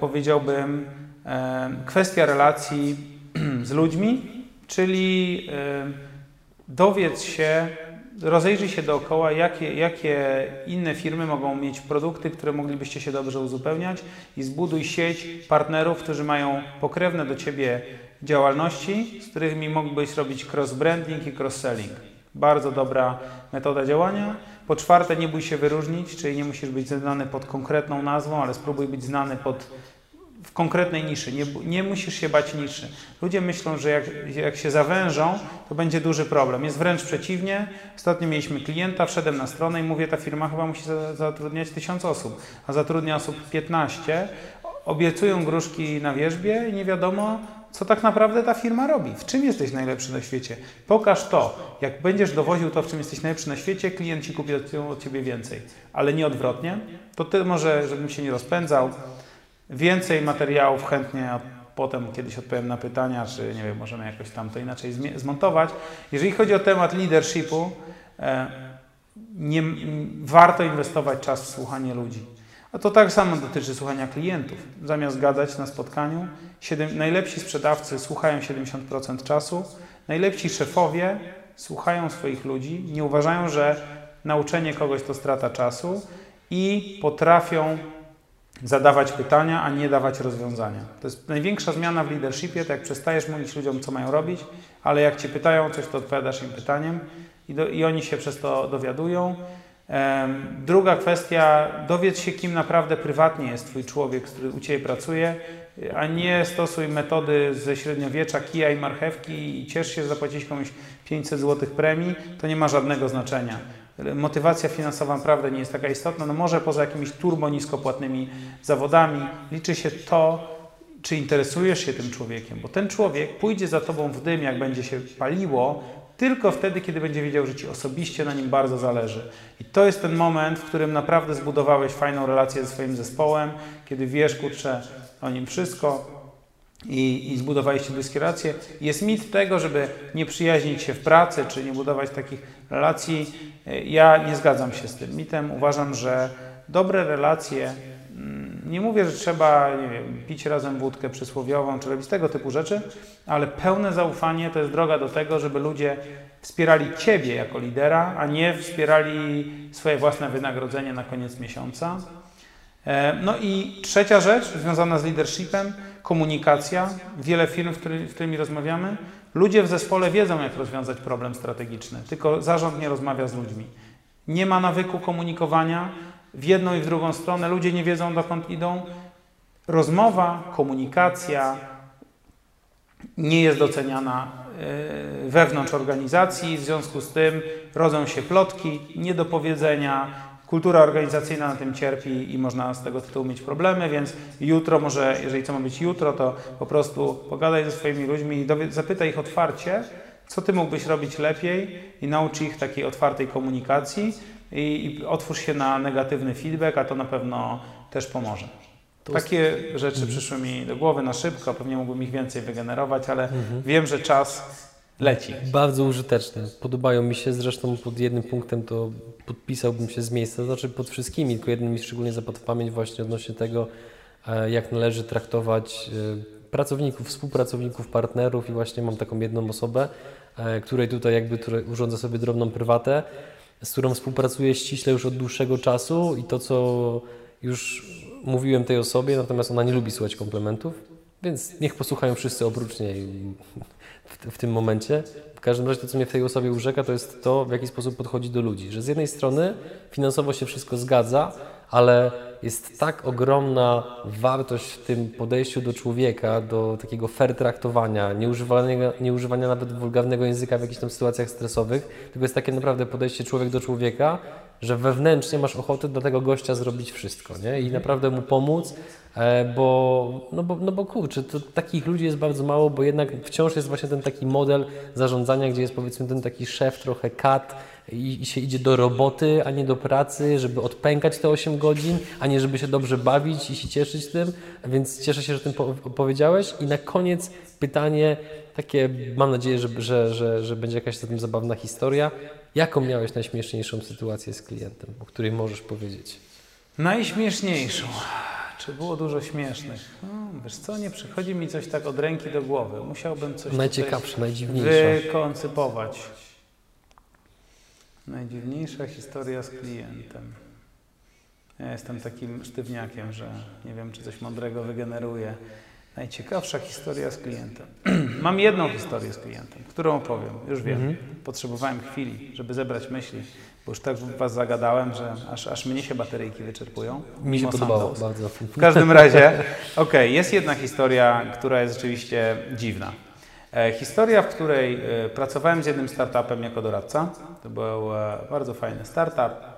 powiedziałbym, kwestia relacji z ludźmi, czyli dowiedz się, rozejrzyj się dookoła, jakie, jakie inne firmy mogą mieć produkty, które moglibyście się dobrze uzupełniać i zbuduj sieć partnerów, którzy mają pokrewne do Ciebie działalności, z którymi mógłbyś robić cross-branding i cross-selling. Bardzo dobra metoda działania. Po czwarte, nie bój się wyróżnić, czyli nie musisz być znany pod konkretną nazwą, ale spróbuj być znany pod w konkretnej niszy. Nie, nie musisz się bać niszy. Ludzie myślą, że jak, jak się zawężą, to będzie duży problem. Jest wręcz przeciwnie. Ostatnio mieliśmy klienta, wszedłem na stronę i mówię, ta firma chyba musi zatrudniać tysiąc osób, a zatrudnia osób 15. Obiecują gruszki na wierzbie i nie wiadomo, co tak naprawdę ta firma robi, w czym jesteś najlepszy na świecie. Pokaż to. Jak będziesz dowoził to, w czym jesteś najlepszy na świecie, klient ci kupi od, od ciebie więcej, ale nie odwrotnie. To ty może, żebym się nie rozpędzał, więcej materiałów chętnie potem kiedyś odpowiem na pytania, czy nie wiem, możemy jakoś tam to inaczej zmontować. Jeżeli chodzi o temat leadershipu, e, nie, warto inwestować czas w słuchanie ludzi. A to tak samo dotyczy słuchania klientów. Zamiast gadać na spotkaniu, 7, najlepsi sprzedawcy słuchają 70% czasu, najlepsi szefowie słuchają swoich ludzi, nie uważają, że nauczenie kogoś to strata czasu i potrafią zadawać pytania, a nie dawać rozwiązania. To jest największa zmiana w leadershipie, to jak przestajesz mówić ludziom, co mają robić, ale jak cię pytają coś, to odpowiadasz im pytaniem i, do, i oni się przez to dowiadują. Druga kwestia, dowiedz się, kim naprawdę prywatnie jest Twój człowiek, który u Ciebie pracuje, a nie stosuj metody ze średniowiecza, kija i marchewki i ciesz się, że zapłacić komuś 500 zł premii, to nie ma żadnego znaczenia. Motywacja finansowa naprawdę nie jest taka istotna, no może poza jakimiś turbo niskopłatnymi zawodami liczy się to, czy interesujesz się tym człowiekiem, bo ten człowiek pójdzie za tobą w dym, jak będzie się paliło, tylko wtedy, kiedy będzie wiedział, że Ci osobiście na nim bardzo zależy. I to jest ten moment, w którym naprawdę zbudowałeś fajną relację ze swoim zespołem, kiedy wiesz, kurczę, o nim wszystko i, i zbudowaliście bliskie relacje. Jest mit tego, żeby nie przyjaźnić się w pracy, czy nie budować takich relacji. Ja nie zgadzam się z tym mitem. Uważam, że dobre relacje nie mówię, że trzeba wiem, pić razem wódkę przysłowiową, czy robić tego typu rzeczy, ale pełne zaufanie to jest droga do tego, żeby ludzie wspierali Ciebie jako lidera, a nie wspierali swoje własne wynagrodzenie na koniec miesiąca. E, no i trzecia rzecz związana z leadershipem, komunikacja. Wiele firm, w którymi rozmawiamy, ludzie w zespole wiedzą, jak rozwiązać problem strategiczny, tylko zarząd nie rozmawia z ludźmi. Nie ma nawyku komunikowania, w jedną i w drugą stronę, ludzie nie wiedzą dokąd idą. Rozmowa, komunikacja nie jest doceniana e, wewnątrz organizacji, w związku z tym rodzą się plotki, niedopowiedzenia, kultura organizacyjna na tym cierpi i można z tego tytułu mieć problemy, więc jutro może, jeżeli co ma być jutro, to po prostu pogadaj ze swoimi ludźmi i zapytaj ich otwarcie, co ty mógłbyś robić lepiej i naucz ich takiej otwartej komunikacji, i, i otwórz się na negatywny feedback, a to na pewno też pomoże. To Takie rzeczy mhm. przyszły mi do głowy na szybko, pewnie mógłbym ich więcej wygenerować, ale mhm. wiem, że czas leci. Bardzo użyteczne. Podobają mi się, zresztą pod jednym punktem to podpisałbym się z miejsca, znaczy pod wszystkimi, tylko jednym mi szczególnie zapadł w pamięć właśnie odnośnie tego, e, jak należy traktować e, pracowników, współpracowników, partnerów. I właśnie mam taką jedną osobę, e, której tutaj jakby które urządza sobie drobną prywatę z którą współpracuję ściśle już od dłuższego czasu. I to, co już mówiłem tej osobie, natomiast ona nie lubi słuchać komplementów, więc niech posłuchają wszyscy oprócz niej w, w, tym momencie. W każdym razie to, co mnie w tej osobie urzeka, to jest to, w jaki sposób podchodzi do ludzi. Że z jednej strony finansowo się wszystko zgadza, ale jest tak ogromna wartość w tym podejściu do człowieka, do takiego fair traktowania, nieużywania, nieużywania nawet wulgarnego języka w jakichś tam sytuacjach stresowych, tylko jest takie naprawdę podejście człowiek do człowieka, że wewnętrznie masz ochotę dla tego gościa zrobić wszystko, nie? I naprawdę mu pomóc, e, bo, no bo, no bo kurczę, to takich ludzi jest bardzo mało, bo jednak wciąż jest właśnie ten taki model zarządzania, gdzie jest powiedzmy ten taki szef, trochę kat, i, się idzie do roboty, a nie do pracy, żeby odpękać te 8 godzin, a nie żeby się dobrze bawić i się cieszyć tym. Więc cieszę się, że tym powiedziałeś. I na koniec pytanie takie, mam nadzieję, że, że, że, że będzie jakaś tym zabawna historia. Jaką miałeś najśmieszniejszą sytuację z klientem, o której możesz powiedzieć? Najśmieszniejszą. Czy było dużo śmiesznych? No, wiesz co, nie przychodzi mi coś tak od ręki do głowy. Musiałbym coś Najciekawsze, najdziwniejsze. wykoncypować. Najdziwniejsza historia z klientem. Ja jestem takim sztywniakiem, że nie wiem, czy coś mądrego wygeneruje. Najciekawsza historia z klientem. Mam jedną historię z klientem, którą opowiem. Już wiem. Mhm. Potrzebowałem chwili, żeby zebrać myśli, bo już tak Was zagadałem, że aż, aż mnie się bateryjki wyczerpują. Mi się podobało bardzo. W każdym razie, okej, okay, jest jedna historia, która jest rzeczywiście dziwna. E, historia, w której e, pracowałem z jednym startupem jako doradca. To był e, bardzo fajny startup.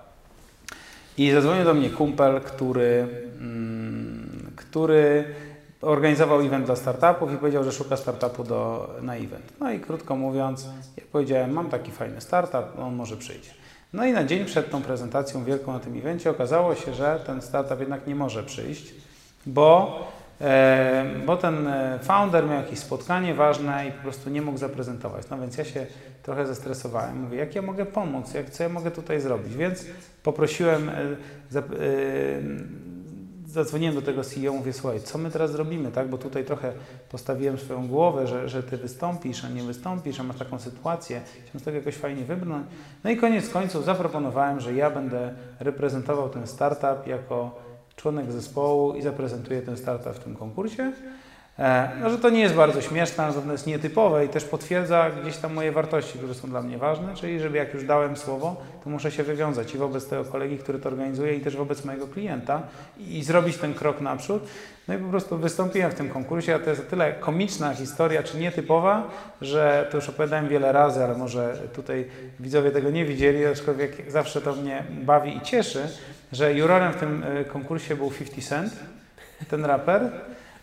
I zadzwonił do mnie kumpel, który, mm, który organizował event dla startupów i powiedział, że szuka startupu do, na event. No i krótko mówiąc, jak powiedziałem, mam taki fajny startup, on może przyjdzie. No i na dzień przed tą prezentacją wielką na tym evencie okazało się, że ten startup jednak nie może przyjść, bo, e, bo ten e, founder miał jakieś spotkanie ważne i po prostu nie mógł zaprezentować. No więc ja się trochę zestresowałem. Mówię, jak ja mogę pomóc, jak, co ja mogę tutaj zrobić? Więc poprosiłem, e, e, zadzwoniłem do tego CEO, mówię, słuchaj, co my teraz zrobimy, tak? Bo tutaj trochę postawiłem swoją głowę, że, że ty wystąpisz, a nie wystąpisz, a masz taką sytuację, chciałem z tego jakoś fajnie wybrnąć. No i koniec końców zaproponowałem, że ja będę reprezentował ten startup jako członek zespołu i zaprezentuję ten startup w tym konkursie. E, no, że to nie jest bardzo śmieszne, że to jest nietypowe i też potwierdza gdzieś tam moje wartości, które są dla mnie ważne, czyli żeby jak już dałem słowo, to muszę się wywiązać i wobec tego kolegi, który to organizuje i też wobec mojego klienta i, zrobić ten krok naprzód. No i po prostu wystąpiłem w tym konkursie, a to jest o tyle komiczna historia, czy nietypowa, że to już opowiadałem wiele razy, ale może tutaj widzowie tego nie widzieli, aczkolwiek zawsze to mnie bawi i cieszy, że jurorem w tym e, konkursie był 50 Cent, ten raper.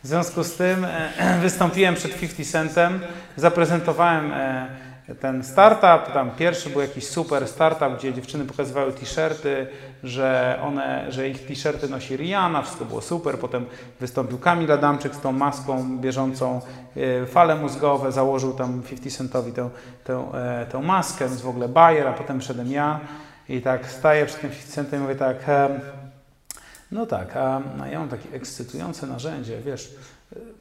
W związku z tym e, wystąpiłem przed 50 Centem, zaprezentowałem e, ten startup. Tam pierwszy był jakiś super startup, gdzie dziewczyny pokazywały t-shirty, że, one, że ich t-shirty nosi Rihanna, wszystko było super. Potem wystąpił Kamil Adamczyk z tą maską bieżącą e, fale mózgowe, założył tam 50 Centowi tę, tę, tę maskę, więc w ogóle Bayer, a potem wszedłem ja i tak staję przed tym 50 Centem i mówię tak no tak, a, ja mam takie ekscytujące narzędzie, wiesz,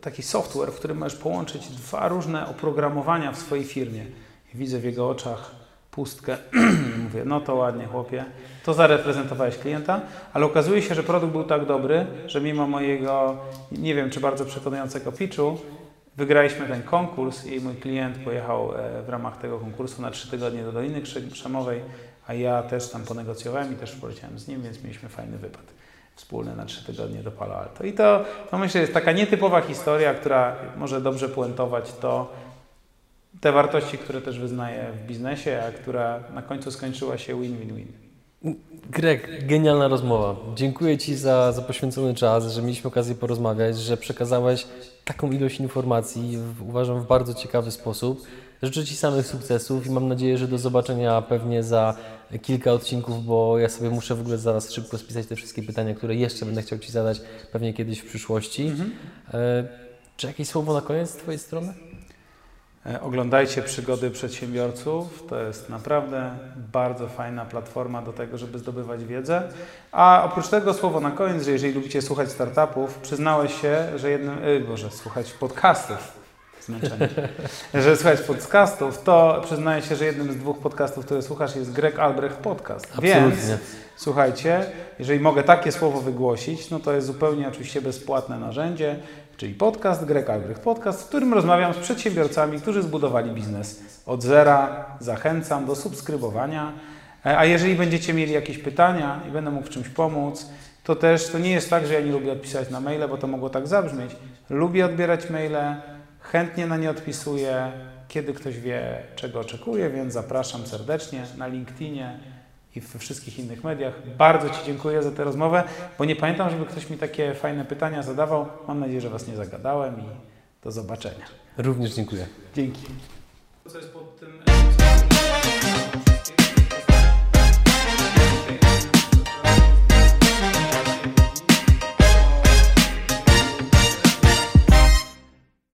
taki software, w którym możesz połączyć dwa różne oprogramowania w swojej firmie. Widzę w jego oczach pustkę. Mówię, no to ładnie, chłopie. To zareprezentowałeś klienta, ale okazuje się, że produkt był tak dobry, że mimo mojego, nie wiem, czy bardzo przekonującego pitchu, wygraliśmy ten konkurs i mój klient pojechał e, w ramach tego konkursu na trzy tygodnie do Doliny Krzemowej, a ja też tam ponegocjowałem i też poleciałem z nim, więc mieliśmy fajny wypad wspólny na trzy tygodnie do Palo Alto. I to, to myślę jest taka nietypowa historia, która może dobrze puentować to, te wartości, które też wyznaję w biznesie, a która na końcu skończyła się win-win-win. Greg, genialna rozmowa. Dziękuję Ci za, za poświęcony czas, że mieliśmy okazję porozmawiać, że przekazałeś taką ilość informacji, uważam, w bardzo ciekawy sposób. Życzę Ci samych sukcesów i mam nadzieję, że do zobaczenia pewnie za kilka odcinków, bo ja sobie muszę w ogóle zaraz szybko spisać te wszystkie pytania, które jeszcze będę chciał Ci zadać pewnie kiedyś w przyszłości. Mhm. E, czy jakieś słowo na koniec z Twojej strony? E, oglądajcie przygody przedsiębiorców. To jest naprawdę bardzo fajna platforma do tego, żeby zdobywać wiedzę. A oprócz tego słowo na koniec, że jeżeli lubicie słuchać startupów, przyznałeś się, że jednym, yy, Boże, słuchać podcastów, zmęczenie, że słuchać podcastów, to przyznaję się, że jednym z dwóch podcastów, które słuchasz jest Greg Albrecht Podcast. Absolutnie. Więc słuchajcie, jeżeli mogę takie słowo wygłosić, no to jest zupełnie oczywiście bezpłatne narzędzie, czyli podcast Greg Albrecht Podcast, w którym rozmawiam z przedsiębiorcami, którzy zbudowali biznes od zera. Zachęcam do subskrybowania. E, a jeżeli będziecie mieli jakieś pytania i będę mógł w czymś pomóc, to też to nie jest tak, że ja nie lubię odpisać na maile, bo to mogło tak zabrzmieć. Lubię odbierać maile, Chętnie na nie odpisuję, kiedy ktoś wie, czego oczekuje, więc zapraszam serdecznie na LinkedInie i we wszystkich innych mediach. Bardzo Ci dziękuję za tę rozmowę, bo nie pamiętam, żeby ktoś mi takie fajne pytania zadawał. Mam nadzieję, że Was nie zagadałem i do zobaczenia. Również dziękuję. Dzięki. Co jest pod tym...